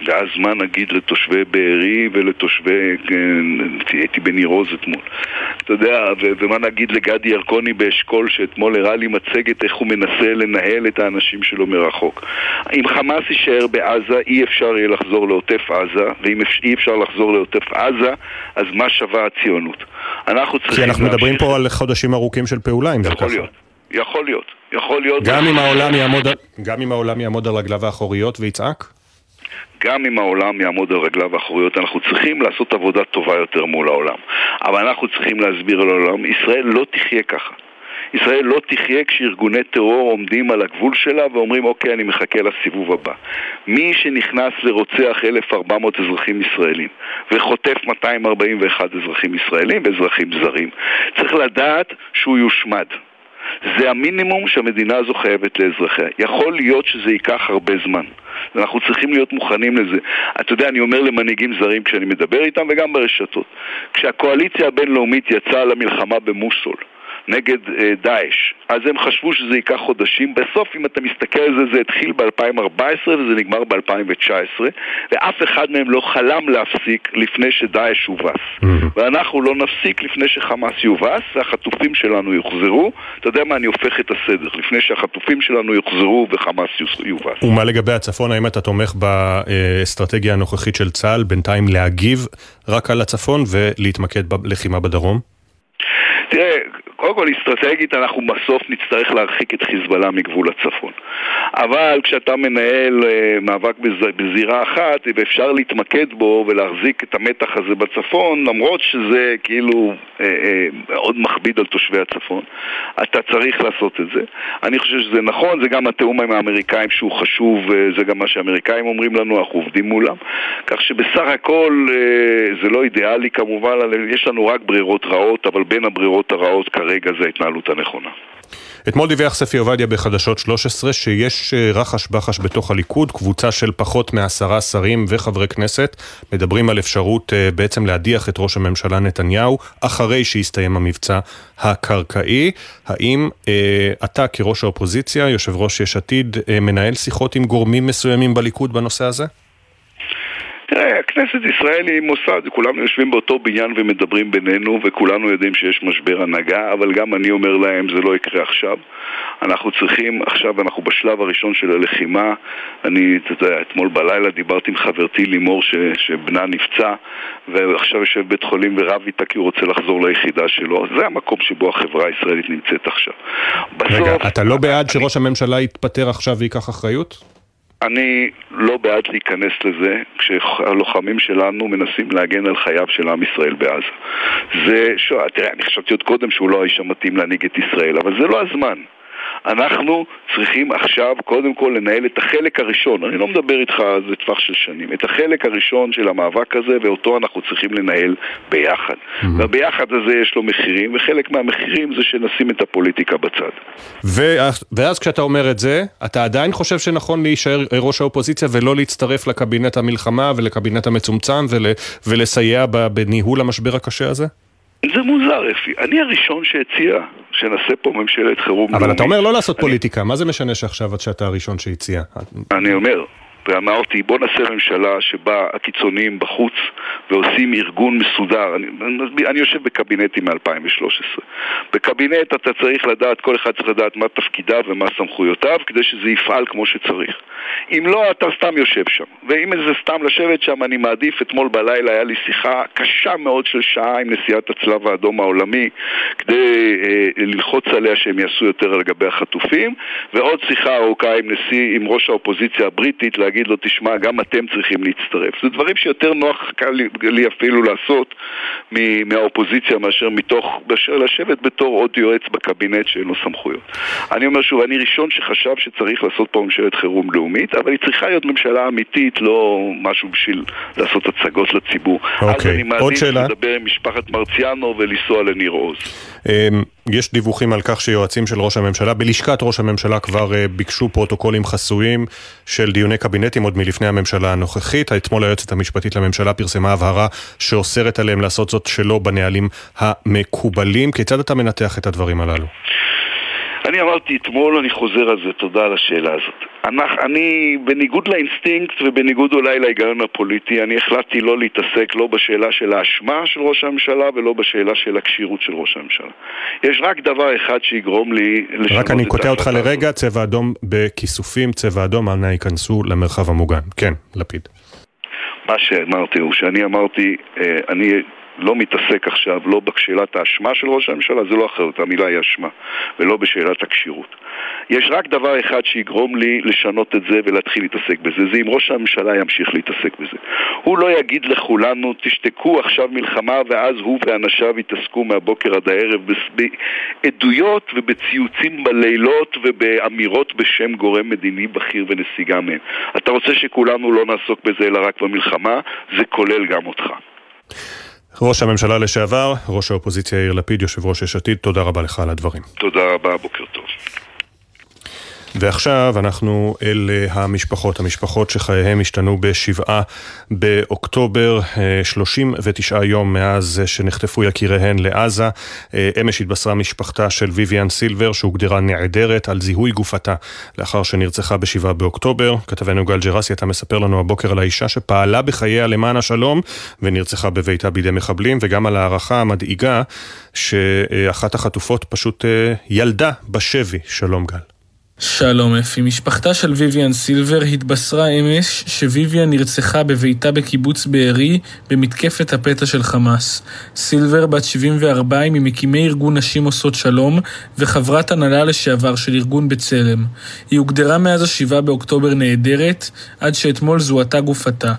ואז מה נגיד לתושבי בארי ולתושבי, כן, הייתי בניר עוז אתמול. אתה יודע, ו- ומה נגיד לגדי ירקוני באשכול שאתמול הראה לי מצגת איך הוא מנסה לנהל את האנשים שלו מרחוק. אם חמאס יישאר בעזה, אי אפשר יהיה לחזור לעוטף עזה, ואם אי אפשר לחזור לעוטף עזה, אז מה שווה הציונות? אנחנו צריכים... כי אנחנו להמשיך... מדברים פה על חודשים ארוכים של פעולה, אם זה ככה. להיות. יכול להיות, יכול להיות. גם אם, העולם יעמוד, גם אם העולם יעמוד על רגליו האחוריות ויצעק? גם אם העולם יעמוד על רגליו האחוריות, אנחנו צריכים לעשות עבודה טובה יותר מול העולם. אבל אנחנו צריכים להסביר לעולם, ישראל לא תחיה ככה. ישראל לא תחיה כשארגוני טרור עומדים על הגבול שלה ואומרים אוקיי, אני מחכה לסיבוב הבא. מי שנכנס ורוצח 1,400 אזרחים ישראלים וחוטף 241 אזרחים ישראלים ואזרחים זרים, צריך לדעת שהוא יושמד. זה המינימום שהמדינה הזו חייבת לאזרחיה. יכול להיות שזה ייקח הרבה זמן. ואנחנו צריכים להיות מוכנים לזה. אתה יודע, אני אומר למנהיגים זרים כשאני מדבר איתם וגם ברשתות. כשהקואליציה הבינלאומית יצאה למלחמה במוסול, נגד אה, דאעש. אז הם חשבו שזה ייקח חודשים, בסוף אם אתה מסתכל על זה, זה התחיל ב-2014 וזה נגמר ב-2019 ואף אחד מהם לא חלם להפסיק לפני שדאעש הובס. Mm-hmm. ואנחנו לא נפסיק לפני שחמאס יובס והחטופים שלנו יוחזרו. אתה יודע מה, אני הופך את הסדר, לפני שהחטופים שלנו יוחזרו וחמאס יובס. ומה לגבי הצפון, האם אתה תומך באסטרטגיה הנוכחית של צה"ל בינתיים להגיב רק על הצפון ולהתמקד בלחימה בדרום? תראה, קודם כל אסטרטגית אנחנו בסוף נצטרך להרחיק את חיזבאללה מגבול הצפון. אבל כשאתה מנהל אה, מאבק בזירה אחת, ואפשר להתמקד בו ולהחזיק את המתח הזה בצפון, למרות שזה כאילו אה, אה, מאוד מכביד על תושבי הצפון, אתה צריך לעשות את זה. אני חושב שזה נכון, זה גם התיאום עם האמריקאים שהוא חשוב, אה, זה גם מה שהאמריקאים אומרים לנו, אנחנו עובדים מולם. כך שבסך הכל אה, זה לא אידיאלי כמובן, יש לנו רק ברירות רעות, אבל בין הברירות הרעות כרגע כרגע זה ההתנהלות הנכונה. אתמול דיווח ספי עובדיה בחדשות 13 שיש אה, רחש בחש בתוך הליכוד, קבוצה של פחות מעשרה שרים וחברי כנסת מדברים על אפשרות אה, בעצם להדיח את ראש הממשלה נתניהו אחרי שיסתיים המבצע הקרקעי. האם אה, אתה כראש האופוזיציה, יושב ראש יש עתיד, מנהל שיחות עם גורמים מסוימים בליכוד בנושא הזה? תראה, כנסת ישראל היא מוסד, כולנו יושבים באותו בניין ומדברים בינינו וכולנו יודעים שיש משבר הנהגה, אבל גם אני אומר להם זה לא יקרה עכשיו. אנחנו צריכים, עכשיו אנחנו בשלב הראשון של הלחימה. אני, אתה יודע, אתמול בלילה דיברתי עם חברתי לימור ש, שבנה נפצע ועכשיו יושב בבית חולים ורב איתה כי הוא רוצה לחזור ליחידה שלו. זה המקום שבו החברה הישראלית נמצאת עכשיו. בסוף... רגע, אתה לא בעד אני... שראש הממשלה יתפטר עכשיו וייקח אחריות? אני לא בעד להיכנס לזה כשהלוחמים שלנו מנסים להגן על חייו של עם ישראל בעזה. זה, שואה, תראה, אני חשבתי עוד קודם שהוא לא האיש המתאים להנהיג את ישראל, אבל זה לא הזמן. אנחנו צריכים עכשיו קודם כל לנהל את החלק הראשון, אני לא מדבר איתך על זה טווח של שנים, את החלק הראשון של המאבק הזה ואותו אנחנו צריכים לנהל ביחד. והביחד הזה יש לו מחירים, וחלק מהמחירים זה שנשים את הפוליטיקה בצד. ואז, ואז כשאתה אומר את זה, אתה עדיין חושב שנכון להישאר ראש האופוזיציה ולא להצטרף לקבינט המלחמה ולקבינט המצומצם ול, ולסייע בניהול המשבר הקשה הזה? זה מוזר, אפי. אני הראשון שהציע שנעשה פה ממשלת חירום אבל אתה אומר לא לעשות פוליטיקה, מה זה משנה שעכשיו עד שאתה הראשון שהציע? אני אומר, ואמרתי בוא נעשה ממשלה שבה הקיצוניים בחוץ ועושים ארגון מסודר. אני, אני יושב בקבינטים מ-2013. בקבינט אתה צריך לדעת, כל אחד צריך לדעת מה תפקידיו ומה סמכויותיו כדי שזה יפעל כמו שצריך. אם לא, אתה סתם יושב שם. ואם זה סתם לשבת שם, אני מעדיף, אתמול בלילה היה לי שיחה קשה מאוד של שעה עם נשיאת הצלב האדום העולמי כדי אה, ללחוץ עליה שהם יעשו יותר על גבי החטופים, ועוד שיחה ארוכה עם נשיא, עם ראש האופוזיציה הבריטית להגיד לו, תשמע, גם אתם צריכים להצטרף. זה דברים שיותר נוח קל לי, לי אפילו לעשות מהאופוזיציה מאשר מתוך, מאשר לשבת בתור עוד יועץ בקבינט שאין לו סמכויות. אני אומר שוב, אני ראשון שחשב שצריך לעשות פה ממשלת חירום לאומית, אבל היא צריכה להיות ממשלה אמיתית, לא משהו בשביל לעשות הצגות לציבור. אוקיי, אז אני מעדיף לדבר עם משפחת מרציאנו ולנסוע לניר עוז. אמ, יש דיווחים על כך שיועצים של ראש הממשלה, בלשכת ראש הממשלה כבר אה, ביקשו פרוטוקולים חסויים של דיוני קבינטים עוד מלפני הממשלה הנוכחית. אתמול היועצת המשפטית לממשלה פרסמה הבהרה שאוסרת עליהם לעשות זאת שלא בנהלים המקובלים. כיצד אתה מנתח את הדברים הללו? אני אמרתי אתמול, אני חוזר על זה, תודה על השאלה הזאת. אני, אני, בניגוד לאינסטינקט ובניגוד אולי להיגיון הפוליטי, אני החלטתי לא להתעסק לא בשאלה של האשמה של ראש הממשלה ולא בשאלה של הכשירות של ראש הממשלה. יש רק דבר אחד שיגרום לי לשנות את ההחלטה רק אני קוטע אותך לרגע, צבע אדום בכיסופים, צבע אדום, אנא ייכנסו למרחב המוגן. כן, לפיד. מה שאמרתי הוא שאני אמרתי, אה, אני לא מתעסק עכשיו לא בשאלת האשמה של ראש הממשלה, זה לא אחרת, המילה היא אשמה, ולא בשאלת הכשירות. יש רק דבר אחד שיגרום לי לשנות את זה ולהתחיל להתעסק בזה, זה אם ראש הממשלה ימשיך להתעסק בזה. הוא לא יגיד לכולנו, תשתקו עכשיו מלחמה ואז הוא ואנשיו יתעסקו מהבוקר עד הערב בעדויות ובציוצים בלילות ובאמירות בשם גורם מדיני בכיר ונסיגה מהם. אתה רוצה שכולנו לא נעסוק בזה אלא רק במלחמה? זה כולל גם אותך. ראש הממשלה לשעבר, ראש האופוזיציה יאיר לפיד, יושב ראש יש עתיד, תודה רבה לך על הדברים. תודה רבה, בוקר טוב. ועכשיו אנחנו אל אה, המשפחות, המשפחות שחייהם השתנו בשבעה באוקטובר, 39 אה, יום מאז שנחטפו יקיריהן לעזה. אה, אמש התבשרה משפחתה של ויvian סילבר שהוגדרה נעדרת על זיהוי גופתה לאחר שנרצחה בשבעה באוקטובר. כתבנו גל ג'רסי, אתה מספר לנו הבוקר על האישה שפעלה בחייה למען השלום ונרצחה בביתה בידי מחבלים, וגם על הערכה המדאיגה שאחת החטופות פשוט ילדה בשבי. שלום גל. שלום אפי, משפחתה של ויvian סילבר התבשרה אמש שוויvian נרצחה בביתה בקיבוץ בארי במתקפת הפתע של חמאס. סילבר, בת 74, היא ממקימי ארגון נשים עושות שלום וחברת הנהלה לשעבר של ארגון בצלם. היא הוגדרה מאז ה-7 באוקטובר נעדרת, עד שאתמול זוהתה גופתה.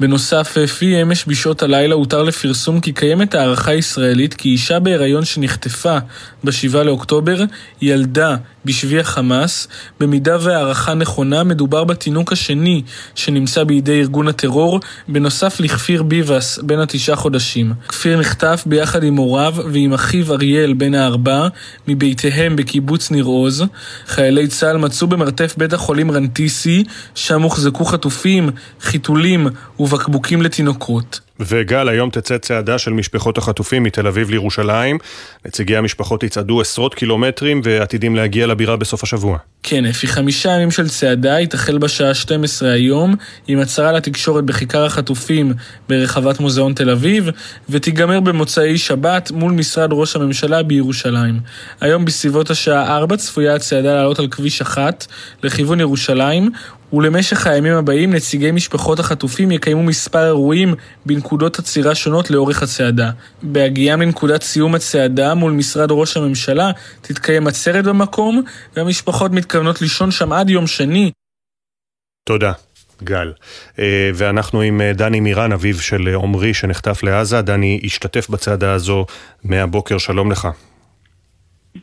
בנוסף, אפי, אמש בשעות הלילה הותר לפרסום כי קיימת הערכה ישראלית כי אישה בהיריון שנחטפה ב-7 לאוקטובר ילדה בשבי החמאס. במידה והערכה נכונה, מדובר בתינוק השני שנמצא בידי ארגון הטרור, בנוסף לכפיר ביבס, בן התשעה חודשים. כפיר נחטף ביחד עם הוריו ועם אחיו אריאל, בן הארבע, מביתיהם בקיבוץ ניר עוז. חיילי צה"ל מצאו במרתף בית החולים רנטיסי, שם הוחזקו חטופים, חיתולים ובקבוקים לתינוקות. וגל, היום תצא צעדה של משפחות החטופים מתל אביב לירושלים. נציגי המשפחות יצעדו עשרות קילומטרים ועתידים להגיע לבירה בסוף השבוע. כן, לפי חמישה ימים של צעדה, תחל בשעה 12 היום, עם הצהרה לתקשורת בכיכר החטופים ברחבת מוזיאון תל אביב, ותיגמר במוצאי שבת מול משרד ראש הממשלה בירושלים. היום בסביבות השעה 4 צפויה הצעדה לעלות על כביש 1 לכיוון ירושלים, ולמשך הימים הבאים נציגי משפחות החטופים יקיימו מספר אירועים בנקודות עצירה שונות לאורך הצעדה. בהגיעם לנקודת סיום הצעדה מול משרד ראש הממשלה תתקיים עצרת במקום, והמשפחות מתכוונות לישון שם עד יום שני. תודה. גל. אה, ואנחנו עם אה, דני מירן, אביו של אה, עמרי שנחטף לעזה. דני השתתף בצעדה הזו מהבוקר, שלום לך.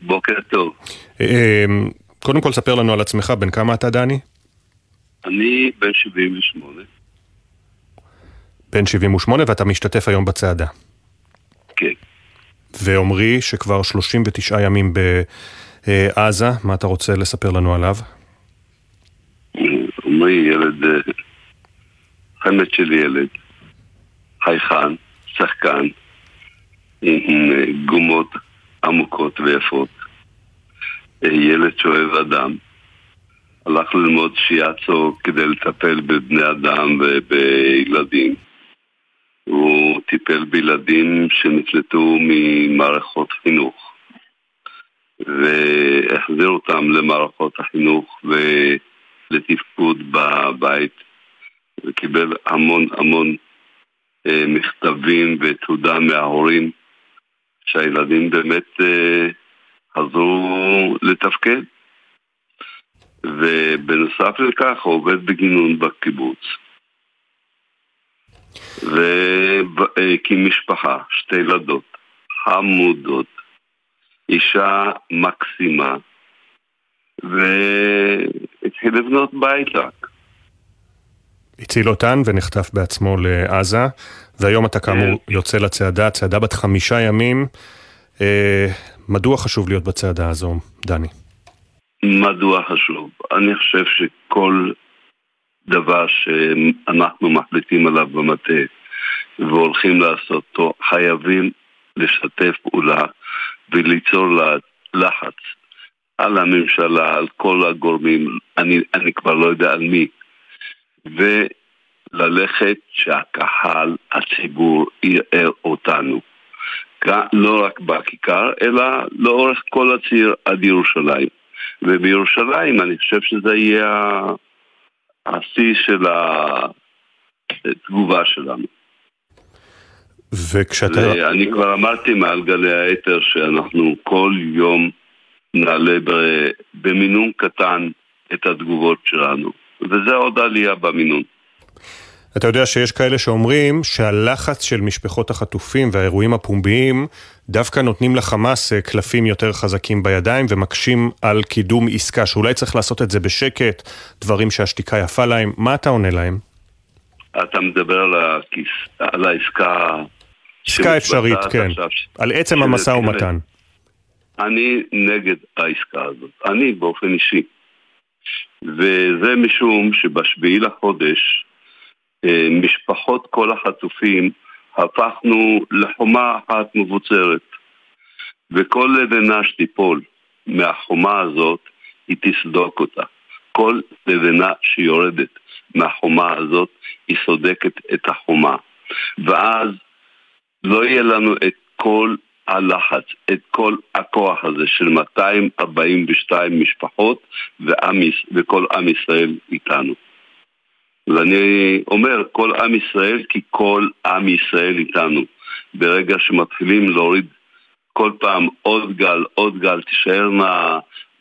בוקר טוב. קודם כל ספר לנו על עצמך, בן כמה אתה דני? אני בן 78. בן 78 ואתה משתתף היום בצעדה. כן. ועמרי, שכבר 39 ימים בעזה, מה אתה רוצה לספר לנו עליו? עמרי ילד, אה, חמד של ילד, חייכן, שחקן, עם אה, גומות עמוקות ויפות, אה, ילד שאוהב אדם, הלך ללמוד שיאצו כדי לטפל בבני אדם ובילדים. הוא טיפל בילדים שנפלטו ממערכות חינוך והחזיר אותם למערכות החינוך ולתפקוד בבית וקיבל המון המון אה, מכתבים ותודה מההורים שהילדים באמת אה, חזרו לתפקד. ובנוסף לכך הוא עובד בגינון בקיבוץ. והקים משפחה, שתי ילדות, חמודות, אישה מקסימה, והתחיל לבנות בית רק. הציל אותן ונחטף בעצמו לעזה, והיום אתה כאמור כן. יוצא לצעדה, צעדה בת חמישה ימים. אה, מדוע חשוב להיות בצעדה הזו, דני? מדוע חשוב? אני חושב שכל דבר שאנחנו מחליטים עליו במטה והולכים לעשותו, חייבים לשתף פעולה וליצור לחץ על הממשלה, על כל הגורמים, אני, אני כבר לא יודע על מי, וללכת שהקהל, הציבור, יראה אותנו. לא רק בכיכר, אלא לאורך כל הציר עד ירושלים. ובירושלים אני חושב שזה יהיה השיא של התגובה שלנו. וכשאתה... אני כבר אמרתי מעל גלי האתר שאנחנו כל יום נעלה במינון קטן את התגובות שלנו, וזה עוד עלייה במינון. אתה יודע שיש כאלה שאומרים שהלחץ של משפחות החטופים והאירועים הפומביים דווקא נותנים לחמאס אה, קלפים יותר חזקים בידיים ומקשים על קידום עסקה, שאולי צריך לעשות את זה בשקט, דברים שהשתיקה יפה להם. מה אתה עונה להם? אתה מדבר על, הכיס, על העסקה... עסקה אפשרית, כן. עכשיו, על עצם המשא ומתן. אני נגד העסקה הזאת. אני באופן אישי. וזה משום שבשביעי לחודש משפחות כל החטופים הפכנו לחומה אחת מבוצרת וכל לבנה שתיפול מהחומה הזאת היא תסדוק אותה. כל לבנה שיורדת מהחומה הזאת היא סודקת את החומה. ואז לא יהיה לנו את כל הלחץ, את כל הכוח הזה של 242 משפחות ועם, וכל עם ישראל איתנו. ואני אומר כל עם ישראל כי כל עם ישראל איתנו. ברגע שמתחילים להוריד כל פעם עוד גל, עוד גל, תישארנה,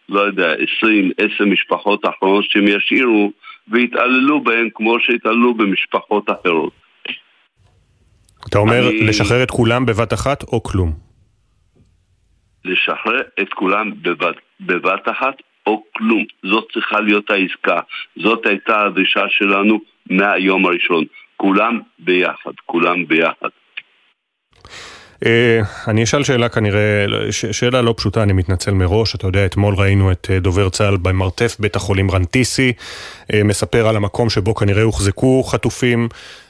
לא יודע, 20, 10 משפחות האחרונות שהם ישאירו ויתעללו בהן כמו שהתעללו במשפחות אחרות. אתה אומר אני... לשחרר את כולם בבת אחת או כלום? לשחרר את כולם בבת, בבת אחת או כלום. זאת צריכה להיות העסקה. זאת הייתה הדרישה שלנו מהיום הראשון. כולם ביחד, כולם ביחד. Uh, אני אשאל שאלה כנראה, ש- שאלה לא פשוטה, אני מתנצל מראש, אתה יודע, אתמול ראינו את uh, דובר צה"ל במרתף בית החולים רנטיסי, uh, מספר על המקום שבו כנראה הוחזקו חטופים,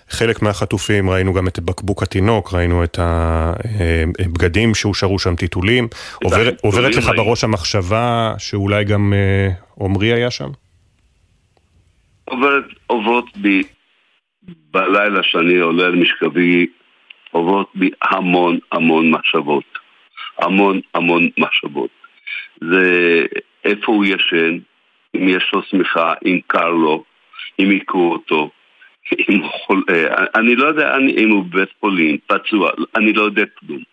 חלק מהחטופים, ראינו גם את בקבוק התינוק, ראינו את הבגדים שהושארו שם, טיטולים. עובר, עוברת לך בראש המחשבה שאולי גם עמרי היה שם? עוברת, עוברות בי בלילה שאני עולה על משכבי, עוברות בי המון המון מחשבות. המון המון מחשבות. זה איפה הוא ישן, אם יש לו שמיכה, אם קר לו, אם היכו אותו, אם הוא חולה, אני לא יודע אני, אם הוא בבית חולים, פצוע, אני לא יודע כלום.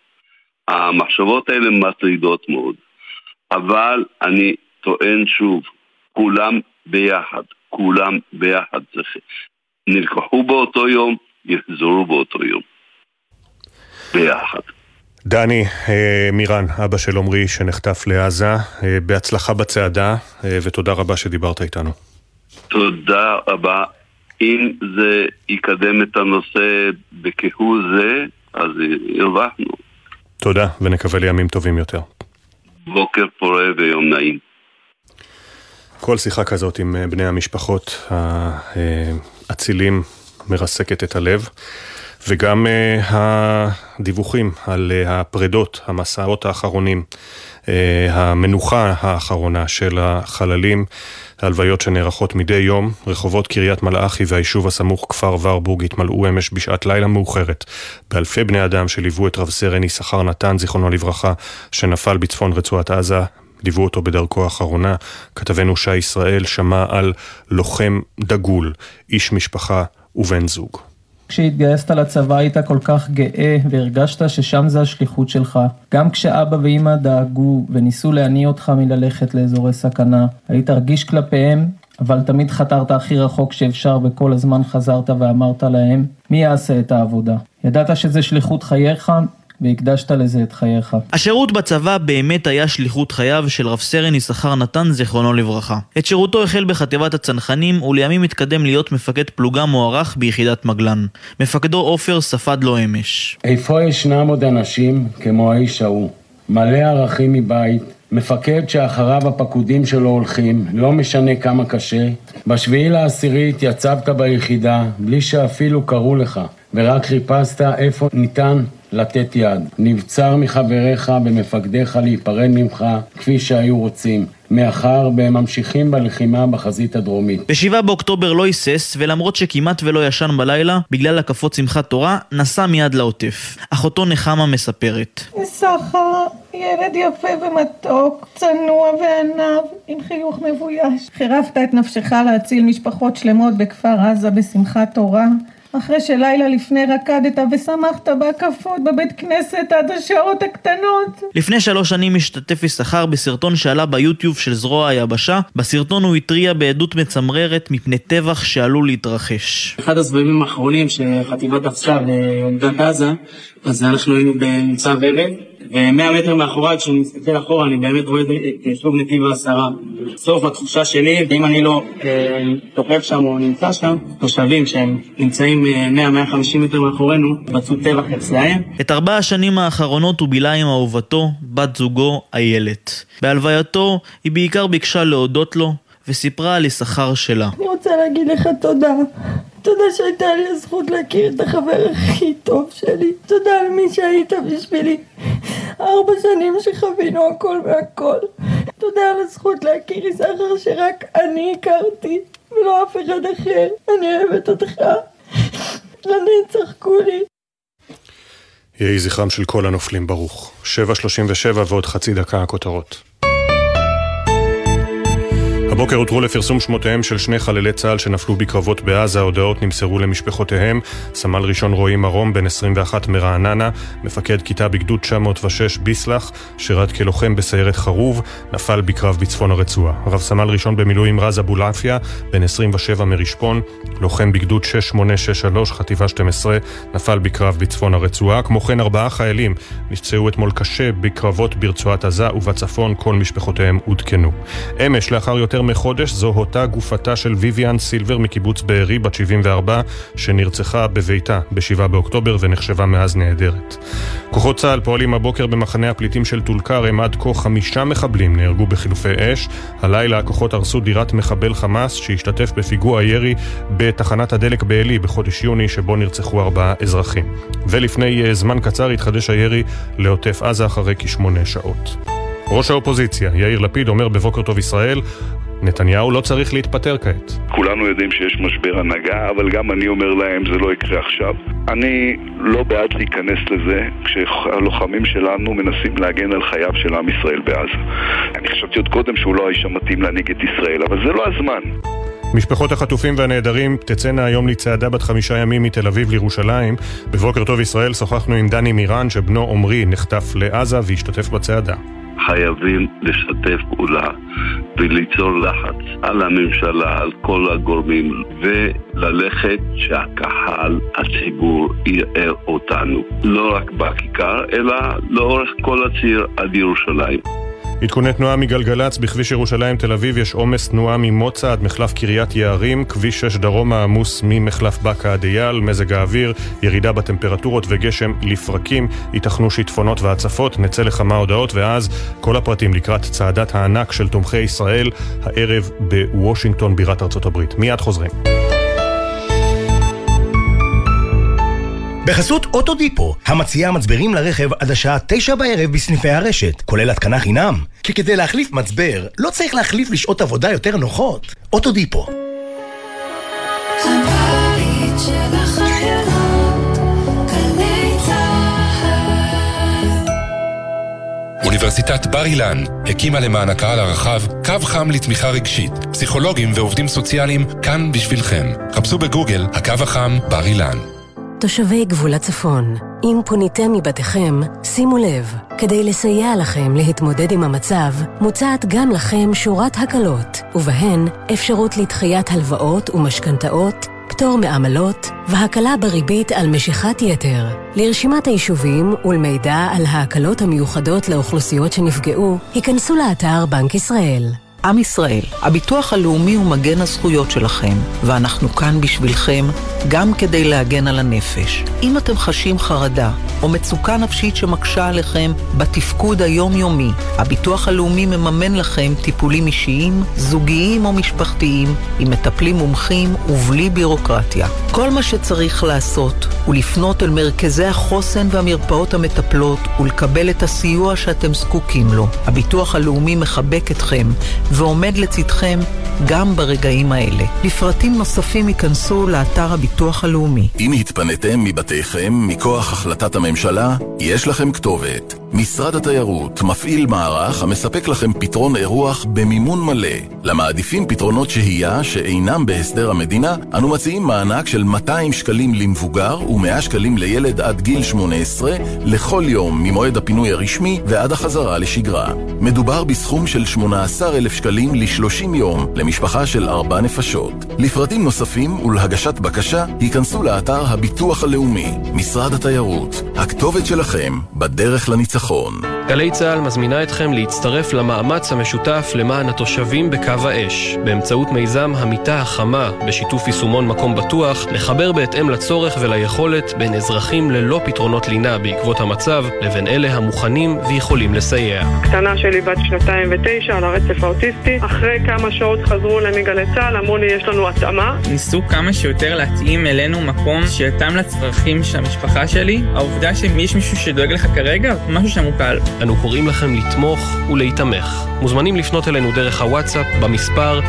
המחשבות האלה מטרידות מאוד, אבל אני טוען שוב, כולם ביחד, כולם ביחד צריכים. נלקחו באותו יום, יחזרו באותו יום. ביחד. דני אה, מירן, אבא של עמרי שנחטף לעזה, אה, בהצלחה בצעדה אה, ותודה רבה שדיברת איתנו. תודה רבה. אם זה יקדם את הנושא בכהוא זה, אז הרווחנו. תודה, ונקווה לימים טובים יותר. בוקר פורה ויום נעים. כל שיחה כזאת עם בני המשפחות האצילים מרסקת את הלב. וגם uh, הדיווחים על הפרדות, המסעות האחרונים, המנוחה האחרונה של החללים, ההלוויות שנערכות מדי יום, רחובות קריית מלאכי והיישוב הסמוך כפר ורבורג התמלאו אמש בשעת לילה מאוחרת באלפי בני אדם שליוו את רב סרן יששכר נתן, זיכרונו לברכה, שנפל בצפון רצועת עזה ליוו אותו בדרכו האחרונה. כתבנו שי ישראל שמע על לוחם דגול, איש משפחה ובן זוג. כשהתגייסת לצבא היית כל כך גאה והרגשת ששם זה השליחות שלך. גם כשאבא ואימא דאגו וניסו להניא אותך מללכת לאזורי סכנה, היית רגיש כלפיהם, אבל תמיד חתרת הכי רחוק שאפשר וכל הזמן חזרת ואמרת להם, מי יעשה את העבודה? ידעת שזה שליחות חייך, והקדשת לזה את חייך. השירות בצבא באמת היה שליחות חייו של רב סרן יששכר נתן, זיכרונו לברכה. את שירותו החל בחטיבת הצנחנים, ולימים התקדם להיות מפקד פלוגה מוערך ביחידת מגלן. מפקדו עופר ספד לו אמש. איפה ישנם עוד אנשים כמו האיש ההוא? מלא ערכים מבית, מפקד שאחריו הפקודים שלו הולכים, לא משנה כמה קשה. בשביעי לעשירי התייצבת ביחידה, בלי שאפילו קראו לך, ורק חיפשת איפה ניתן לתת יד. נבצר מחבריך ומפקדיך להיפרד ממך כפי שהיו רוצים. מאחר והם ממשיכים בלחימה בחזית הדרומית. ב-7 באוקטובר לא היסס, ולמרות שכמעט ולא ישן בלילה, בגלל הקפות שמחת תורה, נסע מיד לעוטף. אחותו נחמה מספרת. סחר, ילד יפה ומתוק, צנוע וענב, עם חיוך מבויש. חירפת את נפשך להציל משפחות שלמות בכפר עזה בשמחת תורה. אחרי שלילה לפני רקדת ושמחת בהקפות בבית כנסת עד השעות הקטנות. לפני שלוש שנים השתתף יששכר בסרטון שעלה ביוטיוב של זרוע היבשה. בסרטון הוא התריע בעדות מצמררת מפני טבח שעלול להתרחש. אחד הסבבים האחרונים שחטיבת עכשיו עומדת עזה, אז אנחנו היינו בניצב אבן. ומאה מטר מאחוריי, כשאני מסתכל אחורה, אני באמת רואה את יישוב נתיב העשרה. בסוף התחושה שלי, ואם אני לא אה, תוקף שם או נמצא שם, תושבים שהם נמצאים 100-150 מטר מאחורינו, מצאו טבח אצלהם. את ארבע השנים האחרונות הוא בילה עם אהובתו, בת זוגו, איילת. בהלווייתו היא בעיקר ביקשה להודות לו, וסיפרה על יששכר שלה. אני רוצה להגיד לך תודה. תודה שהייתה לי הזכות להכיר את החבר הכי טוב שלי. תודה על מי שהיית בשבילי. ארבע שנים שחווינו הכל מהכל. תודה על הזכות להכיר יששכר שרק אני הכרתי, ולא אף אחד אחר. אני אוהבת אותך. לנצח כולי. יהי זכרם של כל הנופלים ברוך. 7.37 ועוד חצי דקה הכותרות. הבוקר הותרו לפרסום שמותיהם של שני חללי צה"ל שנפלו בקרבות בעזה, ההודעות נמסרו למשפחותיהם. סמל ראשון רועי מרום, בן 21 מרעננה, מפקד כיתה בגדוד 906 ביסלח, שירת כלוחם בסיירת חרוב, נפל בקרב בצפון הרצועה. רב סמל ראשון במילואים רז אבולעפיה, בן 27 מרשפון, לוחם בגדוד 6863, חטיבה 12, נפל בקרב בצפון הרצועה. כמו כן ארבעה חיילים נפצעו אתמול קשה בקרבות ברצועת עזה ובצפון, כל משפחותיהם עודכנו. אמש, לאחר יותר מחודש זוהתה גופתה של ויvian סילבר מקיבוץ בארי, בת 74, שנרצחה בביתה ב-7 באוקטובר ונחשבה מאז נהדרת. כוחות צה"ל פועלים הבוקר במחנה הפליטים של טול כרם, עד כה חמישה מחבלים נהרגו בחילופי אש. הלילה הכוחות הרסו דירת מחבל חמאס שהשתתף בפיגוע ירי בתחנת הדלק בעלי בחודש יוני, שבו נרצחו ארבעה אזרחים. ולפני אה, זמן קצר התחדש הירי לעוטף עזה אחרי כשמונה שעות. ראש האופוזיציה, יאיר לפיד, אומר בבוקר טוב ישראל, נתניהו לא צריך להתפטר כעת. כולנו יודעים שיש משבר הנהגה, אבל גם אני אומר להם זה לא יקרה עכשיו. אני לא בעד להיכנס לזה כשהלוחמים שלנו מנסים להגן על חייו של עם ישראל בעזה. אני חשבתי עוד קודם שהוא לא האיש המתאים להנהיג את ישראל, אבל זה לא הזמן. משפחות החטופים והנעדרים תצאנה היום לצעדה בת חמישה ימים מתל אביב לירושלים. בבוקר טוב ישראל שוחחנו עם דני מירן שבנו עמרי נחטף לעזה והשתתף בצעדה. חייבים לשתף פעולה וליצור לחץ על הממשלה, על כל הגורמים, וללכת שהקהל, הציבור, יראה אותנו. לא רק בכיכר, אלא לאורך כל הציר עד ירושלים. עדכוני תנועה מגלגלצ, בכביש ירושלים תל אביב יש עומס תנועה ממוצא עד מחלף קריית יערים, כביש 6 דרומה עמוס ממחלף באקה עד אייל, מזג האוויר, ירידה בטמפרטורות וגשם לפרקים, ייתכנו שיטפונות והצפות, נצא לכמה הודעות ואז כל הפרטים לקראת צעדת הענק של תומכי ישראל הערב בוושינגטון בירת ארצות הברית. מיד חוזרים. בחסות אוטודיפו, המציעה מצברים לרכב עד השעה תשע בערב בסניפי הרשת, כולל התקנה חינם. כי כדי להחליף מצבר, לא צריך להחליף לשעות עבודה יותר נוחות. אוטודיפו. אוניברסיטת בר אילן הקימה למען הקהל הרחב קו חם לתמיכה רגשית. פסיכולוגים ועובדים סוציאליים כאן בשבילכם. חפשו בגוגל הקו החם בר אילן. תושבי גבול הצפון, אם פוניתם מבתיכם, שימו לב, כדי לסייע לכם להתמודד עם המצב, מוצעת גם לכם שורת הקלות, ובהן אפשרות לדחיית הלוואות ומשכנתאות, פטור מעמלות והקלה בריבית על משיכת יתר. לרשימת היישובים ולמידע על ההקלות המיוחדות לאוכלוסיות שנפגעו, היכנסו לאתר בנק ישראל. עם ישראל, הביטוח הלאומי הוא מגן הזכויות שלכם, ואנחנו כאן בשבילכם, גם כדי להגן על הנפש. אם אתם חשים חרדה או מצוקה נפשית שמקשה עליכם בתפקוד היומיומי, הביטוח הלאומי מממן לכם טיפולים אישיים, זוגיים או משפחתיים, עם מטפלים מומחים ובלי בירוקרטיה. כל מה שצריך לעשות הוא לפנות אל מרכזי החוסן והמרפאות המטפלות ולקבל את הסיוע שאתם זקוקים לו. הביטוח הלאומי מחבק אתכם ועומד לצדכם גם ברגעים האלה. לפרטים נוספים ייכנסו לאתר הביטוח הלאומי. אם התפניתם מבתיכם מכוח החלטת הממשלה, יש לכם כתובת. משרד התיירות מפעיל מערך המספק לכם פתרון אירוח במימון מלא. למעדיפים פתרונות שהייה שאינם בהסדר המדינה, אנו מציעים מענק של 200 שקלים למבוגר ו-100 שקלים לילד עד גיל 18 לכל יום ממועד הפינוי הרשמי ועד החזרה לשגרה. מדובר בסכום של 18,000 שקלים ל-30 יום למשפחה של 4 נפשות. לפרטים נוספים ולהגשת בקשה, היכנסו לאתר הביטוח הלאומי, משרד התיירות. הכתובת שלכם בדרך לניצחון. ביטחון. גלי צה"ל מזמינה אתכם להצטרף למאמץ המשותף למען התושבים בקו האש, באמצעות מיזם המיטה החמה, בשיתוף יישומון מקום בטוח, לחבר בהתאם לצורך וליכולת בין אזרחים ללא פתרונות לינה בעקבות המצב, לבין אלה המוכנים ויכולים לסייע. קטנה שלי בת שנתיים ותשע על הרצף האוטיסטי, אחרי כמה שעות חזרו אליי מגלי צה"ל, אמרו לי יש לנו התאמה. ניסו כמה שיותר להתאים אלינו מקום שיתאם לצרכים של המשפחה שלי. העובדה שיש מישהו שדואג לך כרגע, משהו שם הוא קל. אנו קוראים לכם לתמוך ולהיתמך. מוזמנים לפנות אלינו דרך הוואטסאפ במספר 052-915-6466.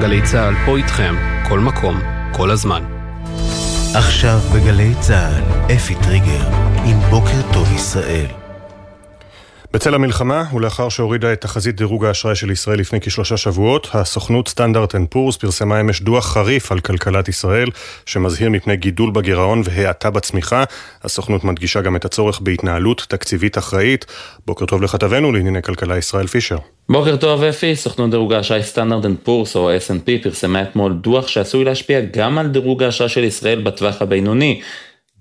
גלי צה"ל פה איתכם, כל מקום, כל הזמן. עכשיו בגלי צה"ל, אפי טריגר, עם בוקר טוב ישראל. בצל המלחמה, ולאחר שהורידה את תחזית דירוג האשראי של ישראל לפני כשלושה שבועות, הסוכנות סטנדרט אנד פורס פרסמה אמש דוח חריף על כלכלת ישראל, שמזהיר מפני גידול בגירעון והאטה בצמיחה. הסוכנות מדגישה גם את הצורך בהתנהלות תקציבית אחראית. בוקר טוב לכתבנו לענייני כלכלה ישראל פישר. בוקר טוב אפי, סוכנות דירוג האשראי סטנדרט אנד פורס או S&P פרסמה אתמול דוח שעשוי להשפיע גם על דירוג האשראי של ישראל בטווח הבינוני.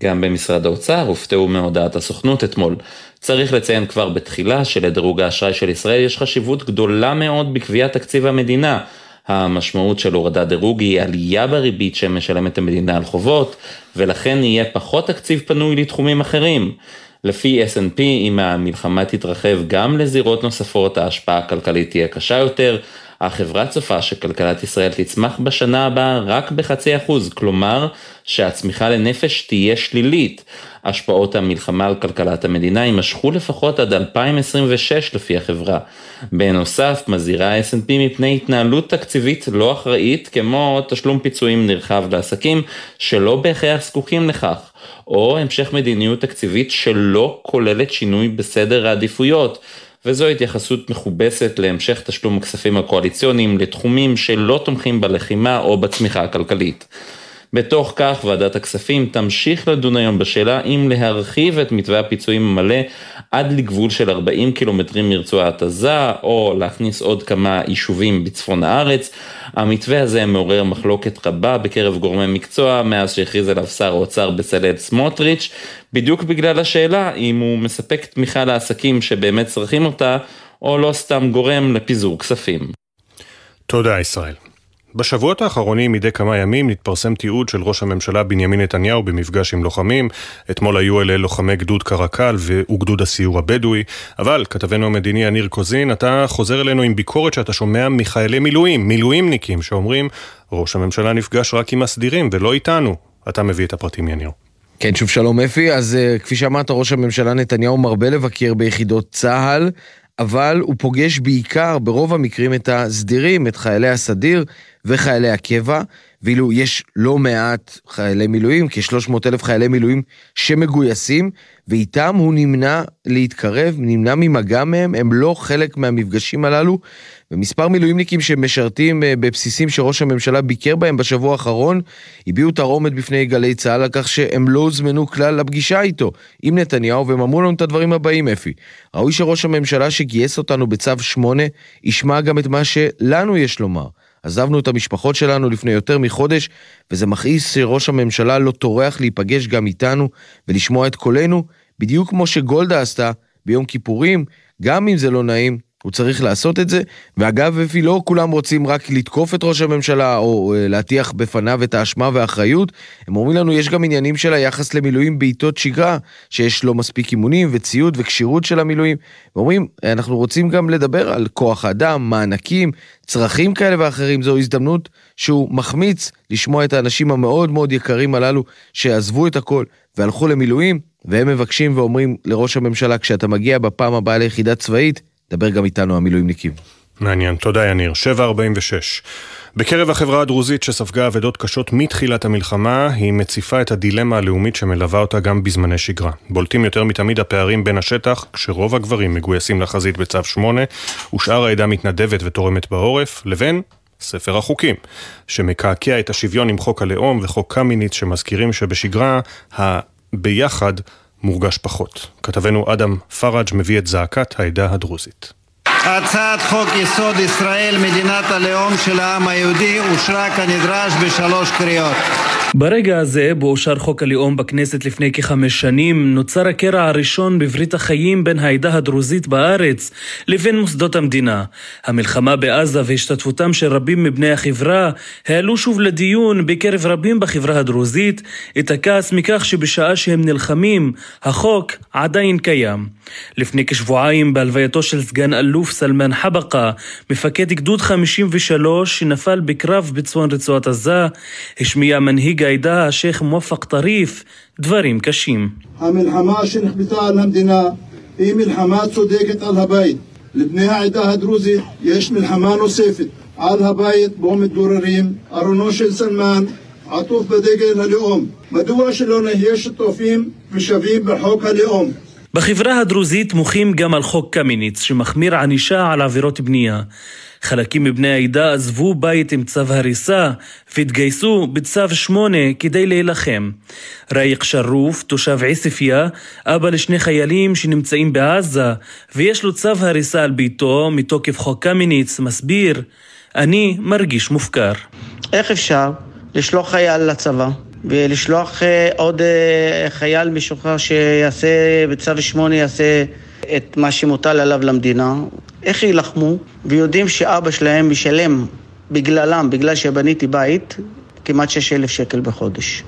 גם במשרד האוצר הופתעו מהודעת הסוכנות אתמול. צריך לציין כבר בתחילה שלדירוג האשראי של ישראל יש חשיבות גדולה מאוד בקביעת תקציב המדינה. המשמעות של הורדת דירוג היא עלייה בריבית שמשלמת המדינה על חובות, ולכן יהיה פחות תקציב פנוי לתחומים אחרים. לפי S&P, אם המלחמה תתרחב גם לזירות נוספות, ההשפעה הכלכלית תהיה קשה יותר. החברה צופה שכלכלת ישראל תצמח בשנה הבאה רק בחצי אחוז, כלומר שהצמיחה לנפש תהיה שלילית. השפעות המלחמה על כלכלת המדינה יימשכו לפחות עד 2026 לפי החברה. בנוסף, מזהירה ה-S&P מפני התנהלות תקציבית לא אחראית, כמו תשלום פיצויים נרחב לעסקים שלא בהכרח זקוקים לכך, או המשך מדיניות תקציבית שלא כוללת שינוי בסדר העדיפויות. וזו התייחסות מכובסת להמשך תשלום הכספים הקואליציוניים לתחומים שלא תומכים בלחימה או בצמיחה הכלכלית. בתוך כך ועדת הכספים תמשיך לדון היום בשאלה אם להרחיב את מתווה הפיצויים המלא עד לגבול של 40 קילומטרים מרצועת עזה או להכניס עוד כמה יישובים בצפון הארץ. המתווה הזה מעורר מחלוקת רבה בקרב גורמי מקצוע מאז שהכריז עליו שר האוצר בצלאל סמוטריץ', בדיוק בגלל השאלה אם הוא מספק תמיכה לעסקים שבאמת צריכים אותה או לא סתם גורם לפיזור כספים. תודה ישראל. בשבועות האחרונים מדי כמה ימים נתפרסם תיעוד של ראש הממשלה בנימין נתניהו במפגש עם לוחמים. אתמול היו אלה לוחמי גדוד קרקל וגדוד הסיור הבדואי. אבל, כתבנו המדיני יניר קוזין, אתה חוזר אלינו עם ביקורת שאתה שומע מחיילי מילואים, מילואימניקים, שאומרים ראש הממשלה נפגש רק עם הסדירים ולא איתנו. אתה מביא את הפרטים יניר. כן, שוב שלום אפי. אז uh, כפי שאמרת, ראש הממשלה נתניהו מרבה לבקר ביחידות צה"ל. אבל הוא פוגש בעיקר, ברוב המקרים, את הסדירים, את חיילי הסדיר וחיילי הקבע, ואילו יש לא מעט חיילי מילואים, כ-300 אלף חיילי מילואים שמגויסים, ואיתם הוא נמנע להתקרב, נמנע ממגע מהם, הם לא חלק מהמפגשים הללו. ומספר מילואימניקים שמשרתים אה, בבסיסים שראש הממשלה ביקר בהם בשבוע האחרון, הביעו תרעומת בפני גלי צה"ל על כך שהם לא הוזמנו כלל לפגישה איתו, עם נתניהו, והם אמרו לנו את הדברים הבאים, אפי. ראוי שראש הממשלה שגייס אותנו בצו 8, ישמע גם את מה שלנו יש לומר. עזבנו את המשפחות שלנו לפני יותר מחודש, וזה מכעיס שראש הממשלה לא טורח להיפגש גם איתנו ולשמוע את קולנו, בדיוק כמו שגולדה עשתה ביום כיפורים, גם אם זה לא נעים, הוא צריך לעשות את זה, ואגב, אפי, לא כולם רוצים רק לתקוף את ראש הממשלה או אה, להטיח בפניו את האשמה והאחריות, הם אומרים לנו, יש גם עניינים של היחס למילואים בעיתות שגרה, שיש לא מספיק אימונים וציוד וכשירות של המילואים. ואומרים, אנחנו רוצים גם לדבר על כוח אדם, מענקים, צרכים כאלה ואחרים, זו הזדמנות שהוא מחמיץ לשמוע את האנשים המאוד מאוד יקרים הללו שעזבו את הכל והלכו למילואים, והם מבקשים ואומרים לראש הממשלה, כשאתה מגיע בפעם הבאה ליחידה צבאית, דבר גם איתנו המילואימניקים. מעניין, תודה יניר. 746. בקרב החברה הדרוזית שספגה אבדות קשות מתחילת המלחמה, היא מציפה את הדילמה הלאומית שמלווה אותה גם בזמני שגרה. בולטים יותר מתמיד הפערים בין השטח, כשרוב הגברים מגויסים לחזית בצו 8, ושאר העדה מתנדבת ותורמת בעורף, לבין ספר החוקים, שמקעקע את השוויון עם חוק הלאום וחוק קמיניץ שמזכירים שבשגרה הביחד מורגש פחות. כתבנו אדם פראג' מביא את זעקת העדה הדרוזית. הצעת חוק יסוד ישראל, מדינת הלאום של העם היהודי, אושרה כנדרש בשלוש קריאות. ברגע הזה, בו אושר חוק הלאום בכנסת לפני כחמש שנים, נוצר הקרע הראשון בברית החיים בין העדה הדרוזית בארץ לבין מוסדות המדינה. המלחמה בעזה והשתתפותם של רבים מבני החברה העלו שוב לדיון בקרב רבים בחברה הדרוזית את הכעס מכך שבשעה שהם נלחמים, החוק עדיין קיים. לפני כשבועיים, בהלווייתו של סגן אלוף סלמן חבקה, מפקד גדוד 53 שנפל בקרב בצפון רצועת עזה, השמיע מנהיג העדה, השייח' מואפק טריף, דברים קשים. המלחמה שנכפתה על המדינה היא מלחמה צודקת על הבית. לבני העדה הדרוזית יש מלחמה נוספת על הבית בו מתגוררים, ארונו של סלמן עטוף בדגל הלאום. מדוע שלא נהיה שותפים ושווים בחוק הלאום? בחברה הדרוזית מוחים גם על חוק קמיניץ, שמחמיר ענישה על עבירות בנייה. חלקים מבני העדה עזבו בית עם צו הריסה והתגייסו בצו 8 כדי להילחם. רייק שרוף, תושב עיספיא, אבא לשני חיילים שנמצאים בעזה ויש לו צו הריסה על ביתו מתוקף חוק קמיניץ, מסביר אני מרגיש מופקר. איך אפשר לשלוח חייל לצבא ולשלוח אה, עוד אה, חייל משוחרר שיעשה בצו 8 יעשה את מה שמוטל עליו למדינה, איך יילחמו, ויודעים שאבא שלהם משלם בגללם, בגלל שבניתי בית, כמעט 6,000 שקל בחודש.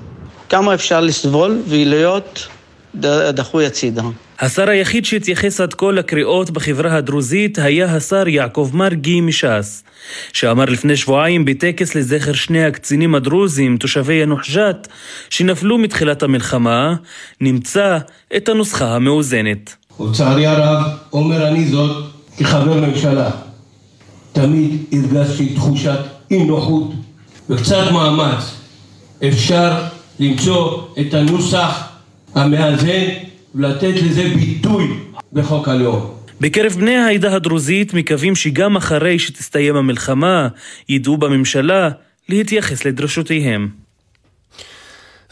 כמה אפשר לסבול ולהיות דחוי הצידה. השר היחיד שהתייחס עד כה לקריאות בחברה הדרוזית היה השר יעקב מרגי מש"ס, שאמר לפני שבועיים בטקס לזכר שני הקצינים הדרוזים, תושבי ינוח-ג'ת, שנפלו מתחילת המלחמה, נמצא את הנוסחה המאוזנת. ולצערי הרב, אומר אני זאת כחבר ממשלה. תמיד הרגשתי תחושת אי נוחות וקצת מאמץ. אפשר למצוא את הנוסח המאזן ולתת לזה ביטוי בחוק הלאום. בקרב בני העדה הדרוזית מקווים שגם אחרי שתסתיים המלחמה, ידעו בממשלה להתייחס לדרשותיהם.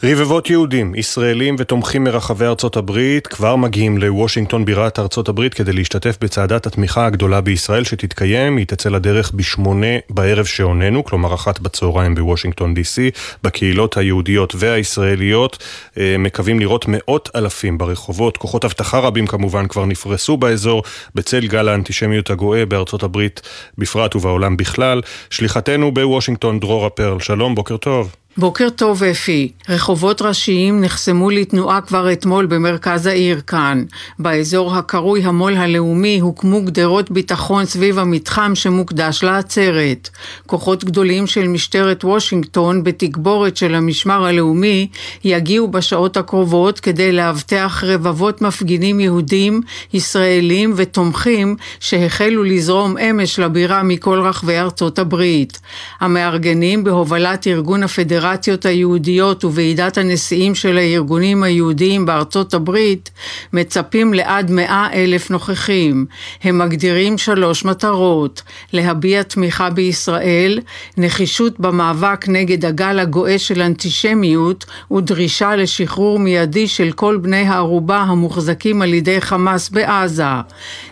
רבבות יהודים, ישראלים ותומכים מרחבי ארצות הברית כבר מגיעים לוושינגטון בירת ארצות הברית כדי להשתתף בצעדת התמיכה הגדולה בישראל שתתקיים, היא תצא לדרך בשמונה בערב שעוננו, כלומר אחת בצהריים בוושינגטון די.סי. בקהילות היהודיות והישראליות אה, מקווים לראות מאות אלפים ברחובות. כוחות אבטחה רבים כמובן כבר נפרסו באזור בצל גל האנטישמיות הגואה בארצות הברית בפרט ובעולם בכלל. שליחתנו בוושינגטון דרורה פרל, שלום, בוקר טוב. בוקר טוב אפי. רחובות ראשיים נחסמו לתנועה כבר אתמול במרכז העיר כאן. באזור הקרוי המו"ל הלאומי הוקמו גדרות ביטחון סביב המתחם שמוקדש לעצרת. כוחות גדולים של משטרת וושינגטון בתגבורת של המשמר הלאומי יגיעו בשעות הקרובות כדי לאבטח רבבות מפגינים יהודים, ישראלים ותומכים שהחלו לזרום אמש לבירה מכל רחבי ארצות הברית. המארגנים בהובלת ארגון הפדרציה הפדרציות היהודיות וועידת הנשיאים של הארגונים היהודיים בארצות הברית מצפים לעד מאה אלף נוכחים. הם מגדירים שלוש מטרות: להביע תמיכה בישראל, נחישות במאבק נגד הגל הגואה של אנטישמיות ודרישה לשחרור מיידי של כל בני הערובה המוחזקים על ידי חמאס בעזה.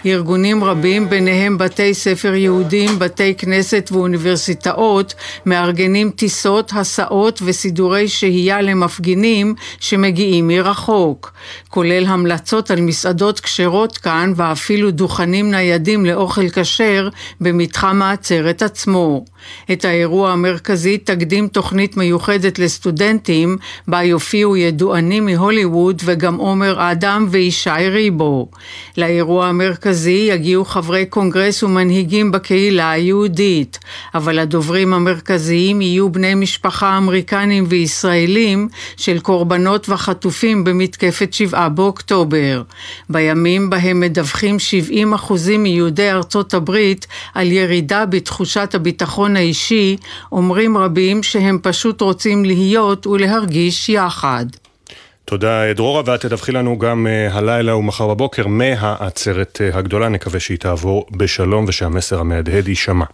ארגונים רבים, ביניהם בתי ספר יהודים, בתי כנסת ואוניברסיטאות, מארגנים טיסות, הסעות הופעות וסידורי שהייה למפגינים שמגיעים מרחוק, כולל המלצות על מסעדות כשרות כאן ואפילו דוכנים ניידים לאוכל כשר במתחם העצרת עצמו. את האירוע המרכזי תקדים תוכנית מיוחדת לסטודנטים, בה יופיעו ידוענים מהוליווד וגם עומר אדם וישי ריבו. לאירוע המרכזי יגיעו חברי קונגרס ומנהיגים בקהילה היהודית, אבל הדוברים המרכזיים יהיו בני משפחה אמריקנים וישראלים של קורבנות וחטופים במתקפת שבעה באוקטובר. בימים בהם מדווחים 70 אחוזים מיהודי ארצות הברית על ירידה בתחושת הביטחון האישי, אומרים רבים שהם פשוט רוצים להיות ולהרגיש יחד. תודה דרורה, ואת תדווחי לנו גם uh, הלילה ומחר בבוקר מהעצרת uh, הגדולה, נקווה שהיא תעבור בשלום ושהמסר המהדהד יישמע.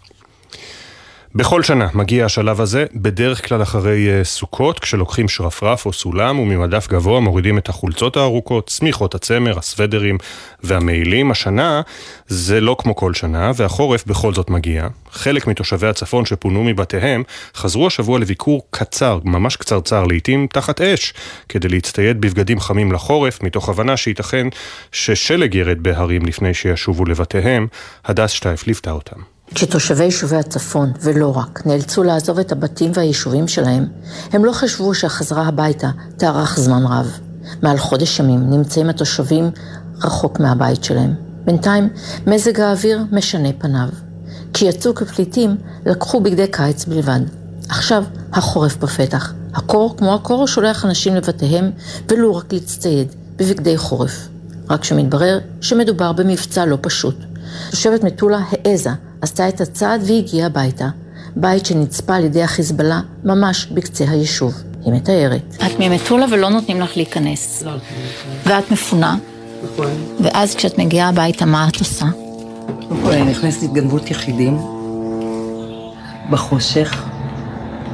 בכל שנה מגיע השלב הזה, בדרך כלל אחרי uh, סוכות, כשלוקחים שרפרף או סולם וממדף גבוה מורידים את החולצות הארוכות, צמיחות הצמר, הסוודרים והמעילים. השנה זה לא כמו כל שנה, והחורף בכל זאת מגיע. חלק מתושבי הצפון שפונו מבתיהם חזרו השבוע לביקור קצר, ממש קצרצר, לעיתים תחת אש, כדי להצטייד בבגדים חמים לחורף, מתוך הבנה שייתכן ששלג ירד בהרים לפני שישובו לבתיהם. הדס שטייף ליוותה אותם. כשתושבי יישובי הצפון, ולא רק, נאלצו לעזוב את הבתים והיישובים שלהם, הם לא חשבו שהחזרה הביתה תארך זמן רב. מעל חודש ימים נמצאים התושבים רחוק מהבית שלהם. בינתיים, מזג האוויר משנה פניו. כי יצאו כפליטים, לקחו בגדי קיץ בלבד. עכשיו, החורף בפתח. הקור, כמו הקור, שולח אנשים לבתיהם, ולו רק להצטייד, בבגדי חורף. רק שמתברר שמדובר במבצע לא פשוט. תושבת מטולה העזה עשתה את הצעד והגיעה הביתה. בית שנצפה על ידי החיזבאללה ממש בקצה היישוב. היא מתארת. את ממטולה ולא נותנים לך להיכנס. לא. ואת מפונה. נכון. ואז כשאת מגיעה הביתה, מה את עושה? קודם כל אני נכנסת להתגנבות יחידים. בחושך.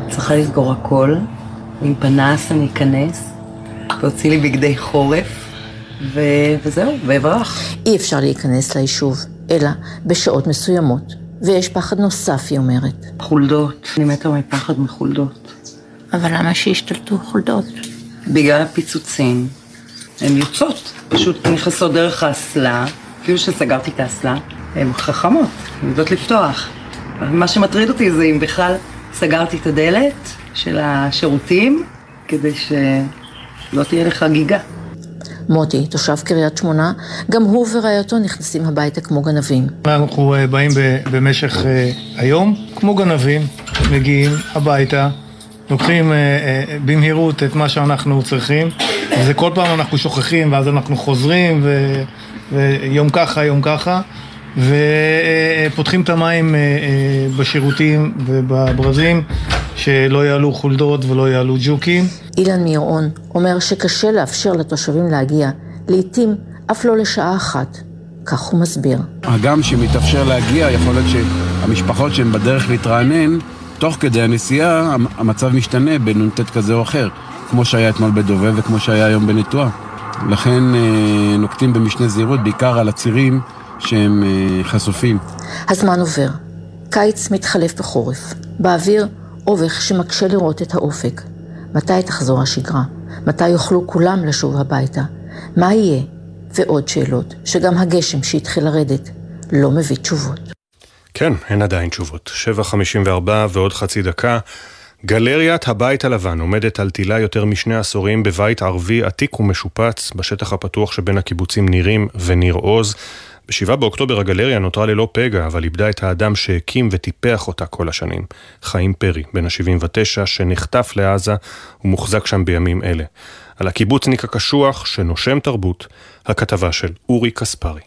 צריכה לסגור הכל. עם פנס אני אכנס. להוציא לי בגדי חורף. ו... וזהו, ואברח. אי אפשר להיכנס ליישוב. אלא בשעות מסוימות. ויש פחד נוסף, היא אומרת. חולדות, אני מתה מפחד מחולדות. אבל למה שישתלטו חולדות? בגלל הפיצוצים. הן יוצאות, פשוט נכנסות דרך האסלה, אפילו שסגרתי את האסלה, הן חכמות, הן יודעות לפתוח. מה שמטריד אותי זה אם בכלל סגרתי את הדלת של השירותים, כדי שלא תהיה לך גיגה. מוטי, תושב קריית שמונה, גם הוא ורעייתו נכנסים הביתה כמו גנבים. אנחנו אה, באים במשך אה, היום כמו גנבים, מגיעים הביתה, לוקחים אה, במהירות את מה שאנחנו צריכים, וזה כל פעם אנחנו שוכחים ואז אנחנו חוזרים, ו... ויום ככה, יום ככה. ופותחים את המים בשירותים ובברזים שלא יעלו חולדות ולא יעלו ג'וקים. אילן מירון אומר שקשה לאפשר לתושבים להגיע, לעתים אף לא לשעה אחת. כך הוא מסביר. הגם שמתאפשר להגיע, יכול להיות שהמשפחות שהן בדרך להתרענן, תוך כדי הנסיעה המצב משתנה בנ"ט כזה או אחר, כמו שהיה אתמול בדובב וכמו שהיה היום בנטועה. לכן אה, נוקטים במשנה זהירות, בעיקר על הצירים שהם אה, חשופים. הזמן עובר. קיץ מתחלף בחורף. באוויר אובך שמקשה לראות את האופק. מתי תחזור השגרה? מתי יוכלו כולם לשוב הביתה? מה יהיה? ועוד שאלות, שגם הגשם שהתחיל לרדת לא מביא תשובות. כן, אין עדיין תשובות. 7.54 ועוד חצי דקה. גלריית הבית הלבן עומדת על תילה יותר משני עשורים בבית ערבי עתיק ומשופץ בשטח הפתוח שבין הקיבוצים נירים וניר עוז. ב-7 באוקטובר הגלריה נותרה ללא פגע, אבל איבדה את האדם שהקים וטיפח אותה כל השנים. חיים פרי, בן ה-79, שנחטף לעזה ומוחזק שם בימים אלה. על הקיבוצניק הקשוח שנושם תרבות, הכתבה של אורי קספרי.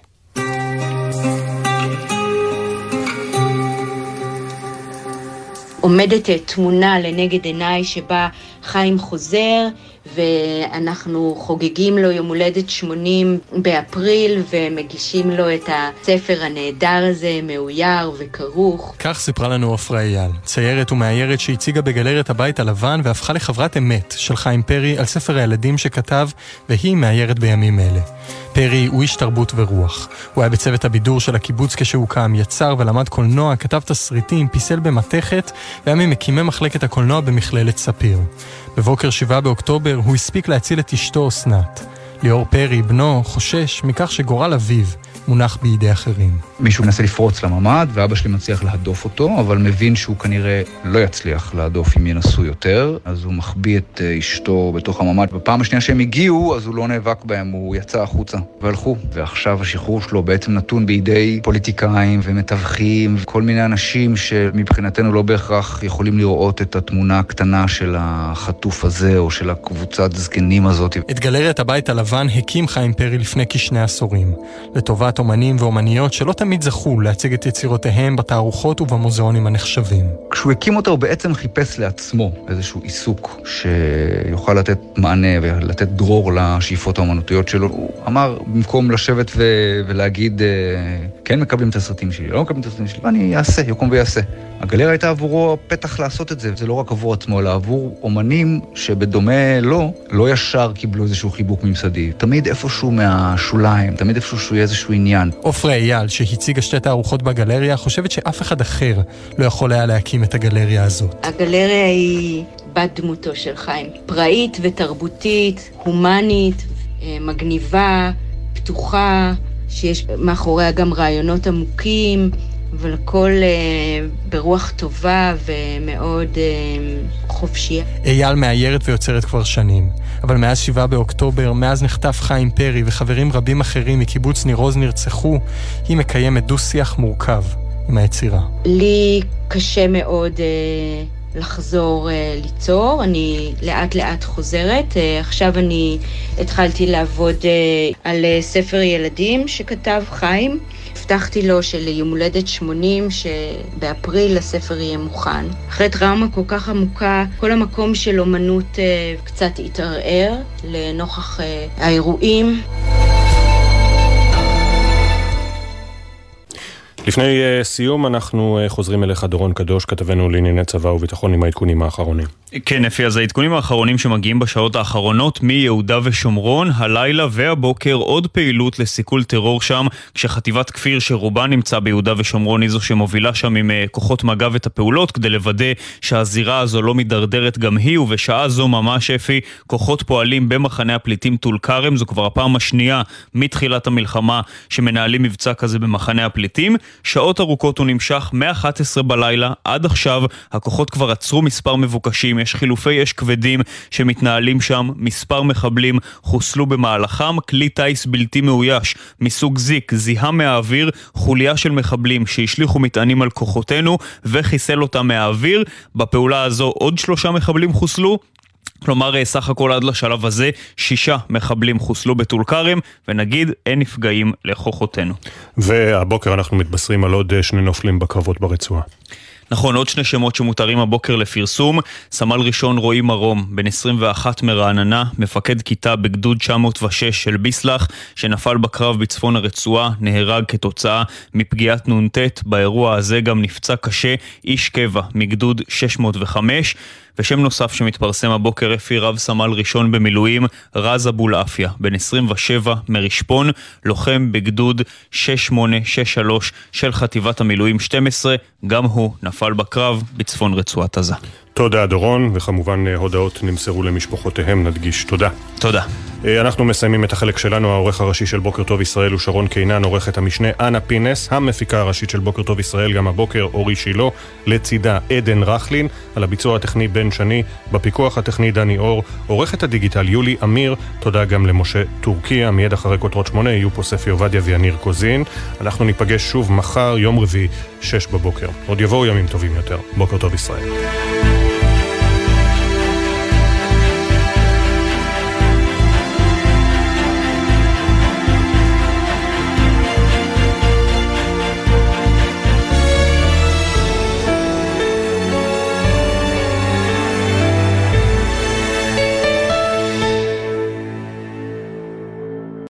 עומדת תמונה לנגד עיניי שבה חיים חוזר ואנחנו חוגגים לו יום הולדת 80 באפריל ומגישים לו את הספר הנהדר הזה, מאויר וכרוך. כך סיפרה לנו עפרה אייל, ציירת ומאיירת שהציגה בגלריית הבית הלבן והפכה לחברת אמת של חיים פרי על ספר הילדים שכתב, והיא מאיירת בימים אלה. פרי הוא איש תרבות ורוח. הוא היה בצוות הבידור של הקיבוץ כשהוקם, יצר ולמד קולנוע, כתב תסריטים, פיסל במתכת, והיה ממקימי מחלקת הקולנוע במכללת ספיר. בבוקר 7 באוקטובר הוא הספיק להציל את אשתו אסנת. ליאור פרי, בנו, חושש מכך שגורל אביו מונח בידי אחרים. מישהו מנסה לפרוץ לממ"ד, ואבא שלי מצליח להדוף אותו, אבל מבין שהוא כנראה לא יצליח להדוף אם ינסו יותר, אז הוא מחביא את אה, אשתו בתוך הממ"ד. בפעם השנייה שהם הגיעו, אז הוא לא נאבק בהם, הוא יצא החוצה, והלכו. ועכשיו השחרור שלו בעצם נתון בידי פוליטיקאים ומתווכים, וכל מיני אנשים שמבחינתנו לא בהכרח יכולים לראות את התמונה הקטנה של החטוף הזה, או של הקבוצת זקנים הזאת. את גלריית הבית הלבן הקים חיים פרי לפני כשני עשורים, לטובת אומנים ואומניות שלא תמיד זכו להציג את יצירותיהם בתערוכות ובמוזיאונים הנחשבים. כשהוא הקים אותה הוא בעצם חיפש לעצמו איזשהו עיסוק שיוכל לתת מענה ולתת דרור לשאיפות האומנותיות שלו. הוא אמר, במקום לשבת ו- ולהגיד, אה, כן מקבלים את הסרטים שלי, לא מקבלים את הסרטים שלי, אני אעשה, יקום ויעשה. הגלריה הייתה עבורו פתח לעשות את זה, זה לא רק עבור עצמו, אלא עבור אומנים שבדומה לו, לא ישר קיבלו איזשהו חיבוק ממסדי. תמיד איפשהו מהשוליים, תמיד איפשהו שהוא יהיה איזשהו עניין. עופרה אייל, שהציגה שתי תערוכות בגלריה, חושבת שאף אחד אחר לא יכול היה להקים את הגלריה הזאת. הגלריה היא בת דמותו של חיים. פראית ותרבותית, הומנית, אה, מגניבה, פתוחה, שיש מאחוריה גם רעיונות עמוקים. אבל הכל אה, ברוח טובה ומאוד אה, חופשייה. אייל מאיירת ויוצרת כבר שנים, אבל מאז 7 באוקטובר, מאז נחטף חיים פרי וחברים רבים אחרים מקיבוץ ניר עוז נרצחו, היא מקיימת דו-שיח מורכב עם היצירה. לי קשה מאוד... אה, לחזור uh, ליצור, אני לאט לאט חוזרת. Uh, עכשיו אני התחלתי לעבוד uh, על uh, ספר ילדים שכתב חיים. הבטחתי לו שליום הולדת 80, שבאפריל הספר יהיה מוכן. אחרי טראומה כל כך עמוקה, כל המקום של אומנות uh, קצת התערער לנוכח uh, האירועים. לפני uh, סיום אנחנו uh, חוזרים אליך דורון קדוש, כתבנו לענייני צבא וביטחון עם העדכונים האחרונים. כן, אפי, אז העדכונים האחרונים שמגיעים בשעות האחרונות מיהודה ושומרון, הלילה והבוקר עוד פעילות לסיכול טרור שם, כשחטיבת כפיר שרובה נמצא ביהודה ושומרון היא זו שמובילה שם עם uh, כוחות מג"ב את הפעולות, כדי לוודא שהזירה הזו לא מידרדרת גם היא, ובשעה זו ממש, אפי, כוחות פועלים במחנה הפליטים טול כרם, זו כבר הפעם השנייה מתחילת המלחמה שמנהלים מבצע כזה במחנה הפליטים. שעות ארוכות הוא נמשך מ-11 בלילה עד עכשיו, הכוחות כבר עצרו מספר מבוקשים, יש חילופי אש כבדים שמתנהלים שם, מספר מחבלים חוסלו במהלכם, כלי טיס בלתי מאויש מסוג זיק זיהה מהאוויר חוליה של מחבלים שהשליכו מטענים על כוחותינו וחיסל אותם מהאוויר. בפעולה הזו עוד שלושה מחבלים חוסלו, כלומר, אה, סך הכל עד לשלב הזה, שישה מחבלים חוסלו בטול כרם, ונגיד, אין נפגעים לכוחותינו. והבוקר אנחנו מתבשרים על עוד אה, שני נופלים בקרבות ברצועה. נכון, עוד שני שמות שמותרים הבוקר לפרסום. סמל ראשון רועי מרום, בן 21 מרעננה, מפקד כיתה בגדוד 906 של ביסלח, שנפל בקרב בצפון הרצועה, נהרג כתוצאה מפגיעת נ"ט. באירוע הזה גם נפצע קשה איש קבע מגדוד 605. ושם נוסף שמתפרסם הבוקר אפי רב סמל ראשון במילואים, רז אבולעפיה, בן 27 מרשפון, לוחם בגדוד 6863 של חטיבת המילואים 12, גם הוא נפל בקרב בצפון רצועת עזה. תודה דורון, וכמובן אה, הודעות נמסרו למשפחותיהם, נדגיש תודה. תודה. אה, אנחנו מסיימים את החלק שלנו, העורך הראשי של בוקר טוב ישראל הוא שרון קינן, עורכת המשנה אנה פינס, המפיקה הראשית של בוקר טוב ישראל, גם הבוקר אורי שילה, לצידה עדן רכלין, על הביצוע הטכני בן שני, בפיקוח הטכני דני אור, עורכת הדיגיטל יולי אמיר, תודה גם למשה טורקיה, מיד אחרי כותרות שמונה יהיו פה ספי עובדיה ויניר קוזין. אנחנו ניפגש שוב מחר, יום רביעי, שש בבוקר. עוד יבואו ימים טובים יותר. בוקר טוב ישראל.